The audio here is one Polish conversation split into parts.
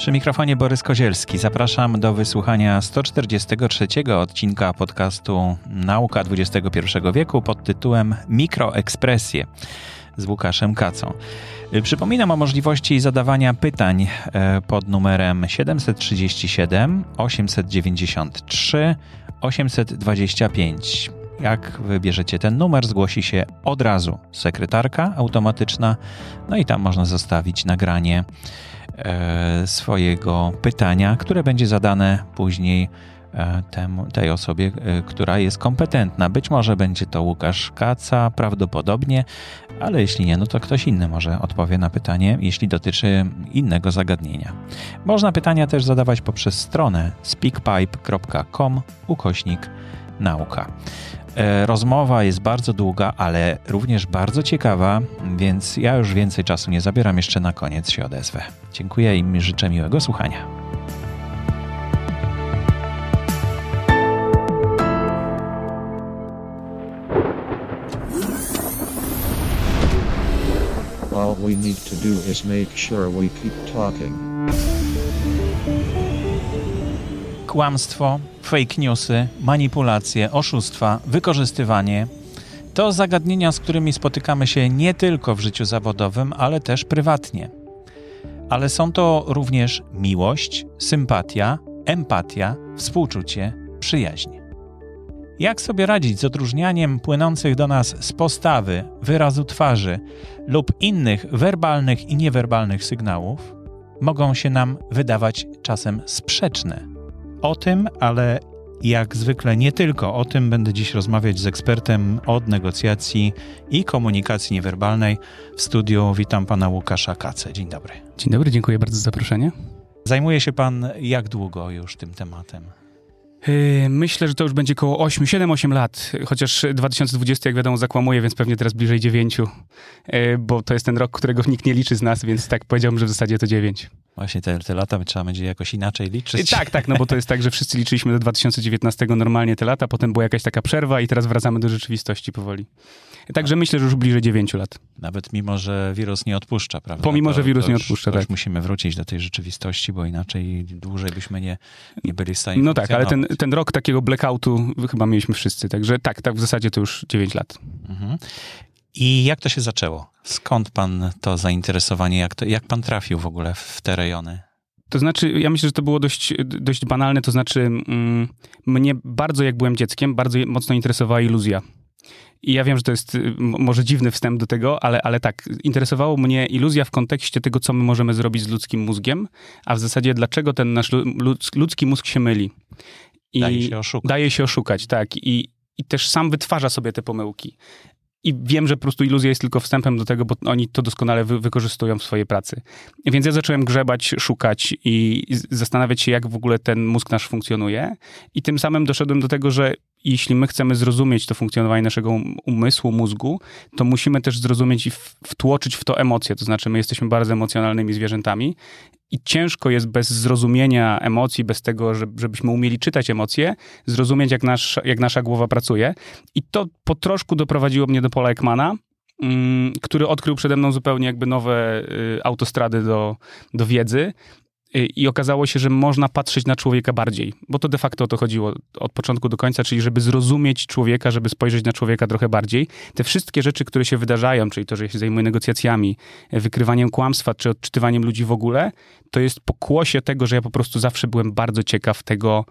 Przy mikrofonie Borys Kozielski. Zapraszam do wysłuchania 143 odcinka podcastu Nauka XXI wieku pod tytułem Mikroekspresje z Łukaszem Kacą. Przypominam o możliwości zadawania pytań e, pod numerem 737 893 825. Jak wybierzecie ten numer, zgłosi się od razu sekretarka automatyczna, no i tam można zostawić nagranie swojego pytania, które będzie zadane później e, temu, tej osobie, e, która jest kompetentna. Być może będzie to Łukasz Kaca, prawdopodobnie, ale jeśli nie, no to ktoś inny może odpowie na pytanie, jeśli dotyczy innego zagadnienia. Można pytania też zadawać poprzez stronę speakpipe.com ukośnik nauka. E, rozmowa jest bardzo długa, ale również bardzo ciekawa, więc ja już więcej czasu nie zabieram, jeszcze na koniec się odezwę. Dziękuję i życzę miłego słuchania. All we need to do is make sure we keep talking. Kłamstwo, fake newsy, manipulacje, oszustwa, wykorzystywanie to zagadnienia, z którymi spotykamy się nie tylko w życiu zawodowym, ale też prywatnie. Ale są to również miłość, sympatia, empatia, współczucie, przyjaźń. Jak sobie radzić z odróżnianiem płynących do nas z postawy, wyrazu twarzy lub innych werbalnych i niewerbalnych sygnałów? Mogą się nam wydawać czasem sprzeczne o tym, ale jak zwykle nie tylko o tym będę dziś rozmawiać z ekspertem od negocjacji i komunikacji niewerbalnej. W studiu witam pana Łukasza Kacę. Dzień dobry. Dzień dobry, dziękuję bardzo za zaproszenie. Zajmuje się pan jak długo już tym tematem? Yy, myślę, że to już będzie około 8, 7-8 lat, chociaż 2020, jak wiadomo, zakłamuje, więc pewnie teraz bliżej 9, yy, bo to jest ten rok, którego nikt nie liczy z nas, więc tak powiedziałbym, że w zasadzie to 9. Właśnie te, te lata trzeba będzie jakoś inaczej liczyć. Tak, tak, no bo to jest tak, że wszyscy liczyliśmy do 2019 normalnie te lata, potem była jakaś taka przerwa i teraz wracamy do rzeczywistości powoli. Także myślę, że już bliżej 9 lat. Nawet mimo, że wirus nie odpuszcza, prawda? Pomimo, to, że wirus nie odpuszcza, tak. Musimy wrócić do tej rzeczywistości, bo inaczej dłużej byśmy nie, nie byli w stanie No tak, ale ten, ten rok takiego blackoutu chyba mieliśmy wszyscy, także tak, tak w zasadzie to już 9 lat. Mhm. I jak to się zaczęło? Skąd pan to zainteresowanie? Jak, to, jak pan trafił w ogóle w te rejony? To znaczy, ja myślę, że to było dość, dość banalne, to znaczy mm, mnie bardzo, jak byłem dzieckiem, bardzo mocno interesowała iluzja. I ja wiem, że to jest y, może dziwny wstęp do tego, ale, ale tak, interesowało mnie iluzja w kontekście tego, co my możemy zrobić z ludzkim mózgiem, a w zasadzie dlaczego ten nasz lu- ludz- ludzki mózg się myli. I Daje się oszukać. Daje się oszukać, tak. I, I też sam wytwarza sobie te pomyłki. I wiem, że po prostu iluzja jest tylko wstępem do tego, bo oni to doskonale wy, wykorzystują w swojej pracy. Więc ja zacząłem grzebać, szukać i zastanawiać się, jak w ogóle ten mózg nasz funkcjonuje. I tym samym doszedłem do tego, że jeśli my chcemy zrozumieć to funkcjonowanie naszego um- umysłu, mózgu, to musimy też zrozumieć i wtłoczyć w to emocje. To znaczy, my jesteśmy bardzo emocjonalnymi zwierzętami i ciężko jest bez zrozumienia emocji, bez tego, że- żebyśmy umieli czytać emocje, zrozumieć, jak, nasz, jak nasza głowa pracuje. I to po troszku doprowadziło mnie do Paula Ekmana, mm, który odkrył przede mną zupełnie jakby nowe y, autostrady do, do wiedzy. Y, I okazało się, że można patrzeć na człowieka bardziej, bo to de facto o to chodziło od początku do końca, czyli żeby zrozumieć człowieka, żeby spojrzeć na człowieka trochę bardziej. Te wszystkie rzeczy, które się wydarzają, czyli to, że się zajmuję negocjacjami, y, wykrywaniem kłamstwa, czy odczytywaniem ludzi w ogóle, to jest pokłosie tego, że ja po prostu zawsze byłem bardzo ciekaw tego,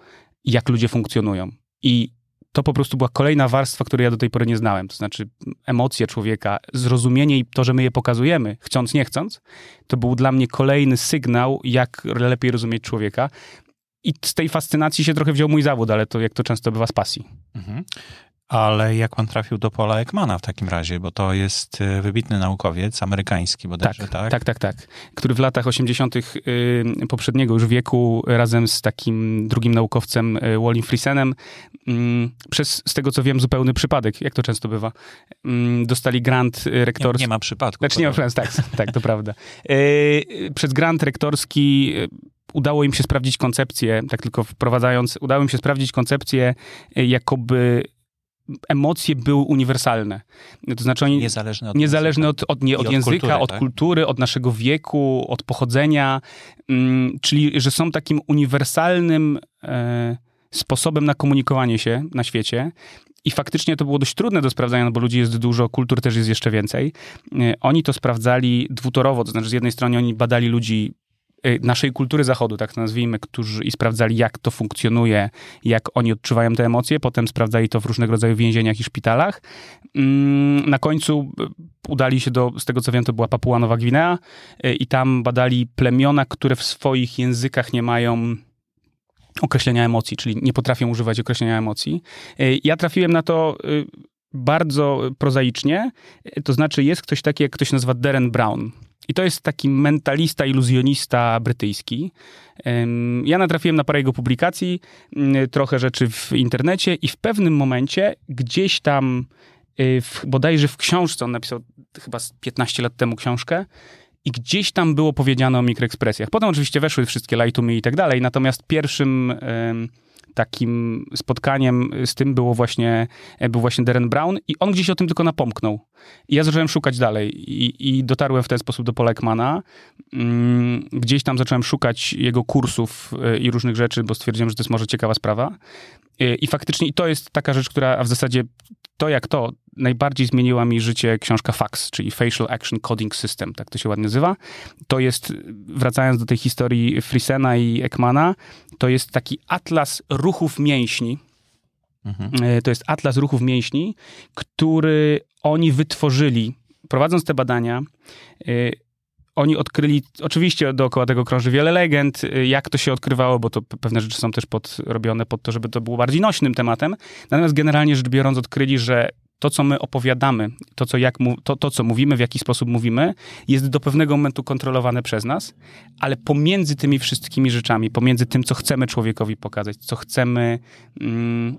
jak ludzie funkcjonują. I to po prostu była kolejna warstwa, której ja do tej pory nie znałem. To znaczy emocje człowieka, zrozumienie i to, że my je pokazujemy, chcąc, nie chcąc, to był dla mnie kolejny sygnał, jak lepiej rozumieć człowieka. I z tej fascynacji się trochę wziął mój zawód, ale to jak to często bywa z pasji. Mhm. Ale jak pan trafił do Paula Ekmana w takim razie, bo to jest e, wybitny naukowiec amerykański bodajże, tak? tak, tak, tak. Który w latach 80. y, poprzedniego już wieku razem z takim drugim naukowcem y, Wallim Friesenem mm, przez, z tego co wiem, zupełny przypadek, jak to często bywa, mm, dostali grant y, Nie, rektorski. nie ma przypadku. Znaczy nie ma problemu, tak, tak, to prawda. Przez grant rektorski udało im się sprawdzić koncepcję, tak tylko wprowadzając, udało im się sprawdzić koncepcję, jakoby emocje były uniwersalne. To znaczy oni... Niezależne od Niezależne języka. od, od, nie, od od języka, kultury, od tak? kultury, od naszego wieku, od pochodzenia, mm, czyli że są takim uniwersalnym e, sposobem na komunikowanie się na świecie. I faktycznie to było dość trudne do sprawdzania, no bo ludzi jest dużo, kultur też jest jeszcze więcej. E, Oni to sprawdzali dwutorowo, to znaczy z jednej strony oni badali ludzi naszej kultury zachodu, tak to nazwijmy, którzy i sprawdzali, jak to funkcjonuje, jak oni odczuwają te emocje, potem sprawdzali to w różnego rodzaju więzieniach i szpitalach. Mm, Na końcu e, udali się do, z tego co wiem, to była Papua Nowa Gwinea e, i tam badali plemiona, które w swoich językach nie mają określenia emocji, czyli nie potrafią używać określenia emocji. Ja trafiłem na to y, bardzo prozaicznie, to znaczy jest ktoś taki, jak ktoś nazywa Darren Brown. I to jest taki mentalista, iluzjonista brytyjski. Ja natrafiłem na parę jego publikacji, mm, trochę rzeczy w internecie i w pewnym momencie gdzieś tam, y, w, bodajże w książce, on napisał chyba z 15 lat temu książkę, i gdzieś tam było powiedziane o mikroekspresjach. Potem oczywiście weszły wszystkie lajtumy i tak dalej, natomiast pierwszym takim spotkaniem z tym było właśnie, e, był właśnie Darren Brown i on gdzieś o tym tylko napomknął. I ja zacząłem szukać dalej i, i dotarłem w ten sposób do Paula Ekmana. Mm, Gdzieś tam zacząłem szukać jego kursów e, i różnych rzeczy, bo stwierdziłem, że to jest może ciekawa sprawa. E, I faktycznie i to jest taka rzecz, która a w zasadzie to jak to, najbardziej zmieniła mi życie książka FACS, czyli Facial Action Coding System, tak to się ładnie nazywa. To jest, wracając do tej historii Frisena i Ekmana, to jest taki atlas ruchów mięśni, Mhm. E, To jest atlas ruchów mięśni, który oni wytworzyli, prowadząc te badania. e, Oni odkryli, oczywiście dookoła tego krąży wiele legend, e, jak to się odkrywało, bo to pe- pewne rzeczy są też podrobione pod to, żeby to było bardziej nośnym tematem. Natomiast generalnie rzecz biorąc, odkryli, że to, co my opowiadamy, to, co, jak to, to, co mówimy, w jaki sposób mówimy, jest do pewnego momentu kontrolowane przez nas, ale pomiędzy tymi wszystkimi rzeczami, pomiędzy tym, co chcemy człowiekowi pokazać, co chcemy, mm,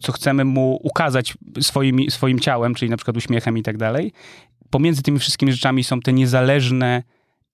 co chcemy mu ukazać swoim, swoim ciałem, czyli na przykład uśmiechem i tak dalej, pomiędzy tymi wszystkimi rzeczami są te niezależne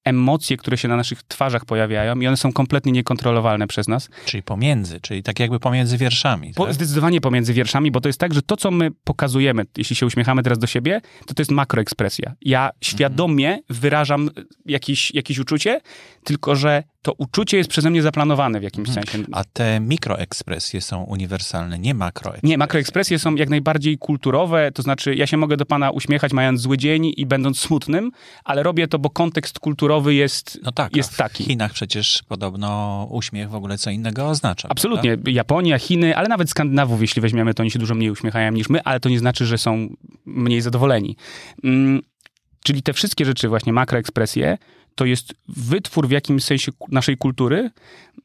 emocje, które się na naszych twarzach pojawiają i one są kompletnie niekontrolowalne przez nas. Czyli pomiędzy, czyli tak jakby pomiędzy wierszami. Po, tak? Zdecydowanie pomiędzy wierszami, bo to jest tak, że to, co my pokazujemy, jeśli się uśmiechamy teraz do siebie, to to jest makroekspresja. Ja świadomie wyrażam jakieś, jakieś uczucie, tylko że to uczucie jest przeze mnie zaplanowane w jakimś sensie. A te mikroekspresje są uniwersalne, nie makroekspresje. Nie, makroekspresje są jak najbardziej kulturowe, to znaczy ja się mogę do pana uśmiechać mając zły dzień i będąc smutnym, ale robię to, bo kontekst kulturowy jest, No tak, jest a w taki. Chinach przecież podobno uśmiech w ogóle co innego oznacza. Absolutnie. Japonia, Chiny, ale nawet Skandynawów, jeśli weźmiemy, to oni się dużo mniej uśmiechają niż my, ale to nie znaczy, że są mniej zadowoleni. Mm, czyli te wszystkie rzeczy, właśnie makroekspresje, to jest wytwór w jakimś sensie naszej kultury,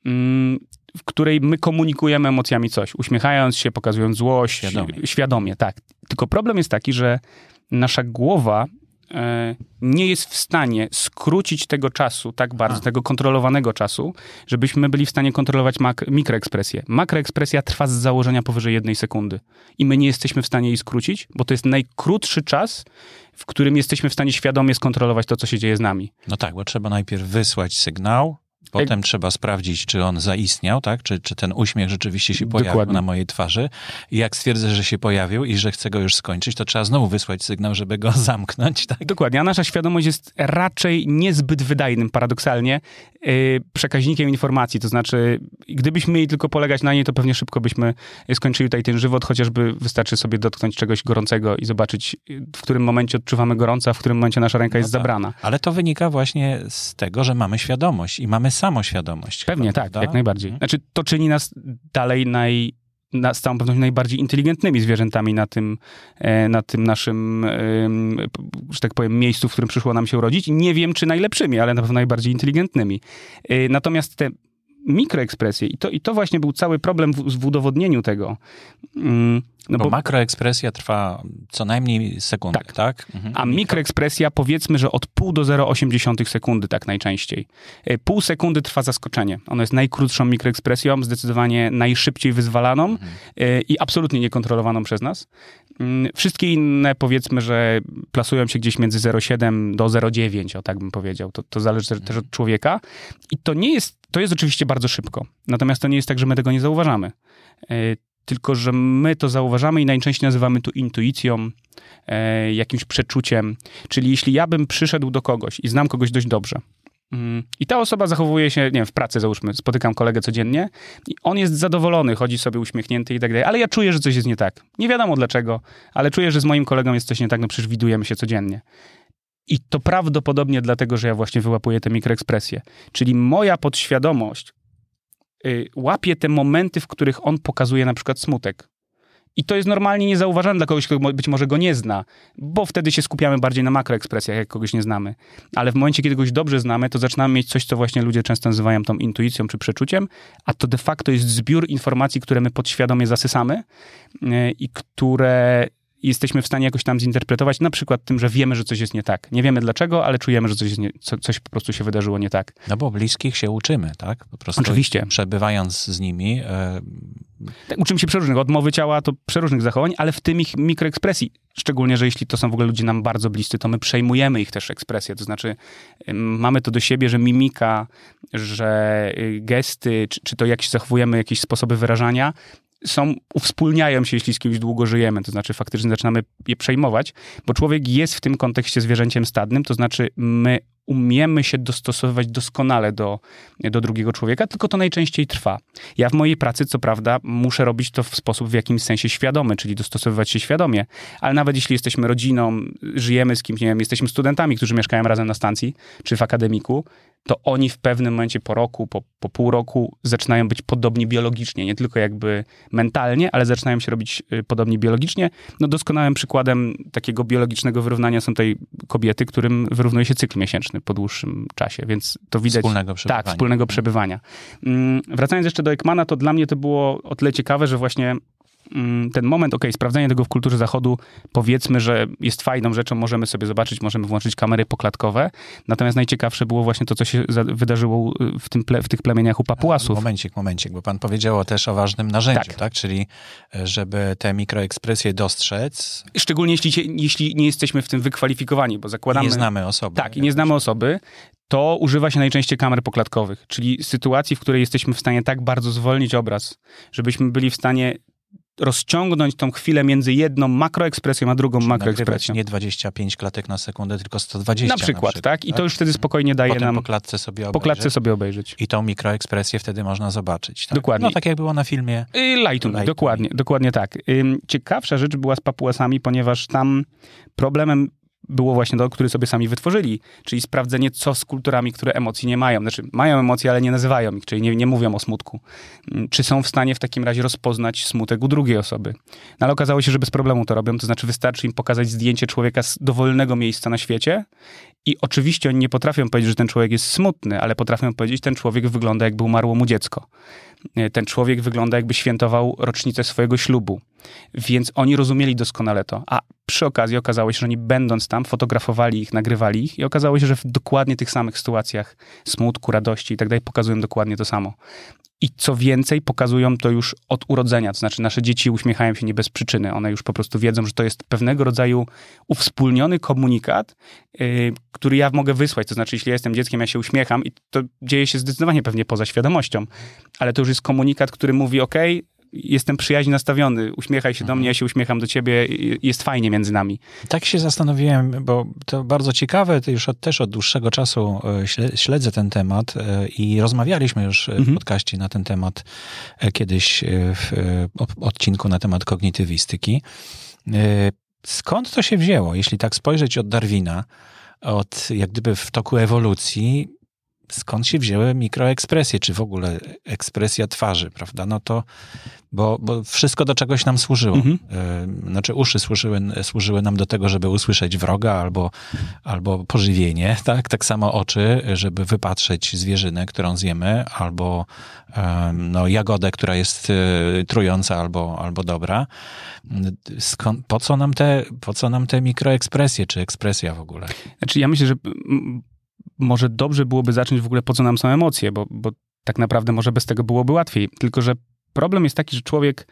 mm, w której my komunikujemy emocjami coś, uśmiechając się, pokazując złość. Świadomie. Świadomie, tak. Tylko problem jest taki, że nasza głowa e, nie jest w stanie skrócić tego czasu tak bardzo, A. tego kontrolowanego czasu, żebyśmy byli w stanie kontrolować mak- mikroekspresję. Makroekspresja trwa z założenia powyżej jednej sekundy i my nie jesteśmy w stanie jej skrócić, bo to jest najkrótszy czas, w którym jesteśmy w stanie świadomie skontrolować to, co się dzieje z nami. No tak, bo trzeba najpierw wysłać sygnał, potem trzeba sprawdzić, czy on zaistniał, tak? Czy, czy ten uśmiech rzeczywiście się pojawił Dokładnie. na mojej twarzy. I jak stwierdzę, że się pojawił i że chcę go już skończyć, to trzeba znowu wysłać sygnał, żeby go zamknąć, tak? Dokładnie, a nasza świadomość jest raczej niezbyt wydajnym, paradoksalnie, yy, przekaźnikiem informacji. To znaczy, gdybyśmy mieli tylko polegać na niej, to pewnie szybko byśmy skończyli tutaj ten żywot, chociażby wystarczy sobie dotknąć czegoś gorącego i zobaczyć, w którym momencie odczuwamy gorąco, a w którym momencie nasza ręka jest tak. zabrana. Ale to wynika właśnie z tego, że mamy świadomość i mamy samoświadomość. Pewnie chyba, tak, prawda? jak najbardziej. Mhm. Znaczy, to czyni nas dalej naj, na, z całą pewnością najbardziej inteligentnymi zwierzętami na tym, e, na tym naszym, że tak powiem, miejscu, w którym przyszło nam się urodzić. Nie wiem, czy najlepszymi, ale na pewno najbardziej inteligentnymi. E, Natomiast te mikroekspresje, i to, i to właśnie był cały problem w, w udowodnieniu tego. Mm, No bo, bo, makroekspresja trwa co najmniej sekundę, tak? Tak. Mhm. a mikroekspresja powiedzmy, że od pół do 0,8 sekundy tak najczęściej. E, Pół sekundy trwa zaskoczenie. Ono jest najkrótszą mikroekspresją, zdecydowanie najszybciej wyzwalaną e, i absolutnie niekontrolowaną przez nas. Mm, Wszystkie inne powiedzmy, że plasują się gdzieś między 0,7 do 0,9, o tak bym powiedział. To, to zależy też- też od człowieka. I to nie jest, to jest oczywiście bardzo szybko. Natomiast to nie jest tak, że my tego nie zauważamy. Tylko że my to zauważamy i najczęściej nazywamy to intuicją, e, jakimś przeczuciem. Czyli jeśli ja bym przyszedł do kogoś i znam kogoś dość dobrze, mm, i ta osoba zachowuje się, nie wiem, w pracy załóżmy, spotykam kolegę codziennie i on jest zadowolony, chodzi sobie uśmiechnięty i tak dalej, ale ja czuję, że coś jest nie tak. Nie wiadomo dlaczego, ale czuję, że z moim kolegą jest coś nie tak, no przecież widujemy się codziennie. I to prawdopodobnie dlatego, że ja właśnie wyłapuję te mikroekspresje. Czyli moja podświadomość łapie te momenty, w których on pokazuje na przykład smutek. I to jest normalnie niezauważalne dla kogoś, kto być może go nie zna, bo wtedy się skupiamy bardziej na makroekspresjach, jak kogoś nie znamy. Ale w momencie, kiedy kogoś dobrze znamy, to zaczynamy mieć coś, co właśnie ludzie często nazywają tą intuicją czy przeczuciem, a to de facto jest zbiór informacji, które my podświadomie zasysamy y, i które jesteśmy w stanie jakoś tam zinterpretować, na przykład tym, że wiemy, że coś jest nie tak. Nie wiemy dlaczego, ale czujemy, że coś, nie, co, coś po prostu się wydarzyło nie tak. No bo bliskich się uczymy, tak? Po prostu Oczywiście. Przebywając z nimi, e, Tak, Uczymy się przeróżnych, od mowy ciała to przeróżnych zachowań, ale w tym ich mikroekspresji. Szczególnie, że jeśli to są w ogóle ludzie nam bardzo bliscy, to my przejmujemy ich też ekspresję. To znaczy, ym, mamy to do siebie, że mimika, że y, gesty, czy, czy to jak się zachowujemy, jakieś sposoby wyrażania, są, uwspólniają się, jeśli z kimś długo żyjemy. To znaczy, faktycznie zaczynamy je przejmować, bo człowiek jest w tym kontekście zwierzęciem stadnym, to znaczy, my umiemy się dostosowywać doskonale do, do drugiego człowieka, tylko to najczęściej trwa. Ja w mojej pracy, co prawda, muszę robić to w sposób w jakimś sensie świadomy, czyli dostosowywać się świadomie, ale nawet jeśli jesteśmy rodziną, żyjemy z kimś, nie wiem, jesteśmy studentami, którzy mieszkają razem na stacji czy w akademiku, to oni w pewnym momencie po roku, po, po pół roku zaczynają być podobni biologicznie, nie tylko jakby mentalnie, ale zaczynają się robić y, podobni biologicznie. No doskonałym przykładem takiego biologicznego wyrównania są tutaj kobiety, którym wyrównuje się cykl miesięczny po dłuższym czasie, więc to widać... wspólnego przebywania. Tak, wspólnego przebywania. Mm, Wracając jeszcze do Ekmana, to dla mnie to było o tyle ciekawe, że właśnie ten moment, okej, sprawdzanie tego w kulturze zachodu, powiedzmy, że jest fajną rzeczą, możemy sobie zobaczyć, możemy włączyć kamery poklatkowe, natomiast najciekawsze było właśnie to, co się wydarzyło y, w, tym ple, w tych plemieniach u Papuasów. Momencik, momencik, bo pan powiedział też o ważnym narzędziu, Tak. tak? Czyli e, żeby te mikroekspresje dostrzec, Szczególnie jeśli, jeśli nie jesteśmy w tym wykwalifikowani, bo zakładamy... nie znamy osoby. Tak, i nie znamy osoby, to używa się najczęściej kamer poklatkowych, czyli sytuacji, w której jesteśmy w stanie tak bardzo zwolnić obraz, żebyśmy byli w stanie rozciągnąć tą chwilę między jedną makroekspresją, a drugą Nagrywać makroekspresją. nie 25 klatek na sekundę, tylko 120 Na przykład, tak? I to już wtedy spokojnie daje Potem nam po klatce sobie po obejrzeć. klatce sobie obejrzeć. I tą mikroekspresję wtedy można zobaczyć. Tak? Dokładnie. No tak jak było na filmie. Y, Light to me, Light to me. dokładnie, dokładnie tak. Ciekawsza rzecz była z papuasami, ponieważ tam problemem było właśnie to, który sobie sami wytworzyli, czyli sprawdzenie, co z kulturami, które emocji nie mają. Znaczy, mają emocje, ale nie nazywają ich, czyli nie, nie mówią o smutku. Ym, Czy są w stanie w takim razie rozpoznać smutek u drugiej osoby? No ale okazało się, że bez problemu to robią, to znaczy wystarczy im pokazać zdjęcie człowieka z dowolnego miejsca na świecie i oczywiście oni nie potrafią powiedzieć, że ten człowiek jest smutny, ale potrafią powiedzieć, że ten człowiek wygląda jakby umarło mu dziecko. E, Ten człowiek wygląda jakby świętował rocznicę swojego ślubu. Więc oni rozumieli doskonale to. A przy okazji okazało się, że oni będąc tam, fotografowali ich, nagrywali ich i okazało się, że w dokładnie tych samych sytuacjach smutku, radości i tak dalej pokazują dokładnie to samo. I co więcej, pokazują to już od urodzenia. To znaczy, nasze dzieci uśmiechają się nie bez przyczyny. One już po prostu wiedzą, że to jest pewnego rodzaju uwspólniony komunikat, yy, który ja mogę wysłać. To znaczy, jeśli ja jestem dzieckiem, ja się uśmiecham i to dzieje się zdecydowanie pewnie poza świadomością. Ale to już jest komunikat, który mówi: OK, jestem przyjaźnie nastawiony, uśmiechaj się do mnie, ja się uśmiecham do ciebie, jest fajnie między nami. Tak się zastanowiłem, bo to bardzo ciekawe, to już od, też od dłuższego czasu e, śle- śledzę ten temat e, i rozmawialiśmy już e, w Mhm. podcaście na ten temat kiedyś w odcinku na temat kognitywistyki. Skąd to się wzięło? Jeśli tak spojrzeć od Darwina, od jak gdyby w toku ewolucji, skąd się wzięły mikroekspresje, czy w ogóle ekspresja twarzy, prawda? No to, bo, bo wszystko do czegoś nam służyło. Mhm. E, Znaczy uszy służyły, służyły nam do tego, żeby usłyszeć wroga albo, albo pożywienie, tak? Tak samo oczy, żeby wypatrzeć zwierzynę, którą zjemy, albo no, jagodę, która jest e, trująca albo, albo dobra. Skąd, po, co nam te, po co nam te mikroekspresje, czy ekspresja w ogóle? Znaczy, ja myślę, że może dobrze byłoby zacząć w ogóle, po co nam są emocje, bo, bo tak naprawdę może bez tego byłoby łatwiej. Tylko, że problem jest taki, że człowiek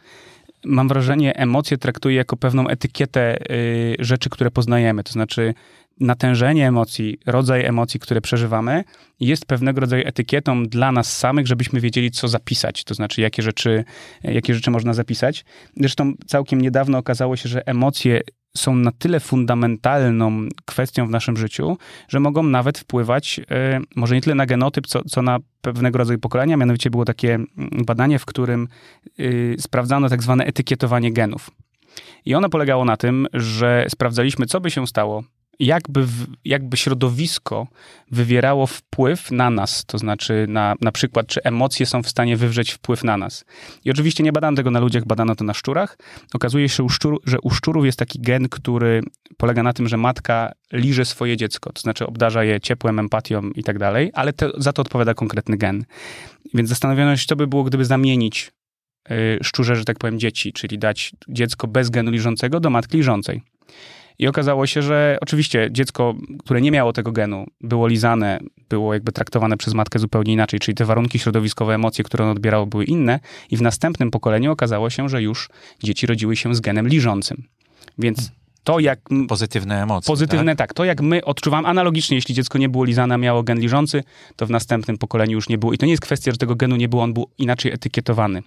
mam wrażenie, emocje traktuje jako pewną etykietę y, rzeczy, które poznajemy. To znaczy, natężenie emocji, rodzaj emocji, które przeżywamy, jest pewnego rodzaju etykietą dla nas samych, żebyśmy wiedzieli, co zapisać. To znaczy, jakie rzeczy, jakie rzeczy można zapisać. Zresztą całkiem niedawno okazało się, że emocje są na tyle fundamentalną kwestią w naszym życiu, że mogą nawet wpływać, e, może nie tyle na genotyp, co, co na pewnego rodzaju pokolenia. Mianowicie było takie mm, badanie, w którym y, sprawdzano tak zwane etykietowanie genów. I ono polegało na tym, że sprawdzaliśmy, co by się stało, jakby, jakby środowisko wywierało wpływ na nas, to znaczy na, na przykład, czy emocje są w stanie wywrzeć wpływ na nas. I oczywiście nie badano tego na ludziach, badano to na szczurach. Okazuje się, że u szczurów jest taki gen, który polega na tym, że matka liże swoje dziecko, to znaczy obdarza je ciepłem, empatią i tak dalej, ale za to odpowiada konkretny gen. Więc zastanowiono się, co by było, gdyby zamienić y, szczurze, że tak powiem, dzieci, czyli dać dziecko bez genu liżącego do matki liżącej. I okazało się, że oczywiście dziecko, które nie miało tego genu, było lizane, było jakby traktowane przez matkę zupełnie inaczej, czyli te warunki środowiskowe, emocje, które ono odbierało, były inne. I w następnym pokoleniu okazało się, że już dzieci rodziły się z genem liżącym. Więc to jak... Pozytywne emocje. Pozytywne, tak? tak. To jak my odczuwamy, analogicznie, jeśli dziecko nie było lizane, miało gen liżący, to w następnym pokoleniu już nie było. I to nie jest kwestia, że tego genu nie było, on był inaczej etykietowany.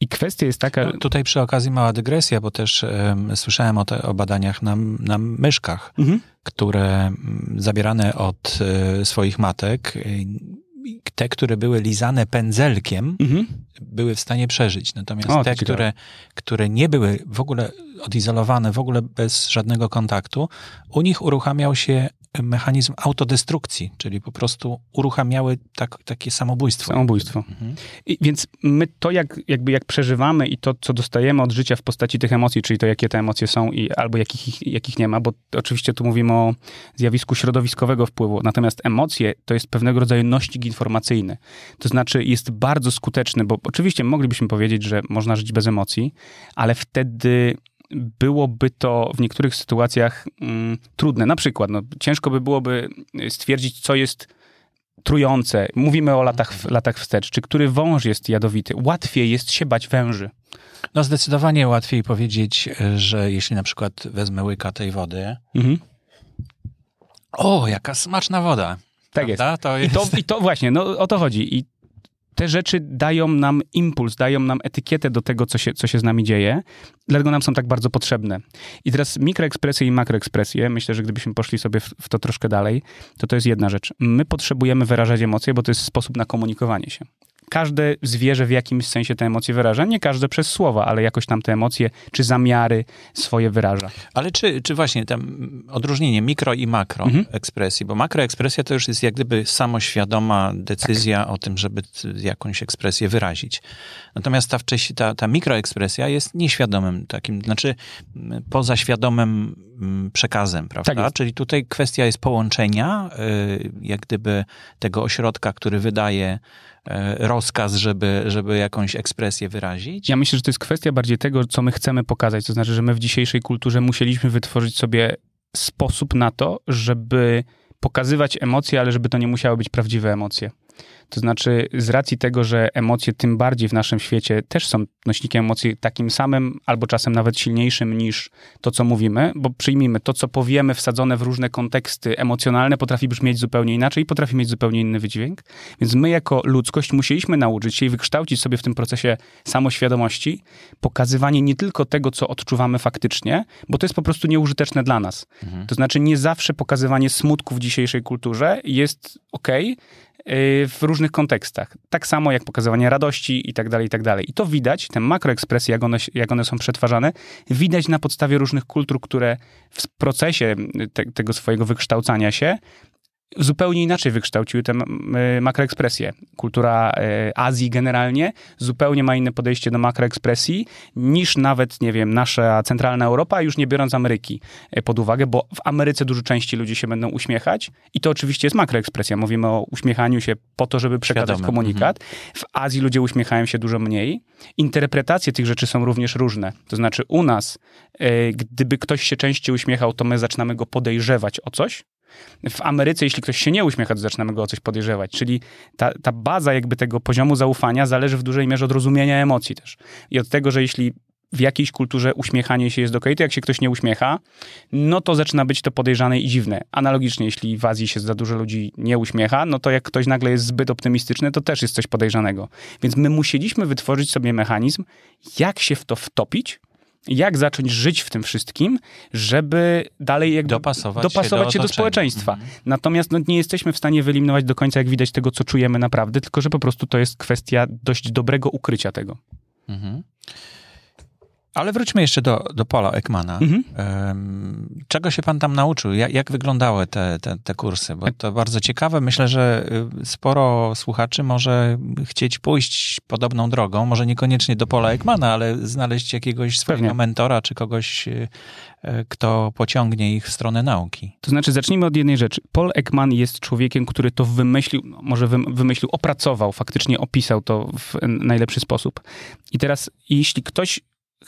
I kwestia jest taka. No, tutaj przy okazji mała dygresja, bo też um, słyszałem o, te, o badaniach na, na myszkach, mhm. które zabierane od y, swoich matek, y, te, które były lizane pędzelkiem, mhm. były w stanie przeżyć. Natomiast o, te, które, które nie były w ogóle odizolowane, w ogóle bez żadnego kontaktu, u nich uruchamiał się mechanizm autodestrukcji, czyli po prostu uruchamiały tak, takie samobójstwo. Samobójstwo. Mhm. I, więc my to, jak, jakby jak przeżywamy i to, co dostajemy od życia w postaci tych emocji, czyli to, jakie te emocje są i albo jakich, jakich nie ma, bo oczywiście tu mówimy o zjawisku środowiskowego wpływu, natomiast emocje to jest pewnego rodzaju nośnik informacyjny. To znaczy jest bardzo skuteczny, bo oczywiście moglibyśmy powiedzieć, że można żyć bez emocji, ale wtedy byłoby to w niektórych sytuacjach mm, trudne. Na przykład, no, ciężko by byłoby stwierdzić, co jest trujące. Mówimy o latach, latach wstecz. Czy który wąż jest jadowity? Łatwiej jest się bać węży. No zdecydowanie łatwiej powiedzieć, że jeśli na przykład wezmę łyka tej wody, mhm. o, jaka smaczna woda. Tak Prawda? jest. To jest. I, to, I to właśnie, no o to chodzi. I te rzeczy dają nam impuls, dają nam etykietę do tego, co się, co się z nami dzieje, dlatego nam są tak bardzo potrzebne. I teraz mikroekspresje i makroekspresje, myślę, że gdybyśmy poszli sobie w, w to troszkę dalej, to to jest jedna rzecz. My potrzebujemy wyrażać emocje, bo to jest sposób na komunikowanie się każde zwierzę w jakimś sensie te emocje wyraża. Nie każde przez słowa, ale jakoś tam te emocje czy zamiary swoje wyraża. Ale czy, czy właśnie tam odróżnienie mikro i makro mhm. ekspresji, bo makroekspresja to już jest jak gdyby samoświadoma decyzja tak. o tym, żeby jakąś ekspresję wyrazić. Natomiast ta, wcześniej, ta, ta mikroekspresja jest nieświadomym takim, znaczy pozaświadomym mm, przekazem, prawda? Tak Czyli tutaj kwestia jest połączenia y, jak gdyby tego ośrodka, który wydaje E, rozkaz, żeby, żeby jakąś ekspresję wyrazić? Ja myślę, że to jest kwestia bardziej tego, co my chcemy pokazać. To znaczy, że my w dzisiejszej kulturze musieliśmy wytworzyć sobie sposób na to, żeby pokazywać emocje, ale żeby to nie musiały być prawdziwe emocje. To znaczy, z racji tego, że emocje tym bardziej w naszym świecie też są nośnikiem emocji takim samym, albo czasem nawet silniejszym niż to, co mówimy, bo przyjmijmy, to, co powiemy wsadzone w różne konteksty emocjonalne, potrafi brzmieć zupełnie inaczej i potrafi mieć zupełnie inny wydźwięk. Więc my, jako ludzkość, musieliśmy nauczyć się i wykształcić sobie w tym procesie samoświadomości pokazywanie nie tylko tego, co odczuwamy faktycznie, bo to jest po prostu nieużyteczne dla nas. Mhm. To znaczy, nie zawsze pokazywanie smutku w dzisiejszej kulturze jest ok, w różnych kontekstach. Tak samo jak pokazywanie radości i tak dalej, i tak dalej. I to widać, te makroekspresje, jak one, jak one są przetwarzane, widać na podstawie różnych kultur, które w procesie te, tego swojego wykształcania się zupełnie inaczej wykształciły te makroekspresje. Kultura e, Azji generalnie zupełnie ma inne podejście do makroekspresji niż nawet, nie wiem, nasza centralna Europa, już nie biorąc Ameryki e, pod uwagę, bo w Ameryce dużo częściej ludzie się będą uśmiechać i to oczywiście jest makroekspresja. Mówimy o uśmiechaniu się po to, żeby przekazać Świadome. komunikat. Mhm. W Azji ludzie uśmiechają się dużo mniej. Interpretacje tych rzeczy są również różne. To znaczy u nas, e, gdyby ktoś się częściej uśmiechał, to my zaczynamy go podejrzewać o coś, w Ameryce, jeśli ktoś się nie uśmiecha, to zaczynamy go o coś podejrzewać. Czyli ta, ta baza jakby tego poziomu zaufania zależy w dużej mierze od rozumienia emocji też. I od tego, że jeśli w jakiejś kulturze uśmiechanie się jest ok, to jak się ktoś nie uśmiecha, no to zaczyna być to podejrzane i dziwne. Analogicznie, jeśli w Azji się za dużo ludzi nie uśmiecha, no to jak ktoś nagle jest zbyt optymistyczny, to też jest coś podejrzanego. Więc my musieliśmy wytworzyć sobie mechanizm, jak się w to wtopić, jak zacząć żyć w tym wszystkim, żeby dalej jakby Dopasować, dopasować się, się do, do społeczeństwa. Mhm. Natomiast no, nie jesteśmy w stanie wyeliminować do końca, jak widać, tego, co czujemy naprawdę, tylko że po prostu to jest kwestia dość dobrego ukrycia tego. Mhm. Ale wróćmy jeszcze do, do Paula Ekmana. Mhm. Czego się pan tam nauczył? Jak, jak wyglądały te, te, te kursy? Bo to bardzo ciekawe. Myślę, że y, sporo słuchaczy może chcieć pójść podobną drogą. Może niekoniecznie do Paula Ekmana, ale znaleźć jakiegoś swojego Pewnie. mentora, czy kogoś, y, y, kto pociągnie ich w stronę nauki. To znaczy, zacznijmy od jednej rzeczy. Paul Ekman jest człowiekiem, który to wymyślił, no, może wym- wymyślił, opracował, faktycznie opisał to w najlepszy sposób. I teraz, jeśli ktoś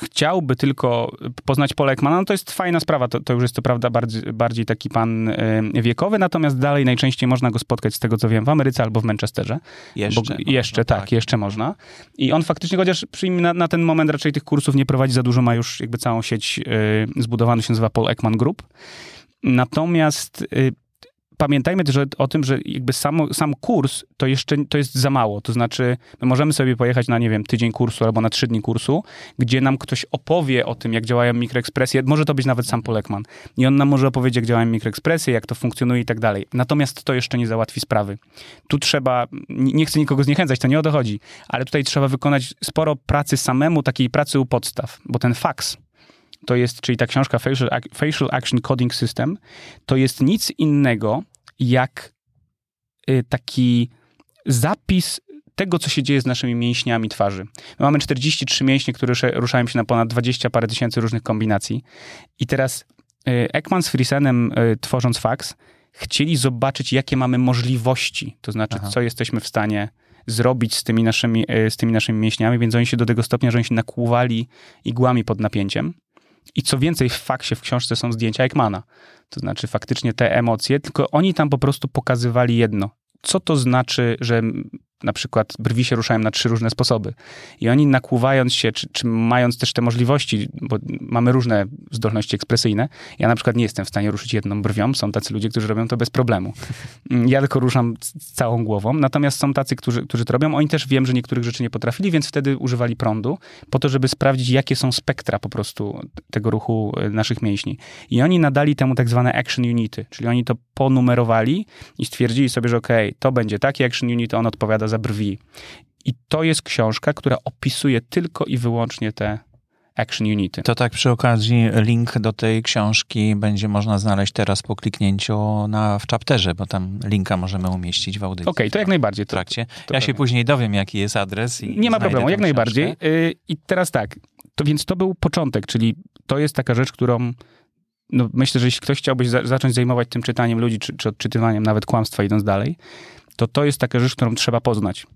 chciałby tylko poznać Paula Ekmana, no to jest fajna sprawa. To, to już jest to prawda bardziej, bardziej taki pan e, wiekowy, natomiast dalej najczęściej można go spotkać z tego, co wiem, w Ameryce albo w Manchesterze. Jeszcze. Bo, no, jeszcze, no tak, jeszcze można. I on faktycznie, chociaż przyjmij na, na ten moment raczej tych kursów nie prowadzi za dużo, ma już jakby całą sieć y, zbudowaną, się nazywa Paul Ekman Group. Natomiast y, pamiętajmy też o, tym, że jakby sam, sam kurs to jeszcze to jest za mało. To znaczy, my możemy sobie pojechać na, nie wiem, tydzień kursu albo na trzy dni kursu, gdzie nam ktoś opowie o tym, jak działają mikroekspresje. Może to być nawet sam Paul Ekman. I on nam może opowiedzieć, jak działają mikroekspresje, jak to funkcjonuje i tak dalej. Natomiast to jeszcze nie załatwi sprawy. Tu trzeba, nie chcę nikogo zniechęcać, to nie o to chodzi, ale tutaj trzeba wykonać sporo pracy samemu, takiej pracy u podstaw, bo ten faks, to jest, czyli ta książka Facial, Ac- Facial Action Coding System, to jest nic innego jak y, taki zapis tego, co się dzieje z naszymi mięśniami twarzy. My mamy 43 mięśnie, które ruszają się na ponad 20 parę tysięcy różnych kombinacji. I teraz y, Ekman z Friesenem, y, tworząc fax, chcieli zobaczyć, jakie mamy możliwości, to znaczy, Aha. co jesteśmy w stanie zrobić z tymi, naszymi, z tymi naszymi mięśniami, więc oni się do tego stopnia, że oni się nakłuwali igłami pod napięciem. I co więcej, w faksie, w książce są zdjęcia Ekmana. To znaczy faktycznie te emocje, tylko oni tam po prostu pokazywali jedno. Co to znaczy, że na przykład brwi się ruszają na trzy różne sposoby. I oni nakłuwając się, czy, czy mając też te możliwości, bo mamy różne zdolności ekspresyjne. Ja na przykład nie jestem w stanie ruszyć jedną brwią. Są tacy ludzie, którzy robią to bez problemu. Mm, Ja tylko ruszam całą głową. Natomiast są tacy, którzy, którzy to robią. Oni też wiem, że niektórych rzeczy nie potrafili, więc wtedy używali prądu po to, żeby sprawdzić, jakie są spektra po prostu tego ruchu e, naszych mięśni. I oni nadali temu tak zwane action unity, czyli oni to ponumerowali i stwierdzili sobie, że okej, to będzie taki action unit, on odpowiada za brwi. I to jest książka, która opisuje tylko i wyłącznie te action unity. To tak przy okazji link do tej książki będzie można znaleźć teraz po kliknięciu na, w chapterze, bo tam linka możemy umieścić w audycji. Okej, to jak najbardziej. w To, trakcie. to Ja się pewnie. później dowiem, jaki jest adres. Nie ma problemu, jak najbardziej. książkę. Y, I teraz tak, to więc to był początek, czyli to jest taka rzecz, którą no myślę, że jeśli ktoś chciałby za, zacząć zajmować tym czytaniem ludzi, czy, czy odczytywaniem nawet kłamstwa idąc dalej, to to jest taka rzecz, którą trzeba poznać.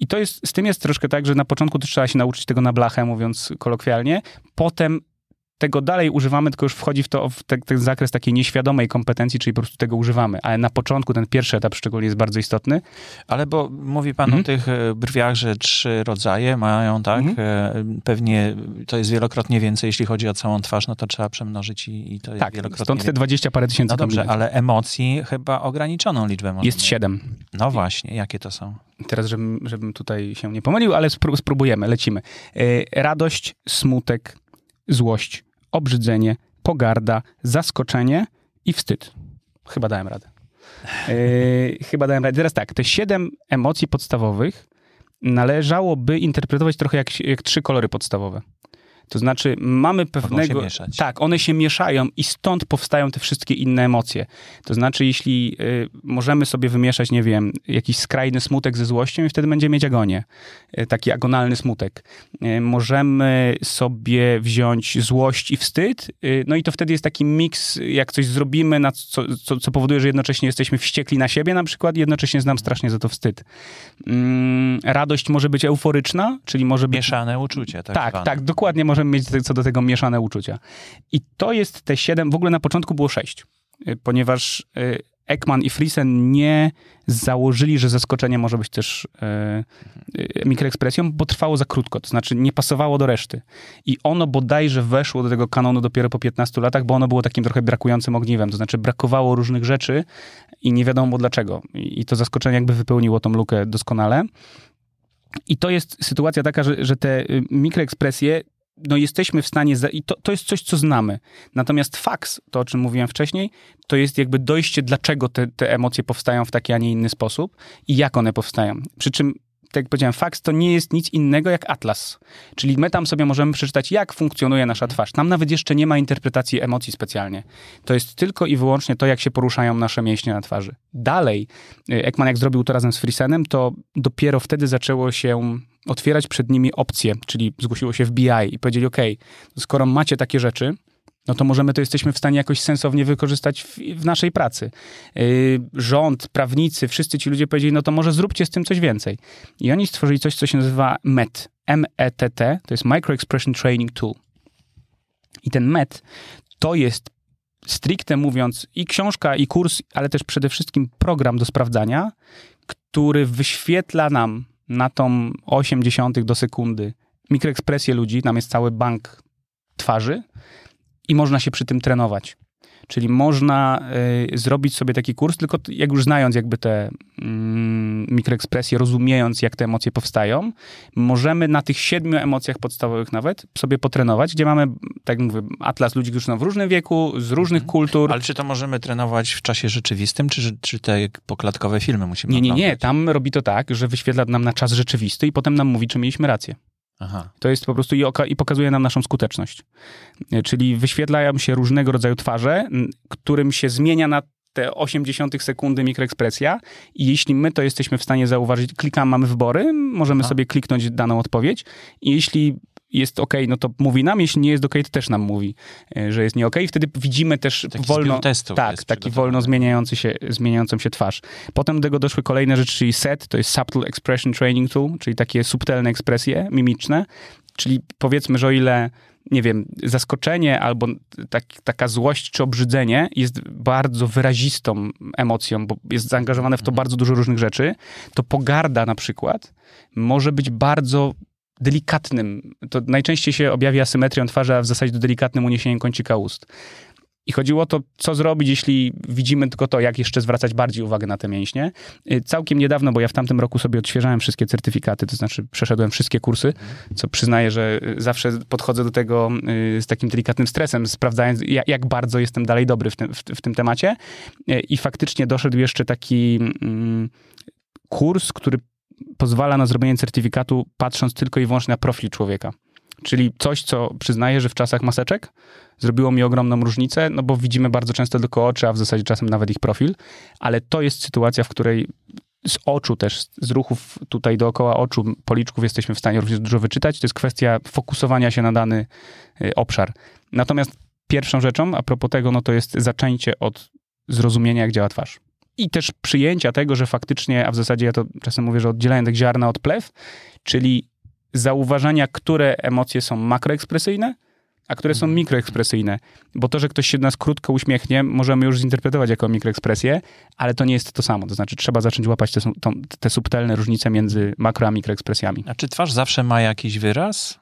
I to jest, z tym jest troszkę tak, że na początku też trzeba się nauczyć tego na blachę, mówiąc kolokwialnie. Potem tego dalej używamy, tylko już wchodzi w to w te, ten zakres takiej nieświadomej kompetencji, czyli po prostu tego używamy. Ale na początku ten pierwszy etap szczególnie jest bardzo istotny. Ale bo mówi pan Mhm. o tych e, brwiach, że trzy rodzaje mają, tak? Mhm. E, Pewnie to jest wielokrotnie więcej, jeśli chodzi o całą twarz, no to trzeba przemnożyć i, i to jest Tak, wielokrotnie stąd te więcej. 20 parę tysięcy No dobrze, kombinacji. ale emocji chyba ograniczoną liczbę można Jest mieć. siedem. No właśnie, jakie to są? Teraz, żebym, żebym tutaj się nie pomylił, ale spró- spróbujemy, lecimy. E, radość, smutek, złość, obrzydzenie, pogarda, zaskoczenie i wstyd. Chyba dałem radę. E, chyba dałem radę. Teraz tak, te siedem emocji podstawowych należałoby interpretować trochę jak, jak trzy kolory podstawowe. To znaczy, mamy pewnego. się mieszać. Tak, one się mieszają i stąd powstają te wszystkie inne emocje. To znaczy, jeśli y, możemy sobie wymieszać, nie wiem, jakiś skrajny smutek ze złością i wtedy będziemy mieć agonię. Y, taki agonalny smutek. Y, możemy sobie wziąć złość i wstyd, y, no i to wtedy jest taki miks, jak coś zrobimy, na co, co, co powoduje, że jednocześnie jesteśmy wściekli na siebie na przykład i jednocześnie znam strasznie za to wstyd. Mm, radość może być euforyczna, czyli może być Mieszane uczucie, tak tak, tak, dokładnie możemy mieć co do tego mieszane uczucia. I to jest te siedem, w ogóle na początku było sześć, y, ponieważ y, Ekman i Friesen nie założyli, że zaskoczenie może być też e, mikroekspresją, bo trwało za krótko, to znaczy nie pasowało do reszty. I ono bodajże weszło do tego kanonu dopiero po 15 latach, bo ono było takim trochę brakującym ogniwem, to znaczy brakowało różnych rzeczy i nie wiadomo dlaczego. I, i to zaskoczenie jakby wypełniło tą lukę doskonale. I to jest sytuacja taka, że, że te y, mikroekspresje no jesteśmy w stanie, i to, to jest coś, co znamy. Natomiast faks, to o czym mówiłem wcześniej, to jest jakby dojście, dlaczego te, te emocje powstają w taki, a nie inny sposób i jak one powstają. Przy czym tak jak powiedziałem, faks to nie jest nic innego jak atlas. Czyli my tam sobie możemy przeczytać, jak funkcjonuje nasza twarz. Tam nawet jeszcze nie ma interpretacji emocji specjalnie. To jest tylko i wyłącznie to, jak się poruszają nasze mięśnie na twarzy. Dalej, y, Ekman jak zrobił to razem z Frisenem, to dopiero wtedy zaczęło się otwierać przed nimi opcje, czyli zgłosiło się w BI i powiedzieli, ok, skoro macie takie rzeczy, no to możemy to jesteśmy w stanie jakoś sensownie wykorzystać w, w naszej pracy. Yy, rząd, prawnicy, wszyscy ci ludzie powiedzieli, no to może zróbcie z tym coś więcej. I oni stworzyli coś, co się nazywa MET, M-E-T-T, to jest Micro Expression Training Tool. I ten MET to jest stricte mówiąc i książka, i kurs, ale też przede wszystkim program do sprawdzania, który wyświetla nam na tą 80 do sekundy mikroekspresję ludzi, tam jest cały bank twarzy, i można się przy tym trenować. Czyli można y, zrobić sobie taki kurs, tylko jak już znając jakby te mm, mikroekspresje, rozumiejąc jak te emocje powstają, możemy na tych siedmiu emocjach podstawowych nawet sobie potrenować, gdzie mamy, tak jak mówię, atlas ludzi, którzy są w różnym wieku, z różnych Mhm. kultur. Ale czy to możemy trenować w czasie rzeczywistym, czy, czy te poklatkowe filmy musimy Nie, nie, nie. Tam robi to tak, że wyświetla nam na czas rzeczywisty i potem nam mówi, czy mieliśmy rację. Aha. To jest po prostu i, oka- i pokazuje nam naszą skuteczność. E, Czyli wyświetlają się różnego rodzaju twarze, którym się zmienia na te 80 sekundy mikroekspresja i jeśli my to jesteśmy w stanie zauważyć, klikamy, mamy wybory, możemy Aha. sobie kliknąć daną odpowiedź i jeśli jest ok, no to mówi nam, jeśli nie jest ok, to też nam mówi, e, że jest nie ok. I wtedy widzimy też Taki wolno... testów Tak, taki wolno zmieniający się, zmieniającą się twarz. Potem do tego doszły kolejne rzeczy, czyli SET, to jest Subtle Expression Training Tool, czyli takie subtelne ekspresje mimiczne. Czyli powiedzmy, że o ile, nie wiem, zaskoczenie albo tak, taka złość czy obrzydzenie jest bardzo wyrazistą emocją, bo jest zaangażowane w to bardzo dużo różnych rzeczy, to pogarda na przykład może być bardzo delikatnym. To najczęściej się objawia symetrią twarzy, a w zasadzie do delikatnym uniesieniem kącika ust. I chodziło o to, co zrobić, jeśli widzimy tylko to, jak jeszcze zwracać bardziej uwagę na te mięśnie. Y, Całkiem niedawno, bo ja w tamtym roku sobie odświeżałem wszystkie certyfikaty, to znaczy przeszedłem wszystkie kursy, co przyznaję, że y, zawsze podchodzę do tego y, z takim delikatnym stresem, sprawdzając, ja- jak bardzo jestem dalej dobry w tym, w, w tym temacie. I faktycznie doszedł jeszcze taki mm, kurs, który pozwala na zrobienie certyfikatu, patrząc tylko i wyłącznie na profil człowieka. Czyli coś, co przyznaję, że w czasach maseczek zrobiło mi ogromną różnicę, no bo widzimy bardzo często tylko oczy, a w zasadzie czasem nawet ich profil, ale to jest sytuacja, w której z oczu też, z ruchów tutaj dookoła oczu, policzków jesteśmy w stanie również dużo wyczytać. To jest kwestia fokusowania się na dany y, obszar. Natomiast pierwszą rzeczą, a propos tego, no to jest zaczęcie od zrozumienia, jak działa twarz. I też przyjęcia tego, że faktycznie, a w zasadzie ja to czasem mówię, że oddzielając tak ziarna od plew, czyli zauważania, które emocje są makroekspresyjne, a które są mikroekspresyjne. Bo to, że ktoś się do nas krótko uśmiechnie, możemy już zinterpretować jako mikroekspresję, ale to nie jest to samo. To znaczy, trzeba zacząć łapać te, tą, te subtelne różnice między makro a mikroekspresjami. A czy twarz zawsze ma jakiś wyraz?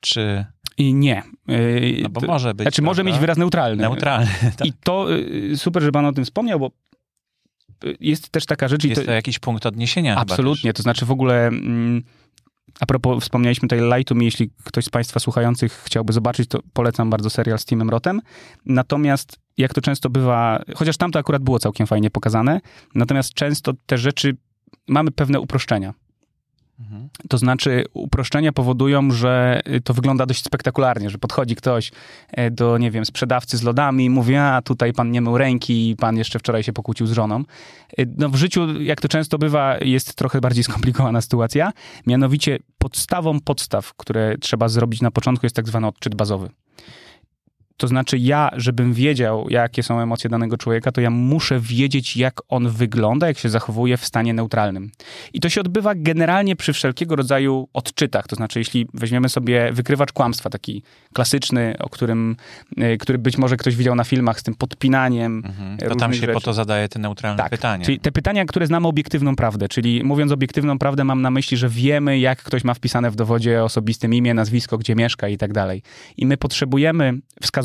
Czy... I nie. Yy, No bo może być, Znaczy, może prawda? mieć wyraz neutralny. Neutralny. tak. I to yy, super, że pan o tym wspomniał, bo jest też taka rzecz, Jest to, to jakiś punkt odniesienia Absolutnie, to znaczy w ogóle mm, a propos, wspomnieliśmy tutaj Me, jeśli ktoś z państwa słuchających chciałby zobaczyć, to polecam bardzo serial z Timem Rotem. Natomiast jak to często bywa, chociaż tam to akurat było całkiem fajnie pokazane, natomiast często te rzeczy, mamy pewne uproszczenia. To znaczy, uproszczenia powodują, że y, to wygląda dość spektakularnie, że podchodzi ktoś e, do, nie wiem, sprzedawcy z lodami i mówi, a tutaj pan nie mył ręki i pan jeszcze wczoraj się pokłócił z żoną. Y, No w życiu, jak to często bywa, jest trochę bardziej skomplikowana sytuacja. Mianowicie podstawą podstaw, które trzeba zrobić na początku jest tak zwany odczyt bazowy. To znaczy ja, żebym wiedział, jakie są emocje danego człowieka, to ja muszę wiedzieć, jak on wygląda, jak się zachowuje w stanie neutralnym. I to się odbywa generalnie przy wszelkiego rodzaju odczytach. To znaczy, jeśli weźmiemy sobie wykrywacz kłamstwa, taki klasyczny, o którym, y, który być może ktoś widział na filmach z tym podpinaniem. Mhm. To tam się rzeczy. po to zadaje te neutralne Tak, pytania. Czyli te pytania, które znamy obiektywną prawdę, czyli mówiąc obiektywną prawdę, mam na myśli, że wiemy, jak ktoś ma wpisane w dowodzie osobistym imię, nazwisko, gdzie mieszka i tak dalej. I my potrzebujemy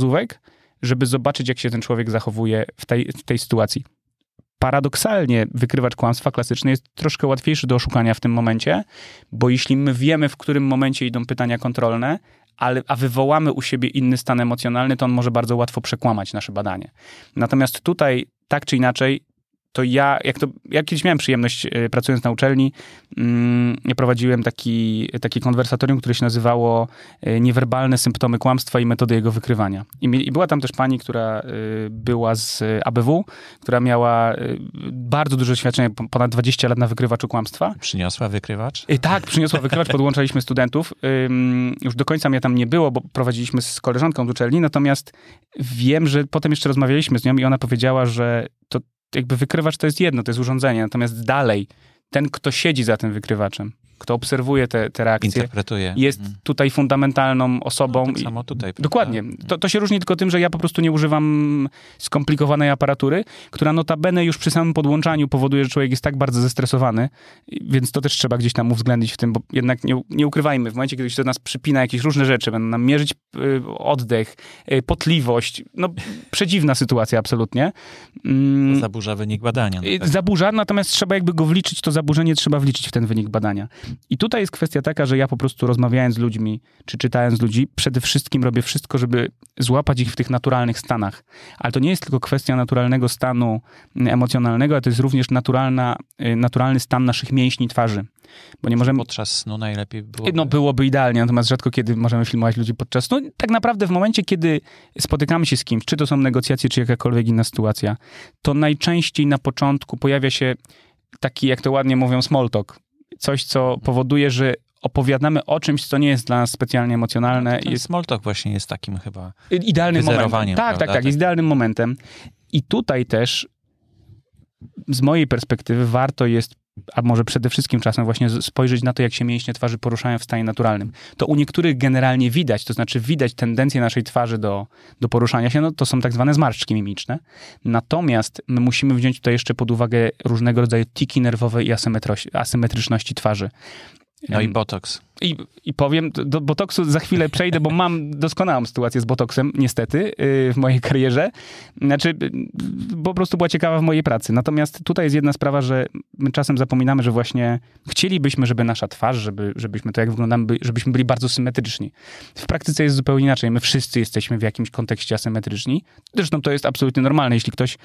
wskazówek, żeby zobaczyć, jak się ten człowiek zachowuje w tej, w tej sytuacji. Paradoksalnie wykrywacz kłamstwa klasyczny jest troszkę łatwiejszy do oszukania w tym momencie, bo jeśli my wiemy, w którym momencie idą pytania kontrolne, ale, a wywołamy u siebie inny stan emocjonalny, to on może bardzo łatwo przekłamać nasze badanie. Natomiast tutaj, tak czy inaczej, to ja, jak to, ja kiedyś miałem przyjemność, e, pracując na uczelni, mm, ja prowadziłem taki, taki konwersatorium, które się nazywało e, Niewerbalne symptomy kłamstwa i metody jego wykrywania. I, była tam też pani, która e, była z ABW, która miała bardzo duże doświadczenie, po- ponad 20 lat na wykrywaczu kłamstwa. Przyniosła wykrywacz? Tak, przyniosła wykrywacz, podłączaliśmy studentów. Już do końca mnie tam nie było, bo prowadziliśmy z koleżanką z uczelni, natomiast wiem, że potem jeszcze rozmawialiśmy z nią i ona powiedziała, że to jakby wykrywacz to jest jedno, to jest urządzenie, natomiast dalej ten, kto siedzi za tym wykrywaczem, kto obserwuje te, te reakcje, Interpretuje. jest Mhm. tutaj fundamentalną osobą. Tak i- samo tutaj. prawda? Dokładnie. To, to się różni tylko tym, że ja po prostu nie używam skomplikowanej aparatury, która notabene już przy samym podłączaniu powoduje, że człowiek jest tak bardzo zestresowany, więc to też trzeba gdzieś tam uwzględnić w tym, bo jednak nie, nie ukrywajmy, w momencie, kiedy się do nas przypina jakieś różne rzeczy, będą nam mierzyć y, oddech, y, potliwość, no przedziwna sytuacja absolutnie. Mm, Zaburza wynik badania. no Y, tak. Zaburza, natomiast trzeba jakby go wliczyć, to zaburzenie trzeba wliczyć w ten wynik badania. I tutaj jest kwestia taka, że ja po prostu rozmawiając z ludźmi, czy czytając ludzi, przede wszystkim robię wszystko, żeby złapać ich w tych naturalnych stanach. Ale to nie jest tylko kwestia naturalnego stanu emocjonalnego, ale to jest również naturalna, y, naturalny stan naszych mięśni twarzy. Bo nie możemy... Podczas snu najlepiej było. No byłoby idealnie, natomiast rzadko kiedy możemy filmować ludzi podczas. No tak naprawdę w momencie, kiedy spotykamy się z kimś, czy to są negocjacje, czy jakakolwiek inna sytuacja, to najczęściej na początku pojawia się taki, jak to ładnie mówią, small talk. Coś, co powoduje, że opowiadamy o czymś, co nie jest dla nas specjalnie emocjonalne. Ten Jest small talk właśnie jest takim chyba. idealnym momentem. Tak, tak, prawda? tak, jest idealnym momentem. I tutaj też z mojej perspektywy warto jest, a może przede wszystkim czasem właśnie spojrzeć na to, jak się mięśnie twarzy poruszają w stanie naturalnym. To u niektórych generalnie widać, to znaczy widać tendencję naszej twarzy do, do poruszania się, no to są tak zwane zmarszczki mimiczne. Natomiast my musimy wziąć tutaj jeszcze pod uwagę różnego rodzaju tiki nerwowe i asymetryczności twarzy. No i botox. I, I powiem, do- botoksu za chwilę przejdę, bo mam doskonałą sytuację z botoksem, niestety, yy, w mojej karierze. Znaczy, yy, po prostu była ciekawa w mojej pracy. Natomiast tutaj jest jedna sprawa, że my czasem zapominamy, że właśnie chcielibyśmy, żeby nasza twarz, żeby, żebyśmy to jak wyglądamy, by- żebyśmy byli bardzo symetryczni. W praktyce jest zupełnie inaczej. My wszyscy jesteśmy w jakimś kontekście asymetryczni. Zresztą to jest absolutnie normalne. Jeśli ktoś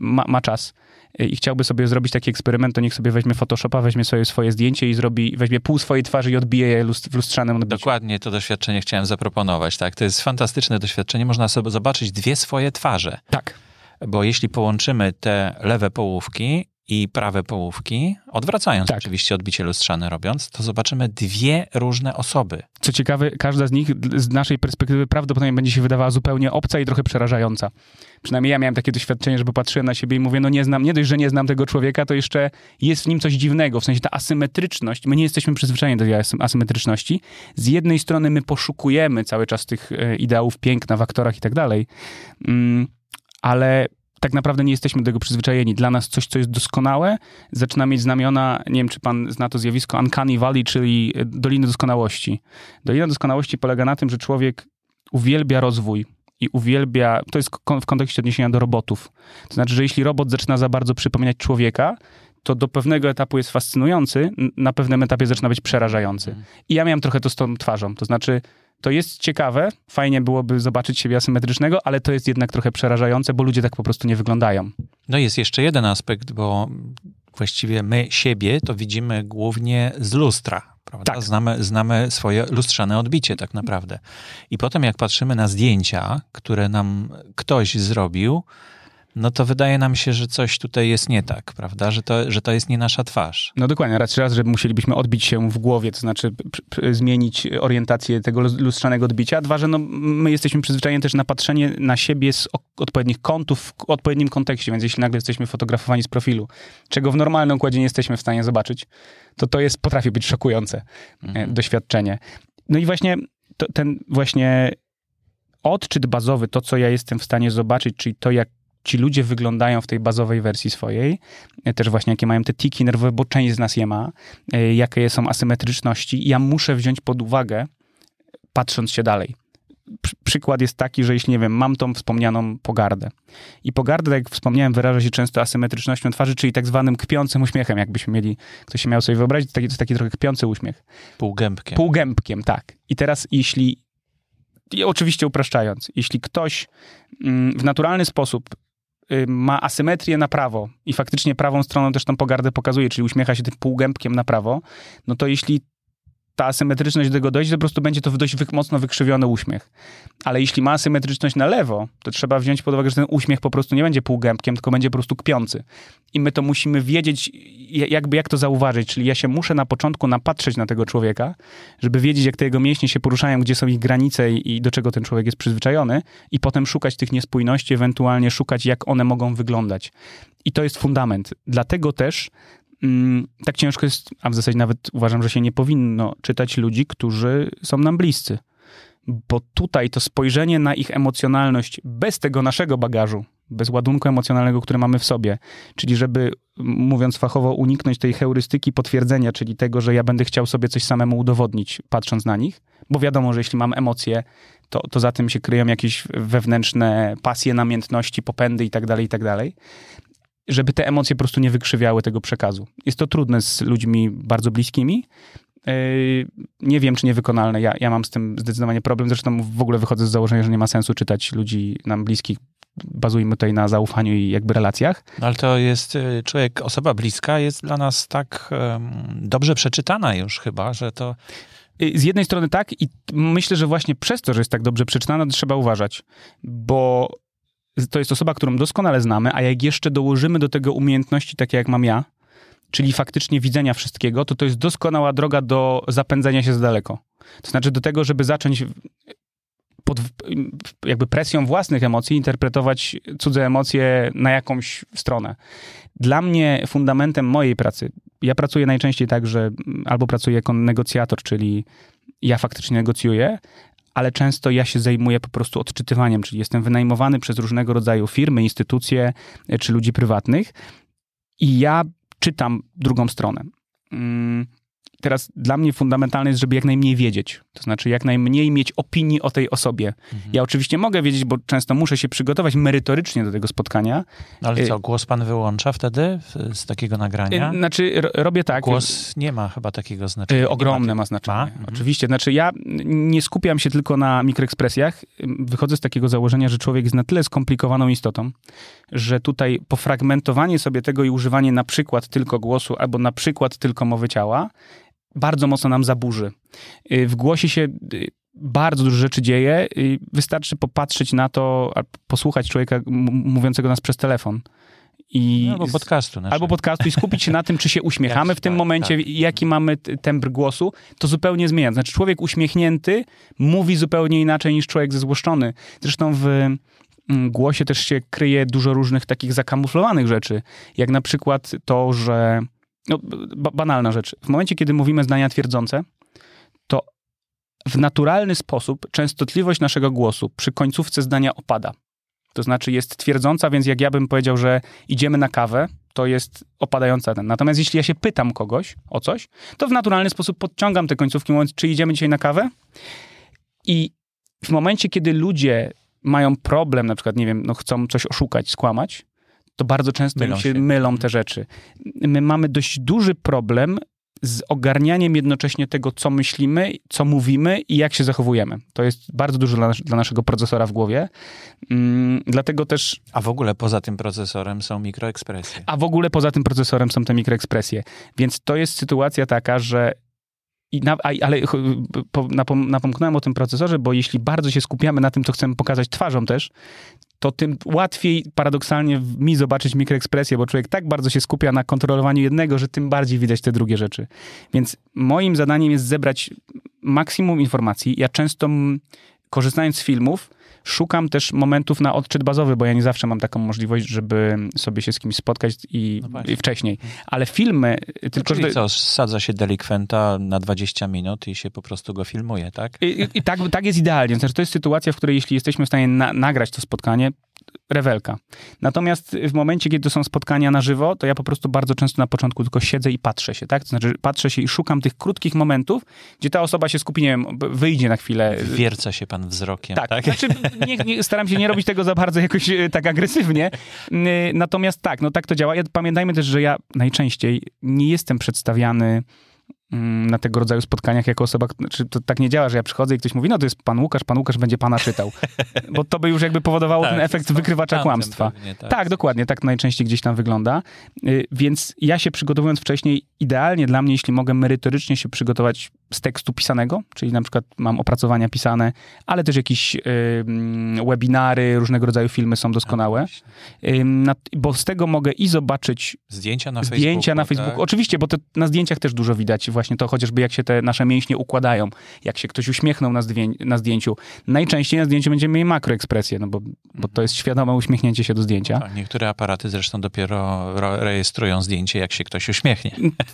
ma, ma czas yy, i chciałby sobie zrobić taki eksperyment, to niech sobie weźmie Photoshopa, weźmie sobie swoje zdjęcie i zrobi, weźmie pół swojej twarzy i odbije lust- w lustrzanym odbiciu. Dokładnie to doświadczenie chciałem zaproponować. Tak, to jest fantastyczne doświadczenie. Można sobie zobaczyć dwie swoje twarze. Tak. Bo jeśli połączymy te lewe połówki i prawe połówki, odwracając Tak. oczywiście odbicie lustrzane robiąc, to zobaczymy dwie różne osoby. Co ciekawe, każda z nich z naszej perspektywy prawdopodobnie będzie się wydawała zupełnie obca i trochę przerażająca. Przynajmniej ja miałem takie doświadczenie, że popatrzyłem na siebie i mówię, no nie znam, nie dość, że nie znam tego człowieka, to jeszcze jest w nim coś dziwnego, w sensie ta asymetryczność, my nie jesteśmy przyzwyczajeni do tej asy- asymetryczności. Z jednej strony my poszukujemy cały czas tych e, ideałów piękna w aktorach i tak dalej, mm, ale tak naprawdę nie jesteśmy do tego przyzwyczajeni. Dla nas coś, co jest doskonałe, zaczyna mieć znamiona, nie wiem, czy pan zna to zjawisko Uncanny Valley, czyli e, Doliny Doskonałości. Dolina Doskonałości polega na tym, że człowiek uwielbia rozwój i uwielbia, to jest w kontekście odniesienia do robotów. To znaczy, że jeśli robot zaczyna za bardzo przypominać człowieka, to do pewnego etapu jest fascynujący, na pewnym etapie zaczyna być przerażający. I ja miałem trochę to z tą twarzą. To znaczy, to jest ciekawe, fajnie byłoby zobaczyć siebie asymetrycznego, ale to jest jednak trochę przerażające, bo ludzie tak po prostu nie wyglądają. No jest jeszcze jeden aspekt, bo właściwie my siebie to widzimy głównie z lustra. Prawda? Tak. Znamy, znamy swoje lustrzane odbicie tak naprawdę. I potem jak patrzymy na zdjęcia, które nam ktoś zrobił, no to wydaje nam się, że coś tutaj jest nie tak, prawda? Że to, że to jest nie nasza twarz. No dokładnie, raz, raz, że musielibyśmy odbić się w głowie, to znaczy zmienić orientację tego lus- lustrzanego odbicia. Dwa, że no, my jesteśmy przyzwyczajeni też na patrzenie na siebie z odpowiednich kątów w odpowiednim kontekście, więc jeśli nagle jesteśmy fotografowani z profilu, czego w normalnym układzie nie jesteśmy w stanie zobaczyć, to to jest, potrafi być szokujące e, doświadczenie. No i właśnie to, ten właśnie odczyt bazowy, to co ja jestem w stanie zobaczyć, czyli to jak ci ludzie wyglądają w tej bazowej wersji swojej, e, też właśnie jakie mają te tiki nerwowe, bo część z nas je ma, e, jakie są asymetryczności, ja muszę wziąć pod uwagę, patrząc się dalej. Przy- Przykład jest taki, że jeśli, nie wiem, mam tą wspomnianą pogardę. I pogarda, tak jak wspomniałem, wyraża się często asymetrycznością twarzy, czyli tak zwanym kpiącym uśmiechem, jakbyśmy mieli, ktoś się miał sobie wyobrazić, to taki, to taki trochę kpiący uśmiech. Półgębkiem. Półgębkiem, tak. I teraz jeśli, i oczywiście upraszczając, jeśli ktoś mm, w naturalny sposób ma asymetrię na prawo i faktycznie prawą stroną też tą pogardę pokazuje, czyli uśmiecha się tym półgębkiem na prawo, no to jeśli ta asymetryczność do tego dojdzie, to po prostu będzie to dość wy, mocno wykrzywiony uśmiech. Ale jeśli ma asymetryczność na lewo, to trzeba wziąć pod uwagę, że ten uśmiech po prostu nie będzie półgębkiem, tylko będzie po prostu kpiący. I my to musimy wiedzieć, ja- jakby jak to zauważyć. Czyli ja się muszę na początku napatrzeć na tego człowieka, żeby wiedzieć, jak te jego mięśnie się poruszają, gdzie są ich granice i, i do czego ten człowiek jest przyzwyczajony, i potem szukać tych niespójności, ewentualnie szukać, jak one mogą wyglądać. I to jest fundament. Dlatego też mm, tak ciężko jest, a w zasadzie nawet uważam, że się nie powinno czytać ludzi, którzy są nam bliscy. Bo tutaj to spojrzenie na ich emocjonalność bez tego naszego bagażu, bez ładunku emocjonalnego, który mamy w sobie, czyli żeby, mówiąc fachowo, uniknąć tej heurystyki potwierdzenia, czyli tego, że ja będę chciał sobie coś samemu udowodnić, patrząc na nich, bo wiadomo, że jeśli mam emocje, to, to za tym się kryją jakieś wewnętrzne pasje, namiętności, popędy i tak żeby te emocje po prostu nie wykrzywiały tego przekazu. Jest to trudne z ludźmi bardzo bliskimi. Yy, Nie wiem, czy niewykonalne. Ja, ja mam z tym zdecydowanie problem. Zresztą w ogóle wychodzę z założenia, że nie ma sensu czytać ludzi nam bliskich. Bazujmy tutaj na zaufaniu i jakby relacjach. No, ale to jest y, człowiek, osoba bliska jest dla nas tak em, dobrze przeczytana już chyba, że to Y, Z jednej strony tak i myślę, że właśnie przez to, że jest tak dobrze przeczytana, trzeba uważać, bo to jest osoba, którą doskonale znamy, a jak jeszcze dołożymy do tego umiejętności takie jak mam ja, czyli faktycznie widzenia wszystkiego, to to jest doskonała droga do zapędzenia się z daleko. To znaczy do tego, żeby zacząć pod jakby presją własnych emocji interpretować cudze emocje na jakąś stronę. Dla mnie fundamentem mojej pracy, ja pracuję najczęściej tak, że albo pracuję jako negocjator, czyli ja faktycznie negocjuję, ale często ja się zajmuję po prostu odczytywaniem, czyli jestem wynajmowany przez różnego rodzaju firmy, instytucje e, czy ludzi prywatnych i ja czytam drugą stronę. Mm, Teraz dla mnie fundamentalne jest, żeby jak najmniej wiedzieć. To znaczy, jak najmniej mieć opinii o tej osobie. Ja oczywiście mogę wiedzieć, bo często muszę się przygotować merytorycznie do tego spotkania. No ale Y- co, głos pan wyłącza wtedy z takiego nagrania? Y, Znaczy, ro- robię tak. Głos nie ma chyba takiego znaczenia. Y, Ogromne ma ma znaczenie. Ma? Mhm. Oczywiście. Znaczy, ja nie skupiam się tylko na mikroekspresjach. Wychodzę z takiego założenia, że człowiek jest na tyle skomplikowaną istotą, że tutaj pofragmentowanie sobie tego i używanie na przykład tylko głosu albo na przykład tylko mowy ciała bardzo mocno nam zaburzy. Y, W głosie się y, bardzo dużo rzeczy dzieje. y, Wystarczy popatrzeć na to, posłuchać człowieka mówiącego nas przez telefon. I Albo podcastu. Znaczy. albo podcastu i skupić się na tym, czy się uśmiechamy w tym tak, momencie, tak. jaki mamy tembr głosu, to zupełnie zmienia. Znaczy człowiek uśmiechnięty mówi zupełnie inaczej niż człowiek zezłoszczony. Zresztą w mm, głosie też się kryje dużo różnych takich zakamuflowanych rzeczy, jak na przykład to, że no, ba- banalna rzecz. W momencie, kiedy mówimy zdania twierdzące, to w naturalny sposób częstotliwość naszego głosu przy końcówce zdania opada. To znaczy jest twierdząca, więc jak ja bym powiedział, że idziemy na kawę, to jest opadająca ten. Natomiast jeśli ja się pytam kogoś o coś, to w naturalny sposób podciągam te końcówki, mówiąc, czy idziemy dzisiaj na kawę? I w momencie, kiedy ludzie mają problem, na przykład, nie wiem, no chcą coś oszukać, skłamać, to bardzo często Mylą się, się. mylą te rzeczy. My mamy dość duży problem z ogarnianiem jednocześnie tego, co myślimy, co mówimy i jak się zachowujemy. To jest bardzo dużo dla, nas- dla naszego procesora w głowie. Mm, dlatego też A w ogóle poza tym procesorem są mikroekspresje. a w ogóle poza tym procesorem są te mikroekspresje. Więc to jest sytuacja taka, że. I na, a, ale po, napom, napomknąłem o tym procesorze, bo jeśli bardzo się skupiamy na tym, co chcemy pokazać twarzą też, to tym łatwiej paradoksalnie mi zobaczyć mikroekspresję, bo człowiek tak bardzo się skupia na kontrolowaniu jednego, że tym bardziej widać te drugie rzeczy. Więc moim zadaniem jest zebrać maksimum informacji. Ja często, korzystając z filmów, szukam też momentów na odczyt bazowy, bo ja nie zawsze mam taką możliwość, żeby sobie się z kimś spotkać i, No i wcześniej. Ale filmy, tylko Czyli że... co, sadza się delikwenta na 20 minut i się po prostu go filmuje, tak? I, i, i tak, tak jest idealnie. Znaczy, to jest sytuacja, w której jeśli jesteśmy w stanie na, nagrać to spotkanie, rewelka. Natomiast w momencie, kiedy to są spotkania na żywo, to ja po prostu bardzo często na początku tylko siedzę i patrzę się, tak? To znaczy patrzę się i szukam tych krótkich momentów, gdzie ta osoba się skupi, nie wiem, wyjdzie na chwilę. Wierca się pan wzrokiem, tak? Tak, znaczy nie, nie, staram się nie robić tego za bardzo jakoś e, tak agresywnie. N- Natomiast tak, no tak to działa. Ja, pamiętajmy też, że ja najczęściej nie jestem przedstawiany na tego rodzaju spotkaniach jako osoba, znaczy to tak nie działa, że ja przychodzę i ktoś mówi, no to jest pan Łukasz, pan Łukasz będzie pana czytał. Bo to by już jakby powodowało Tak, ten efekt wykrywacza kłamstwa. pewnie, tak. Tak, dokładnie, tak najczęściej gdzieś tam wygląda. Y, Więc ja się przygotowując wcześniej, idealnie dla mnie, jeśli mogę merytorycznie się przygotować z tekstu pisanego, czyli na przykład mam opracowania pisane, ale też jakieś y, webinary, różnego rodzaju filmy są doskonałe, Y, na- bo z tego mogę i zobaczyć Zdjęcia na zdjęcia Facebooku. na Facebooku. Tak? Oczywiście, bo to na zdjęciach też dużo widać właśnie to, chociażby jak się te nasze mięśnie układają, jak się ktoś uśmiechnął na, na zdjęciu. Najczęściej na zdjęciu będziemy mieli makroekspresję, no bo, bo to jest świadome uśmiechnięcie się do zdjęcia. Tak, niektóre aparaty zresztą dopiero ro- rejestrują zdjęcie, jak się ktoś uśmiechnie.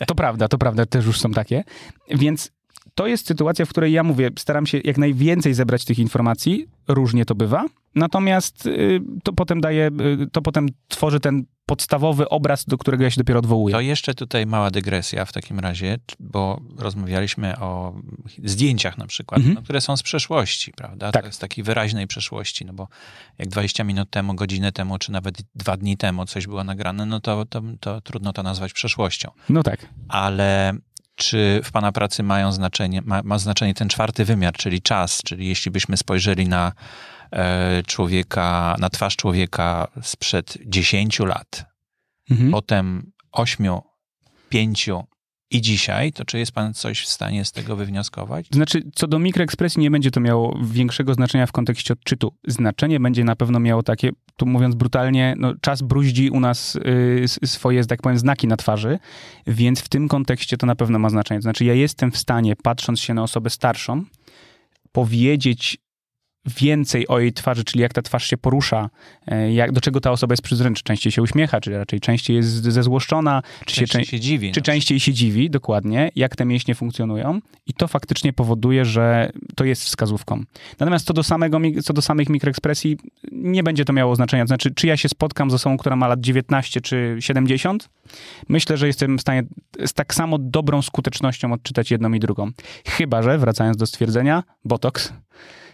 To prawda, to prawda, też już są takie. Więc to jest sytuacja, w której ja mówię, staram się jak najwięcej zebrać tych informacji, różnie to bywa, natomiast y, to potem daje, y, to potem tworzy ten podstawowy obraz, do którego ja się dopiero odwołuję. To jeszcze tutaj mała dygresja w takim razie, bo rozmawialiśmy o zdjęciach na przykład, Mhm. no, które są z przeszłości, prawda? Tak. To jest takiej wyraźnej przeszłości, no bo jak 20 minut temu, godzinę temu, czy nawet dwa dni temu coś było nagrane, no to, to, to trudno to nazwać przeszłością. No tak. Ale czy w Pana pracy mają znaczenie, ma, ma znaczenie ten czwarty wymiar, czyli czas, czyli jeśli byśmy spojrzeli na e, człowieka, na twarz człowieka sprzed 10 lat, Mhm. potem 8, 5 i dzisiaj, to czy jest Pan coś w stanie z tego wywnioskować? Znaczy, co do mikroekspresji nie będzie to miało większego znaczenia w kontekście odczytu. Znaczenie będzie na pewno miało takie, tu mówiąc brutalnie, no, czas bruździ u nas y, swoje, tak powiem, znaki na twarzy, więc w tym kontekście to na pewno ma znaczenie. To znaczy, ja jestem w stanie, patrząc się na osobę starszą, powiedzieć więcej o jej twarzy, czyli jak ta twarz się porusza, e, jak, do czego ta osoba jest przyzwyczajona, czy częściej się uśmiecha, czy raczej częściej jest zezłoszczona, czy się, Częściej czę- się dziwi. czy no. częściej się dziwi, dokładnie, jak te mięśnie funkcjonują i to faktycznie powoduje, że to jest wskazówką. Natomiast co do, samego, co do samych mikroekspresji, nie będzie to miało znaczenia. Znaczy, czy ja się spotkam z osobą, która ma lat 19 czy 70, myślę, że jestem w stanie z tak samo dobrą skutecznością odczytać jedną i drugą. Chyba, że, wracając do stwierdzenia, botoks.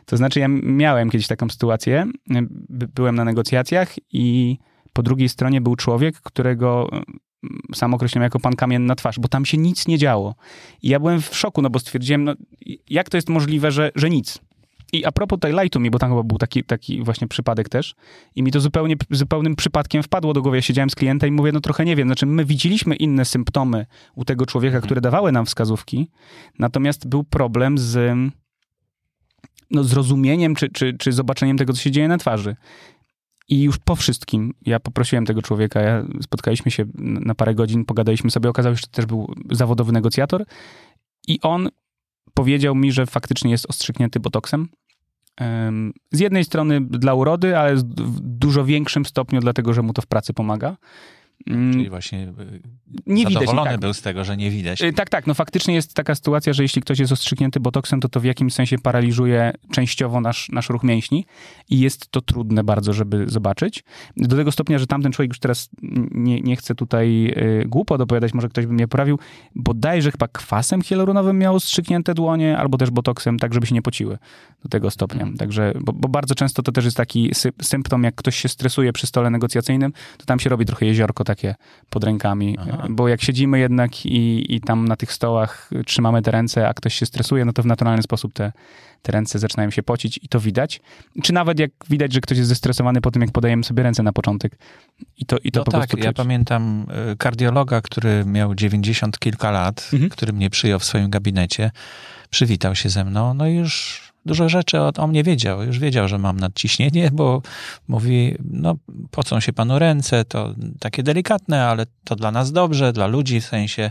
To znaczy, ja miałem kiedyś taką sytuację, by- byłem na negocjacjach i po drugiej stronie był człowiek, którego sam określiłem jako pan kamienna twarz, bo tam się nic nie działo. I ja byłem w szoku, no bo stwierdziłem, no, jak to jest możliwe, że, że nic. I a propos tej lightu mi, bo tam chyba był taki, taki właśnie przypadek też i mi to zupełnie, zupełnym przypadkiem wpadło do głowy. Ja siedziałem z klientem i mówię, no trochę nie wiem, znaczy my widzieliśmy inne symptomy u tego człowieka, które dawały nam wskazówki, natomiast był problem z no, zrozumieniem czy, czy, czy zobaczeniem tego, co się dzieje na twarzy. I już po wszystkim ja poprosiłem tego człowieka, ja, spotkaliśmy się na parę godzin, pogadaliśmy sobie, okazało się, że też był zawodowy negocjator i on powiedział mi, że faktycznie jest ostrzyknięty botoksem. Em, Z jednej strony dla urody, ale w dużo większym stopniu dlatego, że mu to w pracy pomaga. Mm, Czyli właśnie y, Nie widać. zadowolony tak. był z tego, że nie widać. Y, Tak, tak. No faktycznie jest taka sytuacja, że jeśli ktoś jest ostrzyknięty botoksem, to to w jakimś sensie paraliżuje częściowo nasz, nasz ruch mięśni i jest to trudne bardzo, żeby zobaczyć. Do tego stopnia, że tamten człowiek już teraz nie, nie chce tutaj y, głupot opowiadać, może ktoś by mnie poprawił, bodajże chyba kwasem hialuronowym miał ostrzyknięte dłonie, albo też botoksem, tak żeby się nie pociły do tego stopnia. Mhm. Także, bo, bo bardzo często to też jest taki sy- symptom, jak ktoś się stresuje przy stole negocjacyjnym, to tam się robi trochę jeziorko takie pod rękami, Aha. bo jak siedzimy jednak i, i tam na tych stołach trzymamy te ręce, a ktoś się stresuje, no to w naturalny sposób te, te ręce zaczynają się pocić i to widać. Czy nawet jak widać, że ktoś jest zestresowany po tym, jak podajemy sobie ręce na początek. I to, i to no po tak, prostu ja czuć. pamiętam y, kardiologa, który miał 90 kilka lat, Mhm. który mnie przyjął w swoim gabinecie, przywitał się ze mną, no i już Dużo rzeczy o, o mnie wiedział. Już wiedział, że mam nadciśnienie, bo mówi, no pocą się panu ręce, to takie delikatne, ale to dla nas dobrze, dla ludzi w sensie,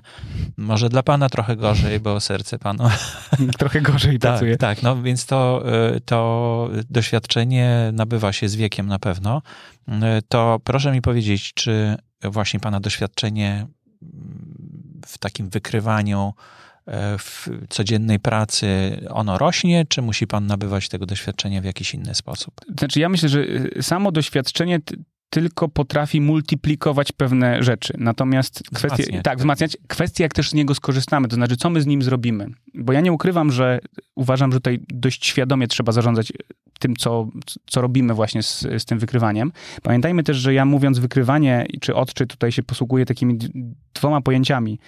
może dla pana trochę gorzej, bo serce panu... trochę gorzej tak, pracuje. Tak, no więc to, y, to doświadczenie nabywa się z wiekiem na pewno. Y, To proszę mi powiedzieć, czy właśnie pana doświadczenie w takim wykrywaniu w codziennej pracy ono rośnie, czy musi pan nabywać tego doświadczenia w jakiś inny sposób? Znaczy, ja myślę, że y, samo doświadczenie tylko potrafi multiplikować pewne rzeczy. Natomiast kwestie, Wzmacniać. tak, wzmacniać, kwestie jak też z niego skorzystamy, to znaczy, co my z nim zrobimy. Bo ja nie ukrywam, że uważam, że tutaj dość świadomie trzeba zarządzać tym, co, co robimy właśnie z, z tym wykrywaniem. Pamiętajmy też, że ja mówiąc wykrywanie czy odczyt, tutaj się posługuję takimi dwoma pojęciami.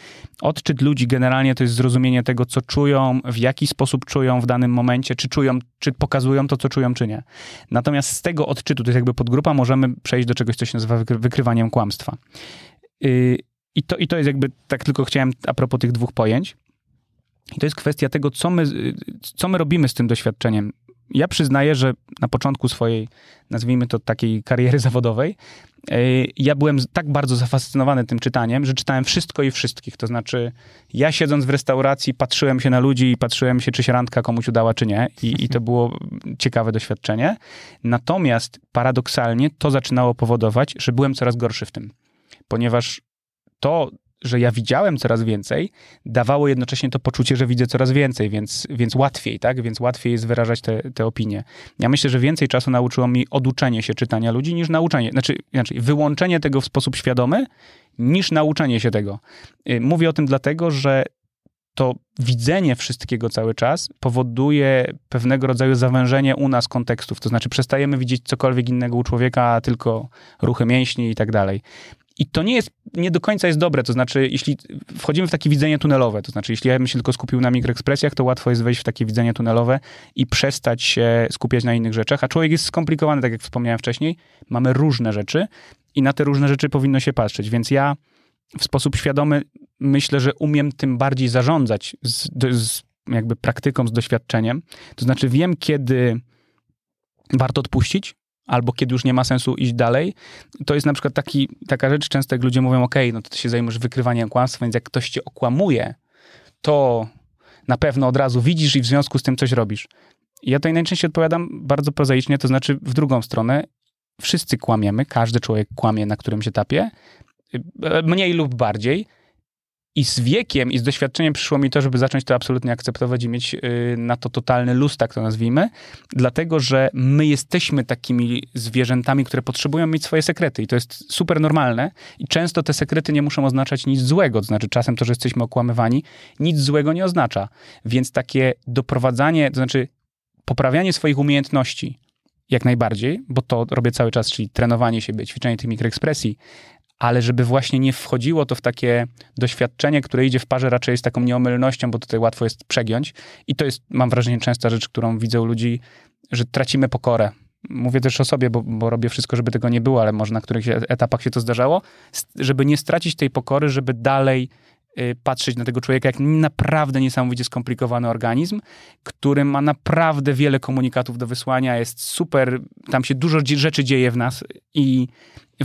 Odczyt ludzi generalnie to jest zrozumienie tego, co czują, w jaki sposób czują w danym momencie, czy czują, czy pokazują to, co czują, czy nie. Natomiast z tego odczytu, to jest jakby podgrupa, możemy przejść do czegoś, co się nazywa wykry- wykrywaniem kłamstwa. Yy, I to, I to jest jakby, tak tylko chciałem a propos tych dwóch pojęć. I to jest kwestia tego, co my, y, co my robimy z tym doświadczeniem. Ja przyznaję, że na początku swojej, nazwijmy to takiej kariery zawodowej, yy, ja byłem tak bardzo zafascynowany tym czytaniem, że czytałem wszystko i wszystkich. To znaczy, ja siedząc w restauracji, patrzyłem się na ludzi i patrzyłem się, czy się randka komuś udała, czy nie. I, i to było ciekawe doświadczenie. Natomiast paradoksalnie to zaczynało powodować, że byłem coraz gorszy w tym. Ponieważ to, że ja widziałem coraz więcej, dawało jednocześnie to poczucie, że widzę coraz więcej, więc, więc łatwiej, tak? Więc łatwiej jest wyrażać te, te opinie. Ja myślę, że więcej czasu nauczyło mi oduczenie się czytania ludzi niż nauczenie, znaczy, znaczy wyłączenie tego w sposób świadomy niż nauczenie się tego. Y, Mówię o tym dlatego, że to widzenie wszystkiego cały czas powoduje pewnego rodzaju zawężenie u nas kontekstów. To znaczy przestajemy widzieć cokolwiek innego u człowieka, tylko ruchy mięśni i tak dalej. I to nie jest, nie do końca jest dobre, to znaczy, jeśli wchodzimy w takie widzenie tunelowe, to znaczy, jeśli ja bym się tylko skupił na mikroekspresjach, to łatwo jest wejść w takie widzenie tunelowe i przestać się skupiać na innych rzeczach, a człowiek jest skomplikowany, tak jak wspomniałem wcześniej, mamy różne rzeczy i na te różne rzeczy powinno się patrzeć, więc ja w sposób świadomy myślę, że umiem tym bardziej zarządzać z, z jakby praktyką, z doświadczeniem, to znaczy wiem, kiedy warto odpuścić, albo kiedy już nie ma sensu iść dalej, to jest na przykład taki, taka rzecz, często jak ludzie mówią, ok, no to ty się zajmujesz wykrywaniem kłamstwa, więc jak ktoś cię okłamuje, to na pewno od razu widzisz i w związku z tym coś robisz. Ja tutaj najczęściej odpowiadam bardzo prozaicznie, to znaczy w drugą stronę, wszyscy kłamiemy, każdy człowiek kłamie na którymś etapie, e, mniej lub bardziej, i z wiekiem i z doświadczeniem przyszło mi to, żeby zacząć to absolutnie akceptować i mieć y, na to totalny luz, tak to nazwijmy, dlatego że my jesteśmy takimi zwierzętami, które potrzebują mieć swoje sekrety i to jest super normalne i często te sekrety nie muszą oznaczać nic złego, to znaczy czasem to, że jesteśmy okłamywani, nic złego nie oznacza. Więc takie doprowadzanie, to znaczy poprawianie swoich umiejętności jak najbardziej, bo to robię cały czas, czyli trenowanie siebie, ćwiczenie tych mikroekspresji, ale żeby właśnie nie wchodziło to w takie doświadczenie, które idzie w parze raczej z taką nieomylnością, bo tutaj łatwo jest przegiąć. I to jest, mam wrażenie, częsta rzecz, którą widzę u ludzi, że tracimy pokorę. Mówię też o sobie, bo, bo robię wszystko, żeby tego nie było, ale może na których etapach się to zdarzało, żeby nie stracić tej pokory, żeby dalej y, patrzeć na tego człowieka jak naprawdę niesamowicie skomplikowany organizm, który ma naprawdę wiele komunikatów do wysłania, jest super, tam się dużo rzeczy dzieje w nas i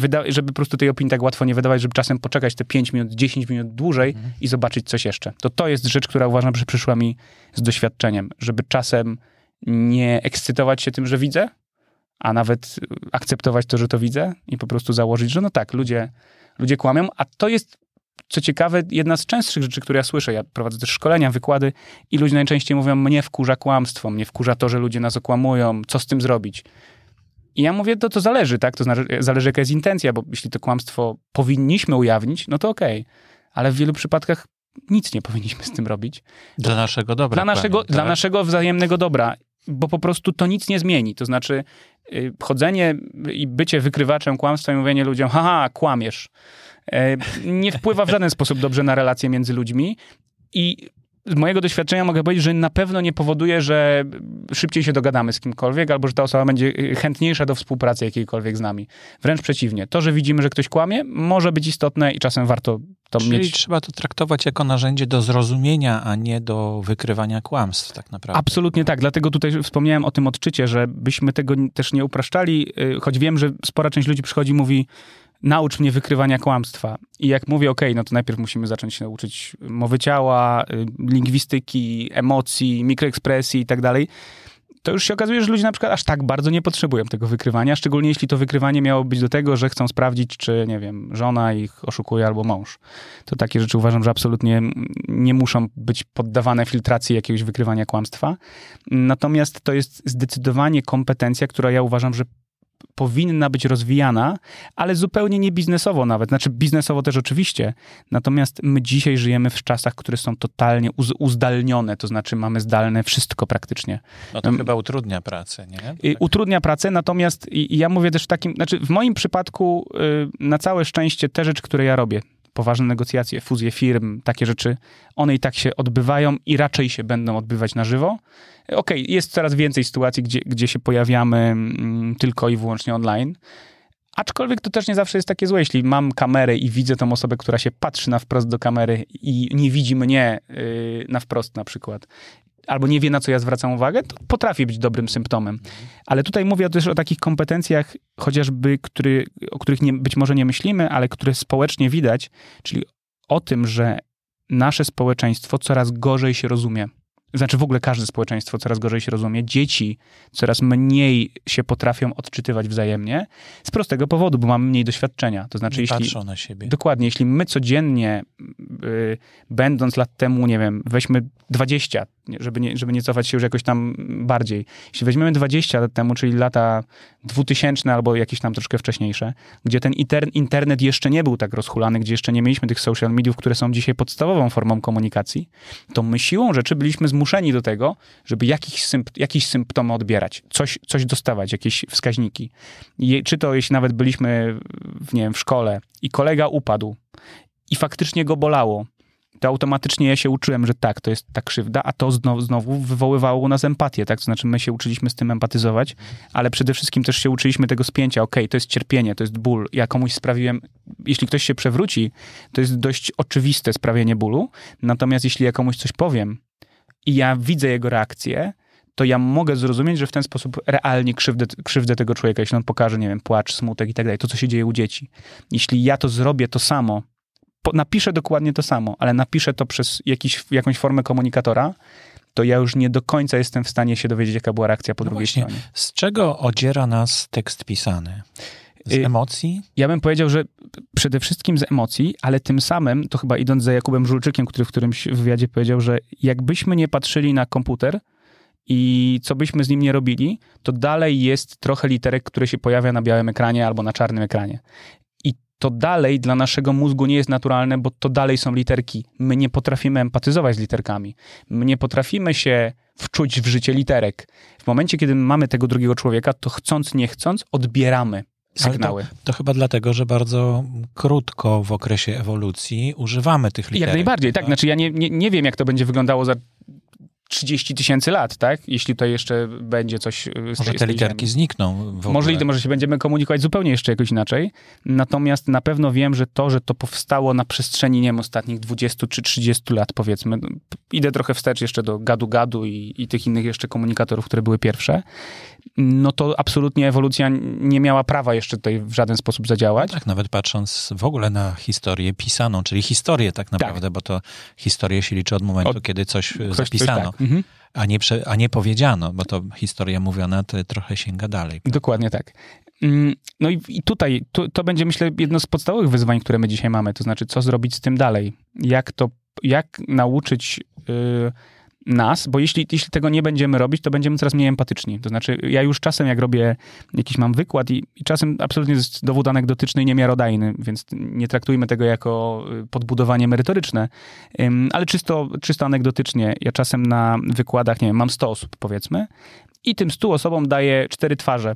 wyda- żeby po prostu tej opinii tak łatwo nie wydawać, żeby czasem poczekać te 5 minut, 10 minut dłużej Mhm. i zobaczyć coś jeszcze. To to jest rzecz, która uważam, że przyszła mi z doświadczeniem, żeby czasem nie ekscytować się tym, że widzę, a nawet akceptować to, że to widzę i po prostu założyć, że no tak, ludzie, ludzie kłamią, a to jest co ciekawe, jedna z częstszych rzeczy, które ja słyszę, ja prowadzę też szkolenia, wykłady i ludzie najczęściej mówią, mnie wkurza kłamstwo, mnie wkurza to, że ludzie nas okłamują, co z tym zrobić? I ja mówię, to to zależy, tak? To znaczy, zależy jaka jest intencja, bo jeśli to kłamstwo powinniśmy ujawnić, no to okej. Ale w wielu przypadkach nic nie powinniśmy z tym robić. Dla naszego dobra. Dla naszego, dla tak? naszego wzajemnego dobra, bo po prostu to nic nie zmieni. To znaczy, y, chodzenie i bycie wykrywaczem kłamstwa i mówienie ludziom, haha, kłamiesz, e, nie wpływa w żaden sposób dobrze na relacje między ludźmi i z mojego doświadczenia mogę powiedzieć, że na pewno nie powoduje, że szybciej się dogadamy z kimkolwiek, albo że ta osoba będzie chętniejsza do współpracy jakiejkolwiek z nami. Wręcz przeciwnie. To, że widzimy, że ktoś kłamie, może być istotne i czasem warto to Czyli mieć. trzeba to traktować jako narzędzie do zrozumienia, a nie do wykrywania kłamstw tak naprawdę. Absolutnie tak, dlatego tutaj wspomniałem o tym odczycie, że byśmy tego też nie upraszczali, y, choć wiem, że spora część ludzi przychodzi i mówi, naucz mnie wykrywania kłamstwa. I jak mówię, ok, no to najpierw musimy zacząć się nauczyć mowy ciała, y, lingwistyki, emocji, mikroekspresji i tak dalej. To już się okazuje, że ludzie na przykład aż tak bardzo nie potrzebują tego wykrywania, szczególnie jeśli to wykrywanie miało być do tego, że chcą sprawdzić, czy, nie wiem, żona ich oszukuje albo mąż. To takie rzeczy uważam, że absolutnie nie muszą być poddawane filtracji jakiegoś wykrywania kłamstwa. Natomiast to jest zdecydowanie kompetencja, która ja uważam, że powinna być rozwijana, ale zupełnie nie biznesowo nawet. Znaczy biznesowo też oczywiście. Natomiast my dzisiaj żyjemy w czasach, które są totalnie uz uzdalnione, to znaczy mamy zdalne wszystko praktycznie. No to chyba utrudnia pracę, nie? Tak. Utrudnia pracę, natomiast ja mówię też w takim, znaczy w moim przypadku y, na całe szczęście te rzeczy, które ja robię, poważne negocjacje, fuzje firm, takie rzeczy, one i tak się odbywają i raczej się będą odbywać na żywo. Okej, okay, jest coraz więcej sytuacji, gdzie, gdzie się pojawiamy mm, tylko i wyłącznie online. Aczkolwiek to też nie zawsze jest takie złe. Jeśli mam kamerę i widzę tą osobę, która się patrzy na wprost do kamery i nie widzi mnie yy, na wprost na przykład, albo nie wie, na co ja zwracam uwagę, to potrafi być dobrym symptomem. Ale tutaj mówię też o takich kompetencjach, chociażby, który, o których nie, być może nie myślimy, ale które społecznie widać, czyli o tym, że nasze społeczeństwo coraz gorzej się rozumie znaczy w ogóle każde społeczeństwo coraz gorzej się rozumie, dzieci coraz mniej się potrafią odczytywać wzajemnie z prostego powodu, bo mamy mniej doświadczenia. To znaczy, nie jeśli. Patrzą na siebie. Dokładnie, jeśli my codziennie, yy, będąc lat temu, nie wiem, weźmy 20, żeby nie, żeby nie cofać się już jakoś tam bardziej. Jeśli weźmiemy 20 lat temu, czyli lata 2000 albo jakieś tam troszkę wcześniejsze, gdzie ten internet jeszcze nie był tak rozhulany, gdzie jeszcze nie mieliśmy tych social mediów, które są dzisiaj podstawową formą komunikacji, to my siłą rzeczy byliśmy zmuszeni do tego, żeby jakiś, sympt jakiś symptomy odbierać, coś, coś dostawać, jakieś wskaźniki. I, czy to jeśli nawet byliśmy w, nie wiem, w szkole i kolega upadł i faktycznie go bolało, to automatycznie ja się uczyłem, że tak, to jest ta krzywda, a to znowu, znowu wywoływało u nas empatię, tak? To znaczy my się uczyliśmy z tym empatyzować, ale przede wszystkim też się uczyliśmy tego spięcia, okej, okay, to jest cierpienie, to jest ból. Ja komuś sprawiłem, jeśli ktoś się przewróci, to jest dość oczywiste sprawienie bólu, natomiast jeśli ja komuś coś powiem i ja widzę jego reakcję, to ja mogę zrozumieć, że w ten sposób realnie krzywdę, krzywdę tego człowieka, jeśli on pokaże, nie wiem, płacz, smutek i tak dalej, to co się dzieje u dzieci. Jeśli ja to zrobię to samo napiszę dokładnie to samo, ale napiszę to przez jakiś, jakąś formę komunikatora, to ja już nie do końca jestem w stanie się dowiedzieć, jaka była reakcja po no drugiej właśnie. stronie. Z czego odziera nas tekst pisany? Z y, emocji? Ja bym powiedział, że przede wszystkim z emocji, ale tym samym, to chyba idąc za Jakubem Żulczykiem, który w którymś wywiadzie powiedział, że jakbyśmy nie patrzyli na komputer i co byśmy z nim nie robili, to dalej jest trochę literek, które się pojawia na białym ekranie albo na czarnym ekranie to dalej dla naszego mózgu nie jest naturalne, bo to dalej są literki. My nie potrafimy empatyzować z literkami. My nie potrafimy się wczuć w życie literek. W momencie, kiedy mamy tego drugiego człowieka, to chcąc, nie chcąc, odbieramy sygnały. To, to, chyba dlatego, że bardzo krótko w okresie ewolucji używamy tych literek. Jak najbardziej, tak. Znaczy ja nie, nie, nie wiem, jak to będzie wyglądało za 30 tysięcy lat, tak? Jeśli to jeszcze będzie coś... Może te literki znikną w Możliwe, może się będziemy komunikować zupełnie jeszcze jakoś inaczej. Natomiast na pewno wiem, że to, że to powstało na przestrzeni, nie wiem, ostatnich 20 czy 30 lat, powiedzmy. Idę trochę wstecz jeszcze do gadu-gadu i, i tych innych jeszcze komunikatorów, które były pierwsze no to absolutnie ewolucja nie miała prawa jeszcze tutaj w żaden sposób zadziałać. No tak, nawet patrząc w ogóle na historię pisaną, czyli historię tak naprawdę, tak. bo to historię się liczy od momentu, od... kiedy coś Ktoś zapisano. Coś, tak. mhm. A nie, prze, a nie powiedziano, bo to historia mówiona to trochę sięga dalej. Dokładnie tak. Mm, no i, i tutaj to, to, będzie, myślę, jedno z podstawowych wyzwań, które my dzisiaj mamy. To znaczy, co zrobić z tym dalej? Jak to, jak nauczyć yy, nas, bo jeśli, jeśli tego nie będziemy robić, to będziemy coraz mniej empatyczni. To znaczy, ja już czasem, jak robię jakiś mam wykład i, i czasem absolutnie jest dowód anegdotyczny i niemiarodajny, więc nie traktujmy tego jako y, podbudowanie merytoryczne, ale czysto, czysto anegdotycznie. Ja czasem na wykładach, nie wiem, mam 100 osób, powiedzmy, i tym 100 osobom daję cztery twarze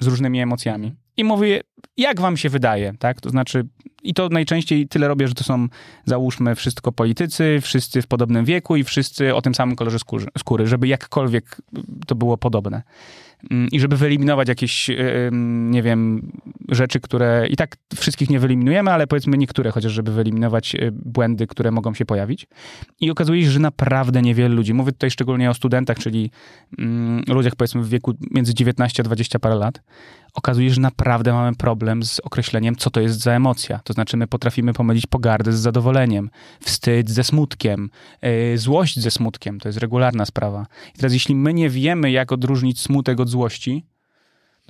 z różnymi emocjami. I mówię, jak wam się wydaje, tak? To znaczy, i to najczęściej tyle robię, że to są, załóżmy, wszystko politycy, wszyscy w podobnym wieku i wszyscy o tym samym kolorze skóry, skóry żeby jakkolwiek to było podobne. Mm, I żeby wyeliminować jakieś, nie wiem, rzeczy, które i tak wszystkich nie wyeliminujemy, ale powiedzmy niektóre, chociaż żeby wyeliminować e, błędy, które mogą się pojawić. I okazuje się, że naprawdę niewiele ludzi, mówię tutaj szczególnie o studentach, czyli mm, ludziach powiedzmy w wieku między 19 a 20 parę lat, okazuje że naprawdę mamy problem z określeniem, co to jest za emocja. To znaczy, my potrafimy pomylić pogardę z zadowoleniem, wstyd ze smutkiem, yy, złość ze smutkiem. To jest regularna sprawa. I teraz, jeśli my nie wiemy, jak odróżnić smutek od złości,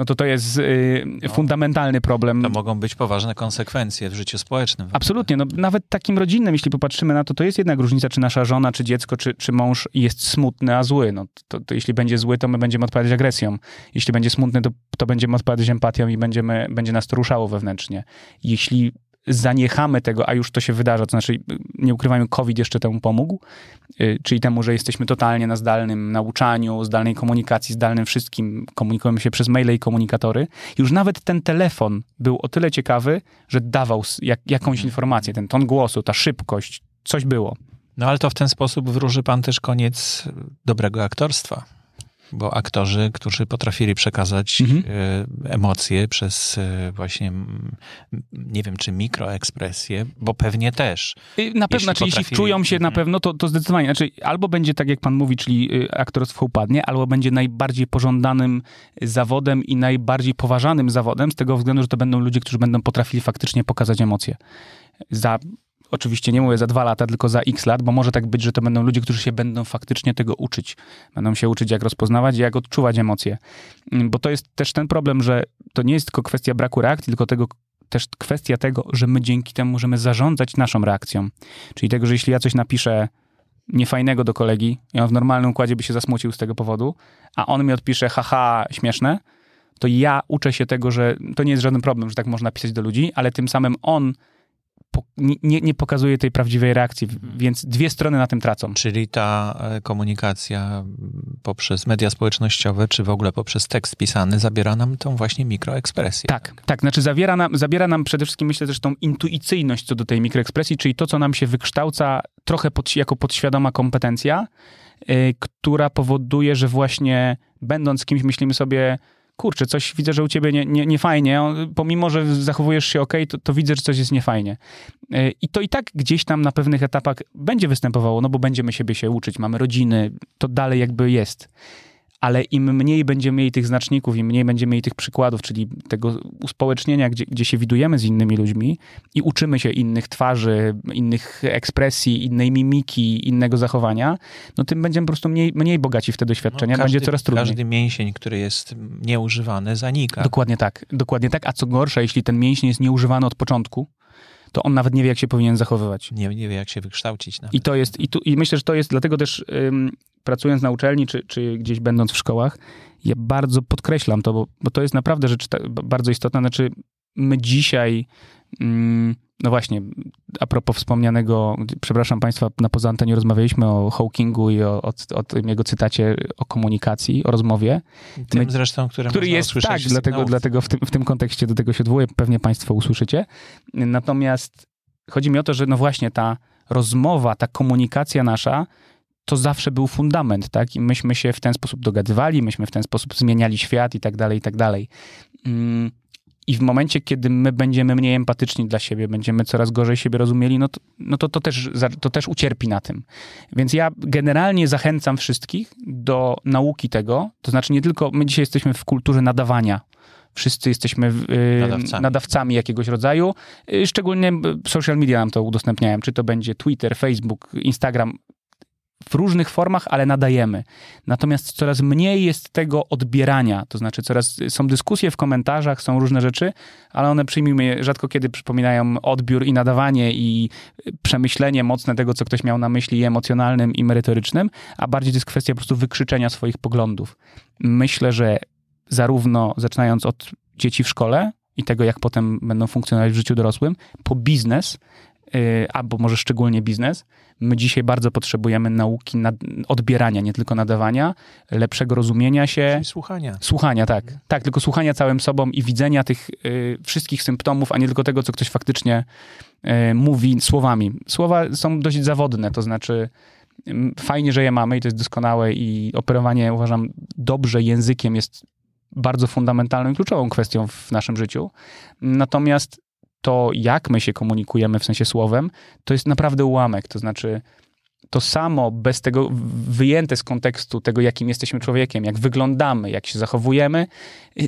no to to jest y, no, fundamentalny problem. To mogą być poważne konsekwencje w życiu społecznym. Absolutnie. No, nawet takim rodzinnym, jeśli popatrzymy na to, to jest jednak różnica, czy nasza żona, czy dziecko, czy, czy mąż jest smutny, a zły. No, to, to jeśli będzie zły, to my będziemy odpowiadać agresją. Jeśli będzie smutny, to, to będziemy odpowiadać empatią i będziemy, będzie nas to ruszało wewnętrznie. Jeśli zaniechamy tego, a już to się wydarza, to znaczy nie ukrywajmy, COVID jeszcze temu pomógł, y, czyli temu, że jesteśmy totalnie na zdalnym nauczaniu, zdalnej komunikacji, zdalnym wszystkim, komunikujemy się przez maile i komunikatory. Już nawet ten telefon był o tyle ciekawy, że dawał jak, jakąś mhm. informację, ten ton głosu, ta szybkość, coś było. No ale to w ten sposób wróży pan też koniec dobrego aktorstwa bo aktorzy, którzy potrafili przekazać mhm. E, emocje przez e, właśnie, nie wiem, czy mikroekspresję, bo pewnie też. Na pewno, znaczy jeśli czują się na mhm. pewno, to, to zdecydowanie. Znaczy, albo będzie tak, jak pan mówi, czyli y, aktorstwo upadnie, albo będzie najbardziej pożądanym zawodem i najbardziej poważanym zawodem, z tego względu, że to będą ludzie, którzy będą potrafili faktycznie pokazać emocje. Za Oczywiście nie mówię za dwa lata, tylko za x lat, bo może tak być, że to będą ludzie, którzy się będą faktycznie tego uczyć. Będą się uczyć, jak rozpoznawać jak odczuwać emocje. Bo to jest też ten problem, że to nie jest tylko kwestia braku reakcji, tylko tego, też kwestia tego, że my dzięki temu możemy zarządzać naszą reakcją. Czyli tego, że jeśli ja coś napiszę niefajnego do kolegi i on w normalnym układzie by się zasmucił z tego powodu, a on mi odpisze haha, śmieszne, to ja uczę się tego, że to nie jest żaden problem, że tak można pisać do ludzi, ale tym samym on nie, nie pokazuje tej prawdziwej reakcji, więc dwie strony na tym tracą. Czyli ta e, komunikacja poprzez media społecznościowe, czy w ogóle poprzez tekst pisany, zabiera nam tą właśnie mikroekspresję. Tak, tak, tak znaczy zabiera nam, zabiera nam przede wszystkim, myślę, też tą intuicyjność co do tej mikroekspresji, czyli to, co nam się wykształca trochę pod, jako podświadoma kompetencja, yy, która powoduje, że właśnie będąc kimś, myślimy sobie, kurczę, coś widzę, że u ciebie nie, nie, nie fajnie, pomimo, że zachowujesz się ok, to, to widzę, że coś jest niefajnie. E, I to i tak gdzieś tam na pewnych etapach będzie występowało, no bo będziemy siebie się uczyć, mamy rodziny, to dalej jakby jest ale im mniej będziemy mieli tych znaczników, im mniej będziemy mieli tych przykładów, czyli tego uspołecznienia, gdzie, gdzie się widujemy z innymi ludźmi i uczymy się innych twarzy, innych ekspresji, innej mimiki, innego zachowania, no tym będziemy po prostu mniej, mniej bogaci w te doświadczenia, no, każdy, będzie coraz trudniej. Każdy mięsień, który jest nieużywany, zanika. Dokładnie tak, dokładnie tak, a co gorsza, jeśli ten mięsień jest nieużywany od początku, to on nawet nie wie, jak się powinien zachowywać. Nie, nie wie, jak się wykształcić. Nawet. I to jest, i, tu, i myślę, że to jest dlatego też ym, pracując na uczelni, czy, czy gdzieś będąc w szkołach, ja bardzo podkreślam to, bo, bo to jest naprawdę rzecz ta, bardzo istotna. Znaczy, my dzisiaj, mm, no właśnie, a propos wspomnianego, przepraszam Państwa, na poza antenie rozmawialiśmy o Hawkingu i o, o, o tym jego cytacie o komunikacji, o rozmowie. Tym my, zresztą, który jest, tak, dlatego, dlatego w tym, w tym kontekście do tego się odwołuję, pewnie Państwo usłyszycie. Natomiast chodzi mi o to, że no właśnie ta rozmowa, ta komunikacja nasza to zawsze był fundament, tak? I myśmy się w ten sposób dogadywali, myśmy w ten sposób zmieniali świat i tak dalej, i tak dalej. Mm, I w momencie, kiedy my będziemy mniej empatyczni dla siebie, będziemy coraz gorzej siebie rozumieli, no to, no to, to, też, to też ucierpi na tym. Więc ja generalnie zachęcam wszystkich do nauki tego, to znaczy nie tylko, my dzisiaj jesteśmy w kulturze nadawania, wszyscy jesteśmy yy, nadawcami. nadawcami. jakiegoś rodzaju. Yy, szczególnie social media nam to udostępniają, czy to będzie Twitter, Facebook, Instagram w różnych formach, ale nadajemy. Natomiast coraz mniej jest tego odbierania, to znaczy coraz są dyskusje w komentarzach, są różne rzeczy, ale one przyjmijmy rzadko kiedy przypominają odbiór i nadawanie i przemyślenie mocne tego, co ktoś miał na myśli emocjonalnym i merytorycznym, a bardziej to jest kwestia po prostu wykrzyczenia swoich poglądów. Myślę, że zarówno zaczynając od dzieci w szkole i tego, jak potem będą funkcjonować w życiu dorosłym, po biznes, y, albo może szczególnie biznes. My dzisiaj bardzo potrzebujemy nauki nad, odbierania, nie tylko nadawania, lepszego rozumienia się. Czyli słuchania. Słuchania, tak. Tak, tylko słuchania całym sobą i widzenia tych y, wszystkich symptomów, a nie tylko tego, co ktoś faktycznie y, mówi słowami. Słowa są dość zawodne, to znaczy mm, fajnie, że je mamy i to jest doskonałe i operowanie, uważam, dobrze językiem jest bardzo fundamentalną i kluczową kwestią w naszym życiu. Natomiast to, jak my się komunikujemy w sensie słowem, to jest naprawdę ułamek. To znaczy, to samo bez tego wyjęte z kontekstu tego, jakim jesteśmy człowiekiem, jak wyglądamy, jak się zachowujemy,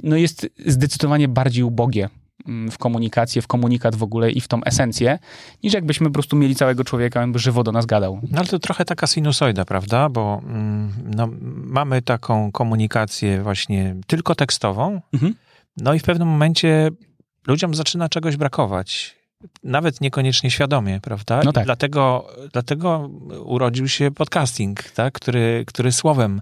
no jest zdecydowanie bardziej ubogie mm, w komunikację, w komunikat w ogóle i w tą esencję, niż jakbyśmy po prostu mieli całego człowieka, by żywo do nas gadał. No ale to trochę taka sinusoida, prawda? Bo mm, no, mamy taką komunikację właśnie tylko tekstową, Mhm. no i w pewnym momencie ludziom zaczyna czegoś brakować. Nawet niekoniecznie świadomie, prawda? No tak. Dlatego, dlatego urodził się podcasting, tak? który, który słowem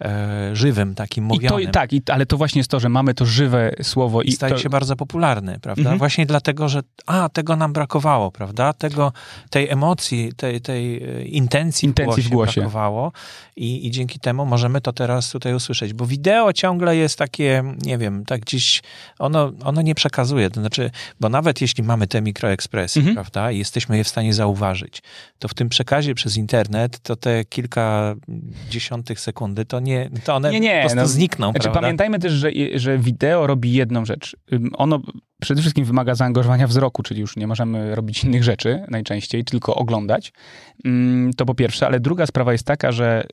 e, żywym, takim I to, mówionym. tak, i, ale to właśnie jest to, że mamy to żywe słowo I staje to, się bardzo popularny, prawda? Mhm. Właśnie dlatego, że a, tego nam brakowało, prawda? Tego, tej emocji, tej, tej e, intencji, Intencji w w głosie. głosie brakowało i, i dzięki temu możemy to teraz tutaj usłyszeć, bo wideo ciągle jest takie, nie wiem, tak gdzieś, ono, ono nie przekazuje, to znaczy, bo nawet jeśli mamy te mikroekspresje, Mhm. prawda, i jesteśmy je w stanie zauważyć, to w tym przekazie przez internet, to te kilka dziesiątych sekundy, to nie, to one Nie, nie, po prostu no, znikną, Znaczy, prawda? pamiętajmy też, że, że wideo robi jedną rzecz. Ono przede wszystkim wymaga zaangażowania wzroku, czyli już nie możemy robić innych rzeczy najczęściej, tylko oglądać. To po pierwsze, ale druga sprawa jest taka, że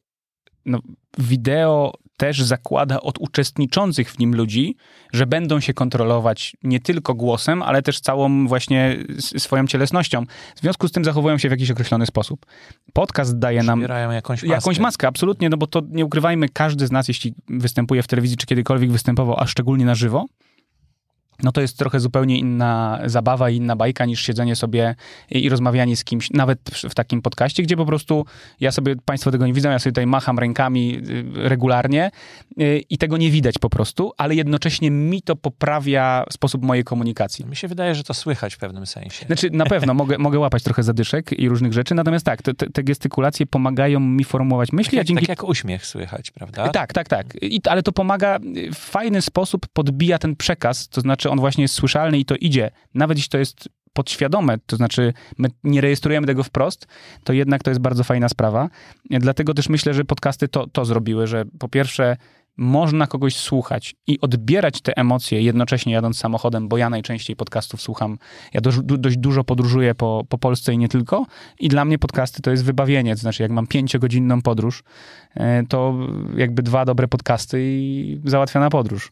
no, wideo też zakłada od uczestniczących w nim ludzi, że będą się kontrolować nie tylko głosem, ale też całą właśnie swoją cielesnością. W związku z tym zachowują się w jakiś określony sposób. Podcast daje nam jakąś maskę. Jakąś maskę, absolutnie, no bo to nie ukrywajmy, każdy z nas, jeśli występuje w telewizji, czy kiedykolwiek występował, a szczególnie na żywo, no to jest trochę zupełnie inna zabawa i inna bajka niż siedzenie sobie i rozmawianie z kimś, nawet w takim podcaście, gdzie po prostu ja sobie, państwo tego nie widzą, ja sobie tutaj macham rękami y, regularnie y, i tego nie widać po prostu, ale jednocześnie mi to poprawia sposób mojej komunikacji. Mi się wydaje, że to słychać w pewnym sensie. Znaczy, na pewno mogę, mogę łapać trochę zadyszek i różnych rzeczy, natomiast tak, te, te, gestykulacje pomagają mi formułować myśli, tak, a jak, dzięki tak jak uśmiech słychać, prawda? tak, tak, tak. I, ale to pomaga, w fajny sposób podbija ten przekaz, to znaczy on właśnie jest słyszalny i to idzie, nawet jeśli to jest podświadome, to znaczy my nie rejestrujemy tego wprost, to jednak to jest bardzo fajna sprawa. Dlatego też myślę, że podcasty to, to zrobiły, że po pierwsze można kogoś słuchać i odbierać te emocje jednocześnie jadąc samochodem, bo ja najczęściej podcastów słucham. Ja dość, dość dużo podróżuję po, po Polsce i nie tylko. I dla mnie podcasty to jest wybawienie. To znaczy, jak mam pięciogodzinną podróż, e, to jakby dwa dobre podcasty i załatwiona podróż.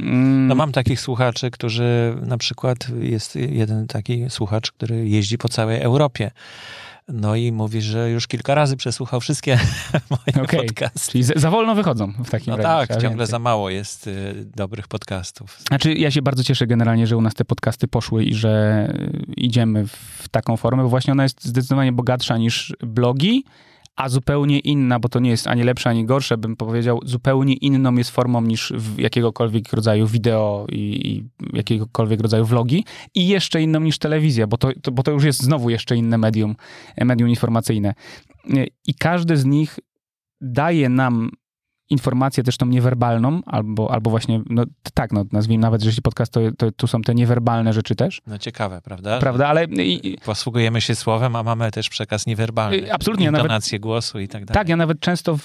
Mm, No mam takich słuchaczy, którzy na przykład jest jeden taki słuchacz, który jeździ po całej Europie. No i mówi, że już kilka razy przesłuchał wszystkie moje Okej. podcasty. Czyli za, za wolno wychodzą w takim No razie. tak, ciągle więcej. za mało jest y, dobrych podcastów. Znaczy, ja się bardzo cieszę generalnie, że u nas te podcasty poszły i że y, idziemy w taką formę, bo właśnie ona jest zdecydowanie bogatsza niż blogi, a zupełnie inna, bo to nie jest ani lepsze, ani gorsze, bym powiedział, zupełnie inną jest formą niż jakiegokolwiek rodzaju wideo i, i jakiegokolwiek rodzaju vlogi i jeszcze inną niż telewizja, bo to, to, bo to już jest znowu jeszcze inne medium, medium informacyjne. I każdy z nich daje nam informację też tą niewerbalną, albo, albo właśnie, no tak, no nazwijmy nawet, że jeśli podcast, to, to tu są te niewerbalne rzeczy też, No ciekawe, prawda? prawda, ale i, Posługujemy się słowem, a mamy też przekaz niewerbalny. Y, absolutnie, nawet- Intonację głosu i tak dalej. tak, ja nawet często w,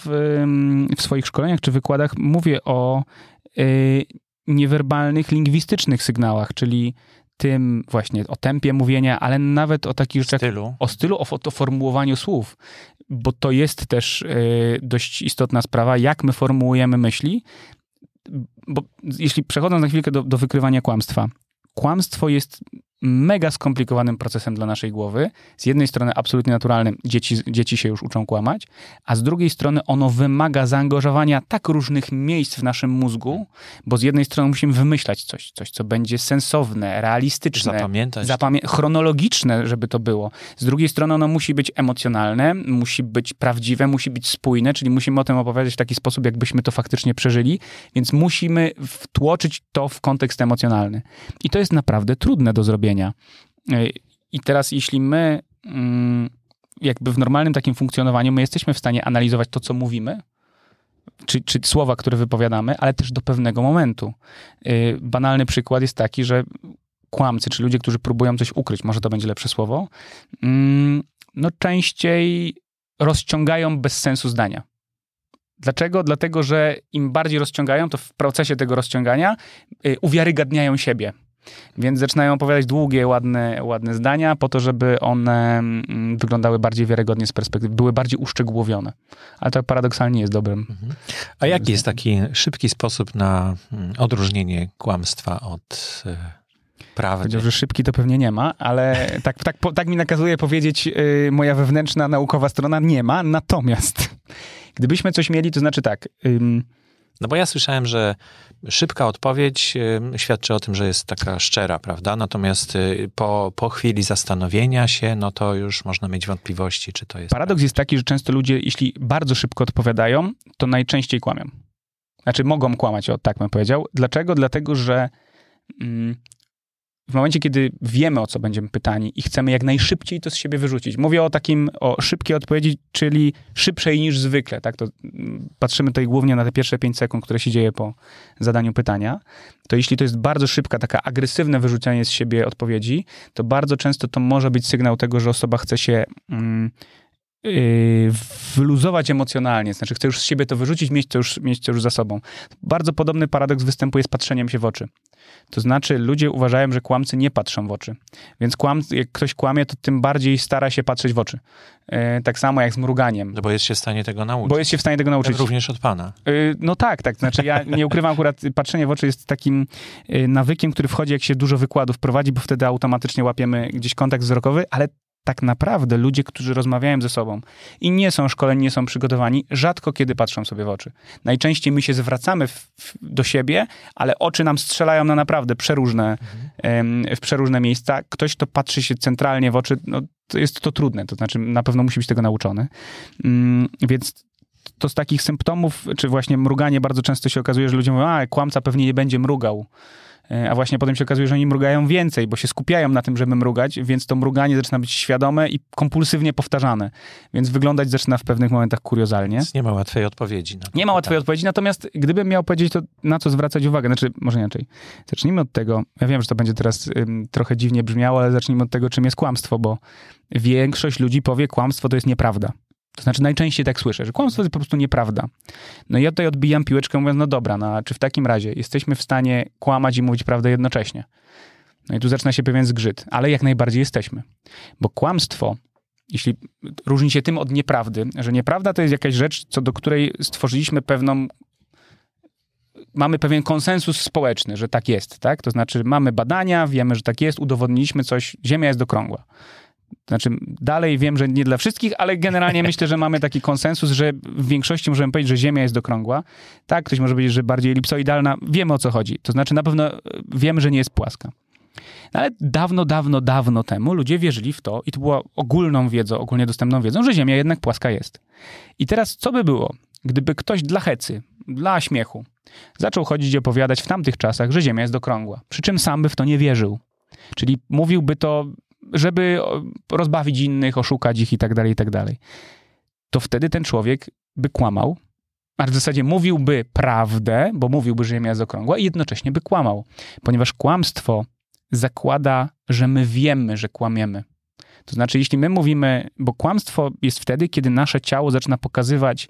w swoich szkoleniach czy wykładach mówię o y, niewerbalnych, lingwistycznych sygnałach, czyli tym właśnie o tempie mówienia, ale nawet o takich rzeczach, stylu. o stylu, o, o formułowaniu słów, bo to jest też y, dość istotna sprawa, jak my formułujemy myśli, bo jeśli przechodząc na chwilkę do, do wykrywania kłamstwa, kłamstwo jest mega skomplikowanym procesem dla naszej głowy. Z jednej strony absolutnie naturalnym, dzieci, dzieci się już uczą kłamać, a z drugiej strony ono wymaga zaangażowania tak różnych miejsc w naszym mózgu, bo z jednej strony musimy wymyślać coś, coś co będzie sensowne, realistyczne, Zapamiętać. zapamię- chronologiczne, żeby to było. Z drugiej strony ono musi być emocjonalne, musi być prawdziwe, musi być spójne, czyli musimy o tym opowiadać w taki sposób, jakbyśmy to faktycznie przeżyli, więc musimy wtłoczyć to w kontekst emocjonalny. I to jest naprawdę trudne do zrobienia. Yy, I teraz, jeśli my, mm, jakby w normalnym takim funkcjonowaniu, my jesteśmy w stanie analizować to, co mówimy, czy, czy słowa, które wypowiadamy, ale też do pewnego momentu. Yy, banalny przykład jest taki, że kłamcy, czy ludzie, którzy próbują coś ukryć, może to będzie lepsze słowo, mm, no częściej rozciągają bez sensu zdania. Dlaczego? Dlatego, że im bardziej rozciągają, to w procesie tego rozciągania y, uwiarygadniają siebie. Więc zaczynają opowiadać długie, ładne, ładne zdania, po to, żeby one mm, wyglądały bardziej wiarygodnie z perspektywy, były bardziej uszczegółowione. Ale to paradoksalnie jest dobrym. Mhm. A jaki jest taki szybki sposób na mm, odróżnienie kłamstwa od y, prawdy? Powiedział, że szybki to pewnie nie ma, ale tak, tak, tak mi nakazuje powiedzieć yy, moja wewnętrzna naukowa strona, nie ma. Natomiast gdybyśmy coś mieli, to znaczy tak... no bo ja słyszałem, że szybka odpowiedź świadczy o tym, że jest taka szczera, prawda? Natomiast y, po, po chwili zastanowienia się, no to już można mieć wątpliwości, czy to jest. Paradoks jest taki, że często ludzie, jeśli bardzo szybko odpowiadają, to najczęściej kłamią. Znaczy, mogą kłamać, o tak bym powiedział. Dlaczego? Dlatego, że mm, w momencie, kiedy wiemy, o co będziemy pytani i chcemy jak najszybciej to z siebie wyrzucić. Mówię o takim, o szybkiej odpowiedzi, czyli szybszej niż zwykle, tak? To mm, patrzymy tutaj głównie na te pierwsze 5 sekund, które się dzieje po zadaniu pytania. To jeśli to jest bardzo szybka, taka agresywne wyrzucanie z siebie odpowiedzi, to bardzo często to może być sygnał tego, że osoba chce się mm, Yy, wyluzować emocjonalnie, znaczy chce już z siebie to wyrzucić, mieć to, już, mieć to już za sobą. Bardzo podobny paradoks występuje z patrzeniem się w oczy. To znaczy ludzie uważają, że kłamcy nie patrzą w oczy. Więc kłam, jak ktoś kłamie, to tym bardziej stara się patrzeć w oczy. Yy, tak samo jak z mruganiem. No bo jest się w stanie tego nauczyć. Bo jest się w stanie tego nauczyć. Tak również od pana. Yy, no tak, tak. Znaczy ja nie ukrywam akurat, patrzenie w oczy jest takim yy, nawykiem, który wchodzi, jak się dużo wykładów prowadzi, bo wtedy automatycznie łapiemy gdzieś kontakt wzrokowy, ale tak naprawdę ludzie, którzy rozmawiają ze sobą i nie są szkoleni, nie są przygotowani, rzadko kiedy patrzą sobie w oczy. Najczęściej my się zwracamy w, w, do siebie, ale oczy nam strzelają na naprawdę przeróżne, mhm. w przeróżne miejsca. Ktoś, kto patrzy się centralnie w oczy, no, to jest to trudne, to znaczy na pewno musi być tego nauczony. Mm, więc to z takich symptomów, czy właśnie mruganie, bardzo często się okazuje, że ludzie mówią, a kłamca pewnie nie będzie mrugał. E, a właśnie potem się okazuje, że oni mrugają więcej, bo się skupiają na tym, żeby mrugać, więc to mruganie zaczyna być świadome i kompulsywnie powtarzane. Więc wyglądać zaczyna w pewnych momentach kuriozalnie. Więc nie ma łatwej odpowiedzi. Na nie ma łatwej odpowiedzi, natomiast gdybym miał powiedzieć to, na co zwracać uwagę, znaczy, może inaczej. Zacznijmy od tego, ja wiem, że to będzie teraz ym, trochę dziwnie brzmiało, ale zacznijmy od tego, czym jest kłamstwo, bo większość ludzi powie, kłamstwo to jest nieprawda. To znaczy najczęściej tak słyszę, że kłamstwo jest po prostu nieprawda. No i ja tutaj odbijam piłeczkę mówiąc, no dobra, no czy w takim razie jesteśmy w stanie kłamać i mówić prawdę jednocześnie? No i tu zaczyna się pewien zgrzyt, ale jak najbardziej jesteśmy. Bo kłamstwo, jeśli różni się tym od nieprawdy, że nieprawda to jest jakaś rzecz, co do której stworzyliśmy pewną mamy pewien konsensus społeczny, że tak jest, tak? To znaczy mamy badania, wiemy, że tak jest, udowodniliśmy coś, Ziemia jest okrągła. Znaczy, dalej wiem, że nie dla wszystkich, ale generalnie myślę, że mamy taki konsensus, że w większości możemy powiedzieć, że Ziemia jest okrągła. Tak, ktoś może powiedzieć, że bardziej elipsoidalna. Wiemy o co chodzi. To znaczy, na pewno e, wiemy, że nie jest płaska. No, ale dawno, dawno, dawno temu ludzie wierzyli w to i to była ogólną wiedzą, ogólnie dostępną wiedzą, że Ziemia jednak płaska jest. I teraz co by było, gdyby ktoś dla hecy, dla śmiechu, zaczął chodzić i opowiadać w tamtych czasach, że Ziemia jest okrągła, przy czym sam by w to nie wierzył. Czyli mówiłby to żeby rozbawić innych, oszukać ich i tak dalej, i tak dalej. To wtedy ten człowiek by kłamał, a w zasadzie mówiłby prawdę, bo mówiłby, że Ziemia jest okrągła i jednocześnie by kłamał, ponieważ kłamstwo zakłada, że my wiemy, że kłamiemy. To znaczy, jeśli my mówimy, bo kłamstwo jest wtedy, kiedy nasze ciało zaczyna pokazywać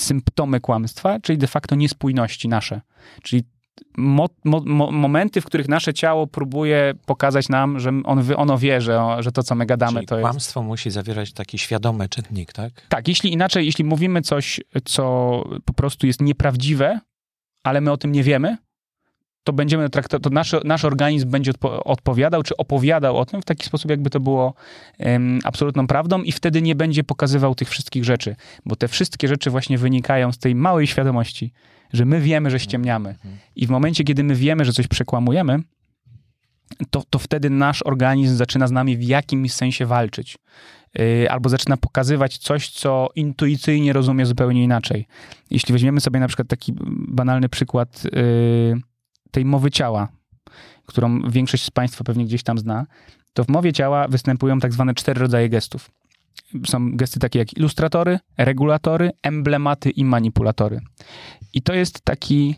symptomy kłamstwa, czyli de facto niespójności nasze. Czyli mo, mo, mo, momenty, w których nasze ciało próbuje pokazać nam, że on, ono wie, że, że to, co my gadamy, Czyli to jest... kłamstwo musi zawierać taki świadomy czynnik, tak? Tak, jeśli inaczej, jeśli mówimy coś, co po prostu jest nieprawdziwe, ale my o tym nie wiemy, to będziemy traktować, to nasz, nasz organizm będzie odpo odpowiadał, czy opowiadał o tym w taki sposób, jakby to było um, absolutną prawdą i wtedy nie będzie pokazywał tych wszystkich rzeczy, bo te wszystkie rzeczy właśnie wynikają z tej małej świadomości, że my wiemy, że ściemniamy. I w momencie, kiedy my wiemy, że coś przekłamujemy, to, to wtedy nasz organizm zaczyna z nami w jakimś sensie walczyć. Yy, albo zaczyna pokazywać coś, co intuicyjnie rozumie zupełnie inaczej. Jeśli weźmiemy sobie na przykład taki banalny przykład yy, tej mowy ciała, którą większość z Państwa pewnie gdzieś tam zna, to w mowie ciała występują tak zwane cztery rodzaje gestów. Są gesty takie jak ilustratory, regulatory, emblematy i manipulatory. I to jest taki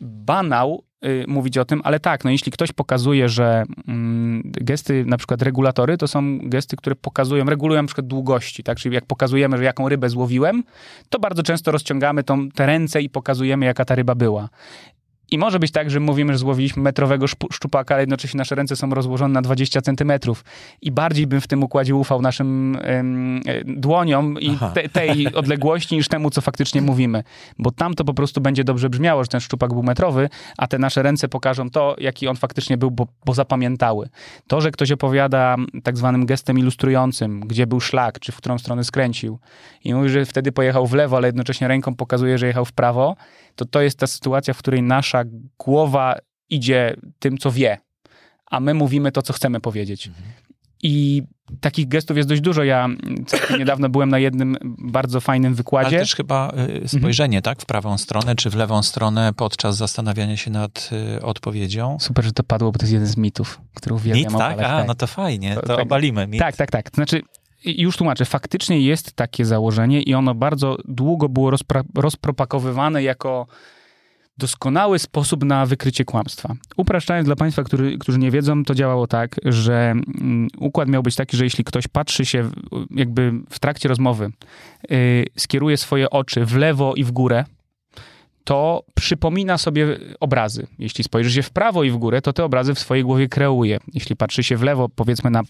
banał y, mówić o tym, ale tak, no jeśli ktoś pokazuje, że mm, gesty, na przykład regulatory, to są gesty, które pokazują, regulują na przykład długości, tak? Czyli jak pokazujemy, że jaką rybę złowiłem, to bardzo często rozciągamy tą, te ręce i pokazujemy, jaka ta ryba była. I może być tak, że mówimy, że złowiliśmy metrowego szczupaka, ale jednocześnie nasze ręce są rozłożone na 20 centymetrów. I bardziej bym w tym układzie ufał naszym e, dłoniom i te, tej odległości niż temu, co faktycznie mówimy. Bo tam to po prostu będzie dobrze brzmiało, że ten szczupak był metrowy, a te nasze ręce pokażą to, jaki on faktycznie był, bo, bo zapamiętały. To, że ktoś opowiada tak zwanym gestem ilustrującym, gdzie był szlak, czy w którą stronę skręcił i mówi, że wtedy pojechał w lewo, ale jednocześnie ręką pokazuje, że jechał w prawo, to to jest ta sytuacja, w której nasza głowa idzie tym, co wie, a my mówimy to, co chcemy powiedzieć. I takich gestów jest dość dużo. Ja całkiem niedawno byłem na jednym bardzo fajnym Ale wykładzie. też chyba y, spojrzenie, tak? W prawą stronę czy w lewą stronę podczas zastanawiania się nad y, odpowiedzią. Super, że to padło, bo to jest jeden z mitów, który uwielbiam Mit, tak? obalać. A, no to fajnie, To to, tak. obalimy mit. Tak, tak, tak. To znaczy, już tłumaczę, faktycznie jest takie założenie i ono bardzo długo było rozpra- rozpropakowywane jako doskonały sposób na wykrycie kłamstwa. Upraszczając dla Państwa, który, którzy nie wiedzą, to działało tak, że mm, układ miał być taki, że jeśli ktoś patrzy się jakby w trakcie rozmowy, yy, skieruje swoje oczy w lewo i w górę, to przypomina sobie obrazy. Jeśli spojrzy się w prawo i w górę, to te obrazy w swojej głowie kreuje. Jeśli patrzy się w lewo, powiedzmy na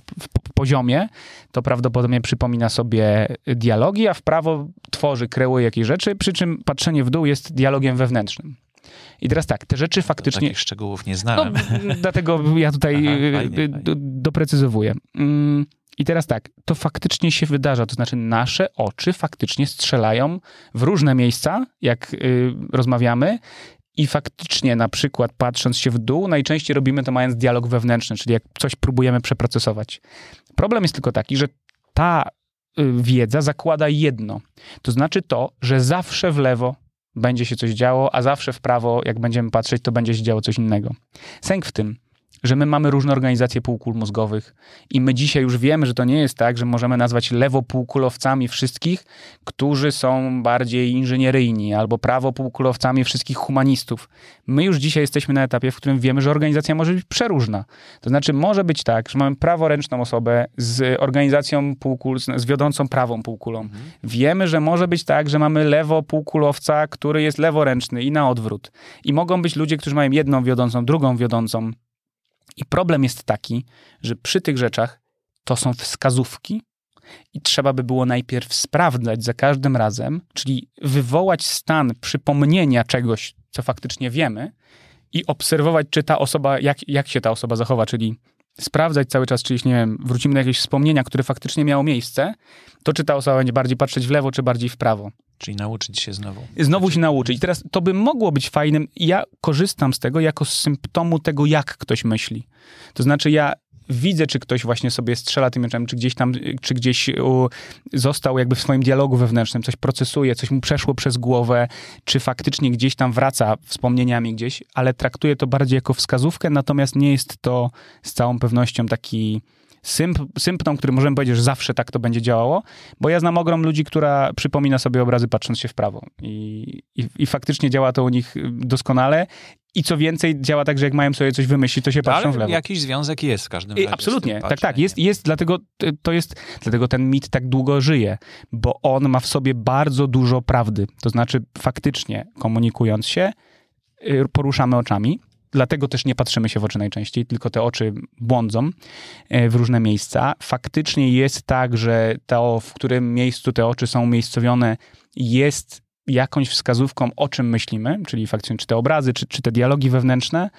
poziomie, to prawdopodobnie przypomina sobie dialogi, a w prawo tworzy, kreuje jakieś rzeczy, przy czym patrzenie w dół jest dialogiem wewnętrznym. I teraz tak, te rzeczy faktycznie... Takich szczegółów nie No, znałem. dlatego ja tutaj Aha, y, fajnie, y, fajnie. do, doprecyzowuję. Mm, I teraz tak, to faktycznie się wydarza, to znaczy nasze oczy faktycznie strzelają w różne miejsca, jak y, rozmawiamy. I faktycznie, na przykład, patrząc się w dół, najczęściej robimy to mając dialog wewnętrzny, czyli jak coś próbujemy przeprocesować. Problem jest tylko taki, że ta y, wiedza zakłada jedno. To znaczy to, że zawsze w lewo będzie się coś działo, a zawsze w prawo, jak będziemy patrzeć, to będzie się działo coś innego. Sęk w tym, że my mamy różne organizacje półkul mózgowych i my dzisiaj już wiemy, że to nie jest tak, że możemy nazwać lewopółkulowcami wszystkich, którzy są bardziej inżynieryjni, albo prawopółkulowcami wszystkich humanistów. My już dzisiaj jesteśmy na etapie, w którym wiemy, że organizacja może być przeróżna. To znaczy może być tak, że mamy praworęczną osobę z organizacją półkul, z wiodącą prawą półkulą. Wiemy, że może być tak, że mamy lewopółkulowca, który jest leworęczny i na odwrót. I mogą być ludzie, którzy mają jedną wiodącą, drugą wiodącą. I problem jest taki, że przy tych rzeczach to są wskazówki i trzeba by było najpierw sprawdzać za każdym razem, czyli wywołać stan przypomnienia czegoś, co faktycznie wiemy i obserwować, czy ta osoba, jak, jak się ta osoba zachowa, czyli sprawdzać cały czas, czy jeśli, nie wiem, wrócimy do jakieś wspomnienia, które faktycznie miało miejsce, to czy ta osoba będzie bardziej patrzeć w lewo, czy bardziej w prawo. Czyli nauczyć się znowu. Znowu się nauczyć. I teraz to by mogło być fajnym. Ja korzystam z tego jako z symptomu tego, jak ktoś myśli. To znaczy, ja widzę, czy ktoś właśnie sobie strzela tym mieczem, czy gdzieś tam, czy gdzieś u, został jakby w swoim dialogu wewnętrznym, coś procesuje, coś mu przeszło przez głowę, czy faktycznie gdzieś tam wraca wspomnieniami gdzieś, ale traktuję to bardziej jako wskazówkę, natomiast nie jest to z całą pewnością taki symp, symptom, który możemy powiedzieć, że zawsze tak to będzie działało, bo ja znam ogrom ludzi, która przypomina sobie obrazy patrząc się w prawo i, i, i faktycznie działa to u nich y, doskonale i co więcej działa tak, że jak mają sobie coś wymyślić, to się patrzą w Ale lewo. jakiś związek jest w każdym I razie. z Absolutnie, tak, tak. Jest, jest, dlatego y, to jest, dlatego ten mit tak długo żyje, bo on ma w sobie bardzo dużo prawdy. To znaczy, faktycznie komunikując się, y, poruszamy oczami. Dlatego też nie patrzymy się w oczy najczęściej, tylko te oczy błądzą y, w różne miejsca. Faktycznie jest tak, że to, w którym miejscu te oczy są umiejscowione, jest jakąś wskazówką, o czym myślimy, czyli faktycznie czy te obrazy, czy, czy te dialogi wewnętrzne,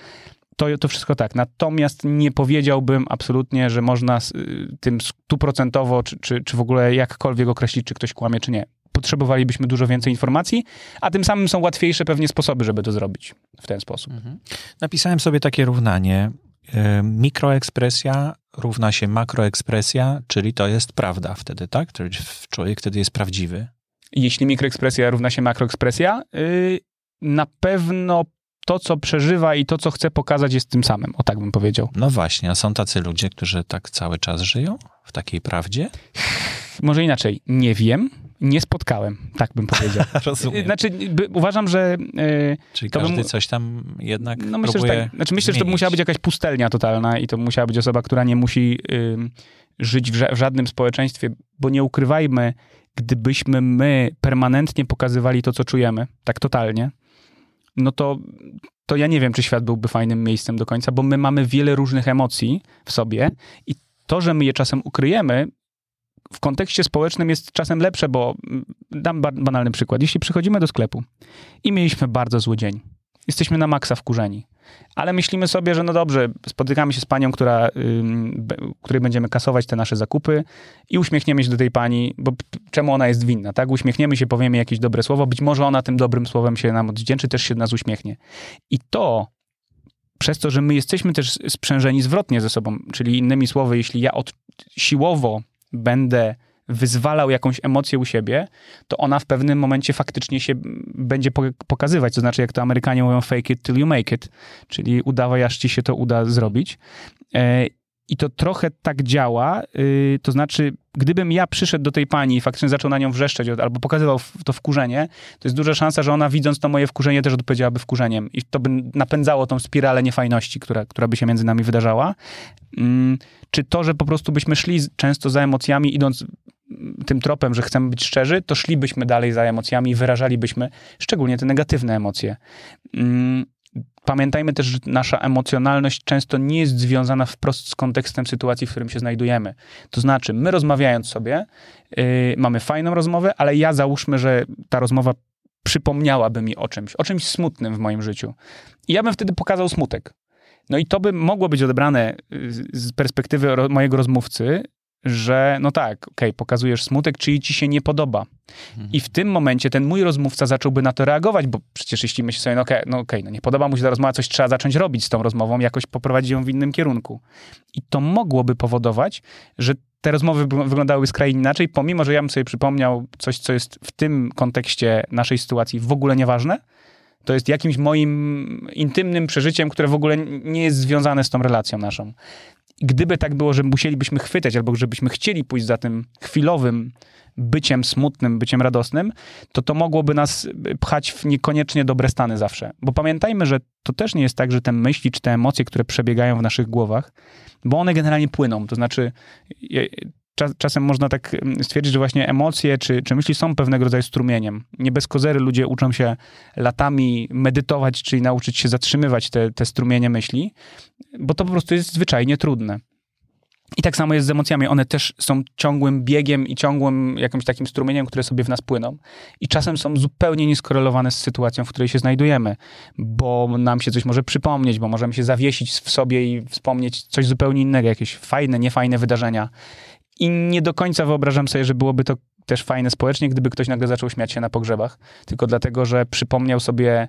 to, to wszystko tak. Natomiast nie powiedziałbym absolutnie, że można y, tym stuprocentowo, czy, czy, czy w ogóle jakkolwiek określić, czy ktoś kłamie, czy nie. Potrzebowalibyśmy dużo więcej informacji, a tym samym są łatwiejsze pewnie sposoby, żeby to zrobić w ten sposób. Mhm. Napisałem sobie takie równanie. E, Mikroekspresja równa się makroekspresja, czyli to jest prawda wtedy, tak? Czyli człowiek wtedy jest prawdziwy. Jeśli mikroekspresja równa się makroekspresja, yy, na pewno to, co przeżywa i to, co chce pokazać, jest tym samym. O tak bym powiedział. No właśnie, a są tacy ludzie, którzy tak cały czas żyją w takiej prawdzie? Może inaczej, nie wiem, nie spotkałem, tak bym powiedział. Rozumiem. Znaczy, by, uważam, że. Yy, Czyli to każdy bym- coś tam jednak no myślę, że tak. Znaczy, myślę, że to musiała być jakaś pustelnia totalna i to musiała być osoba, która nie musi ym, żyć w, ża- w żadnym społeczeństwie, bo nie ukrywajmy, gdybyśmy my permanentnie pokazywali to, co czujemy, tak totalnie, no to, to ja nie wiem, czy świat byłby fajnym miejscem do końca, bo my mamy wiele różnych emocji w sobie i to, że my je czasem ukryjemy, w kontekście społecznym jest czasem lepsze, bo dam ba- banalny przykład. Jeśli przychodzimy do sklepu i mieliśmy bardzo zły dzień, jesteśmy na maksa wkurzeni, ale myślimy sobie, że no dobrze, spotykamy się z panią, która, której będziemy kasować te nasze zakupy i uśmiechniemy się do tej pani, bo czemu ona jest winna, tak? Uśmiechniemy się, powiemy jakieś dobre słowo, być może ona tym dobrym słowem się nam odwdzięczy, też się nas uśmiechnie. I to przez to, że my jesteśmy też sprzężeni zwrotnie ze sobą, czyli innymi słowy, jeśli ja od, siłowo będę wyzwalał jakąś emocję u siebie, to ona w pewnym momencie faktycznie się będzie po- pokazywać. To znaczy, jak to Amerykanie mówią, fake it till you make it, czyli udawaj, aż ci się to uda zrobić. E, I to trochę tak działa, y, to znaczy, gdybym ja przyszedł do tej pani i faktycznie zaczął na nią wrzeszczeć albo pokazywał to wkurzenie, to jest duża szansa, że ona widząc to moje wkurzenie też odpowiedziałaby wkurzeniem i to by napędzało tą spiralę niefajności, która, która by się między nami wydarzała. Czy to, że po prostu byśmy szli często za emocjami, idąc tym tropem, że chcemy być szczerzy, to szlibyśmy dalej za emocjami i wyrażalibyśmy szczególnie te negatywne emocje. Mm, Pamiętajmy też, że nasza emocjonalność często nie jest związana wprost z kontekstem sytuacji, w którym się znajdujemy. To znaczy, my rozmawiając sobie, yy, mamy fajną rozmowę, ale ja załóżmy, że ta rozmowa przypomniałaby mi o czymś, o czymś smutnym w moim życiu. I ja bym wtedy pokazał smutek. No i to by mogło być odebrane y, z perspektywy ro- mojego rozmówcy, że no tak, okej, pokazujesz smutek, czyli ci się nie podoba. I w tym momencie ten mój rozmówca zacząłby na to reagować, bo przecież jeśli myśli sobie, no okej, no, okej, no nie podoba mu się ta rozmowa, coś trzeba zacząć robić z tą rozmową, jakoś poprowadzić ją w innym kierunku. I to mogłoby powodować, że te rozmowy by wyglądały skrajnie inaczej, pomimo, że ja bym sobie przypomniał coś, co jest w tym kontekście naszej sytuacji w ogóle nieważne, to jest jakimś moim intymnym przeżyciem, które w ogóle nie jest związane z tą relacją naszą. I gdyby tak było, że musielibyśmy chwytać, albo żebyśmy chcieli pójść za tym chwilowym byciem smutnym, byciem radosnym, to to mogłoby nas pchać w niekoniecznie dobre stany zawsze. Bo pamiętajmy, że to też nie jest tak, że te myśli czy te emocje, które przebiegają w naszych głowach, bo one generalnie płyną. To znaczy, czas, czasem można tak stwierdzić, że właśnie emocje czy, czy myśli są pewnego rodzaju strumieniem. Nie bez kozery ludzie uczą się latami medytować, czyli nauczyć się zatrzymywać te, te strumienie myśli, bo to po prostu jest zwyczajnie trudne. I tak samo jest z emocjami. One też są ciągłym biegiem i ciągłym jakimś takim strumieniem, które sobie w nas płyną. I czasem są zupełnie nieskorelowane z sytuacją, w której się znajdujemy, bo nam się coś może przypomnieć, bo możemy się zawiesić w sobie i wspomnieć coś zupełnie innego, jakieś fajne, niefajne wydarzenia. I nie do końca wyobrażam sobie, że byłoby to też fajne społecznie, gdyby ktoś nagle zaczął śmiać się na pogrzebach, tylko dlatego, że przypomniał sobie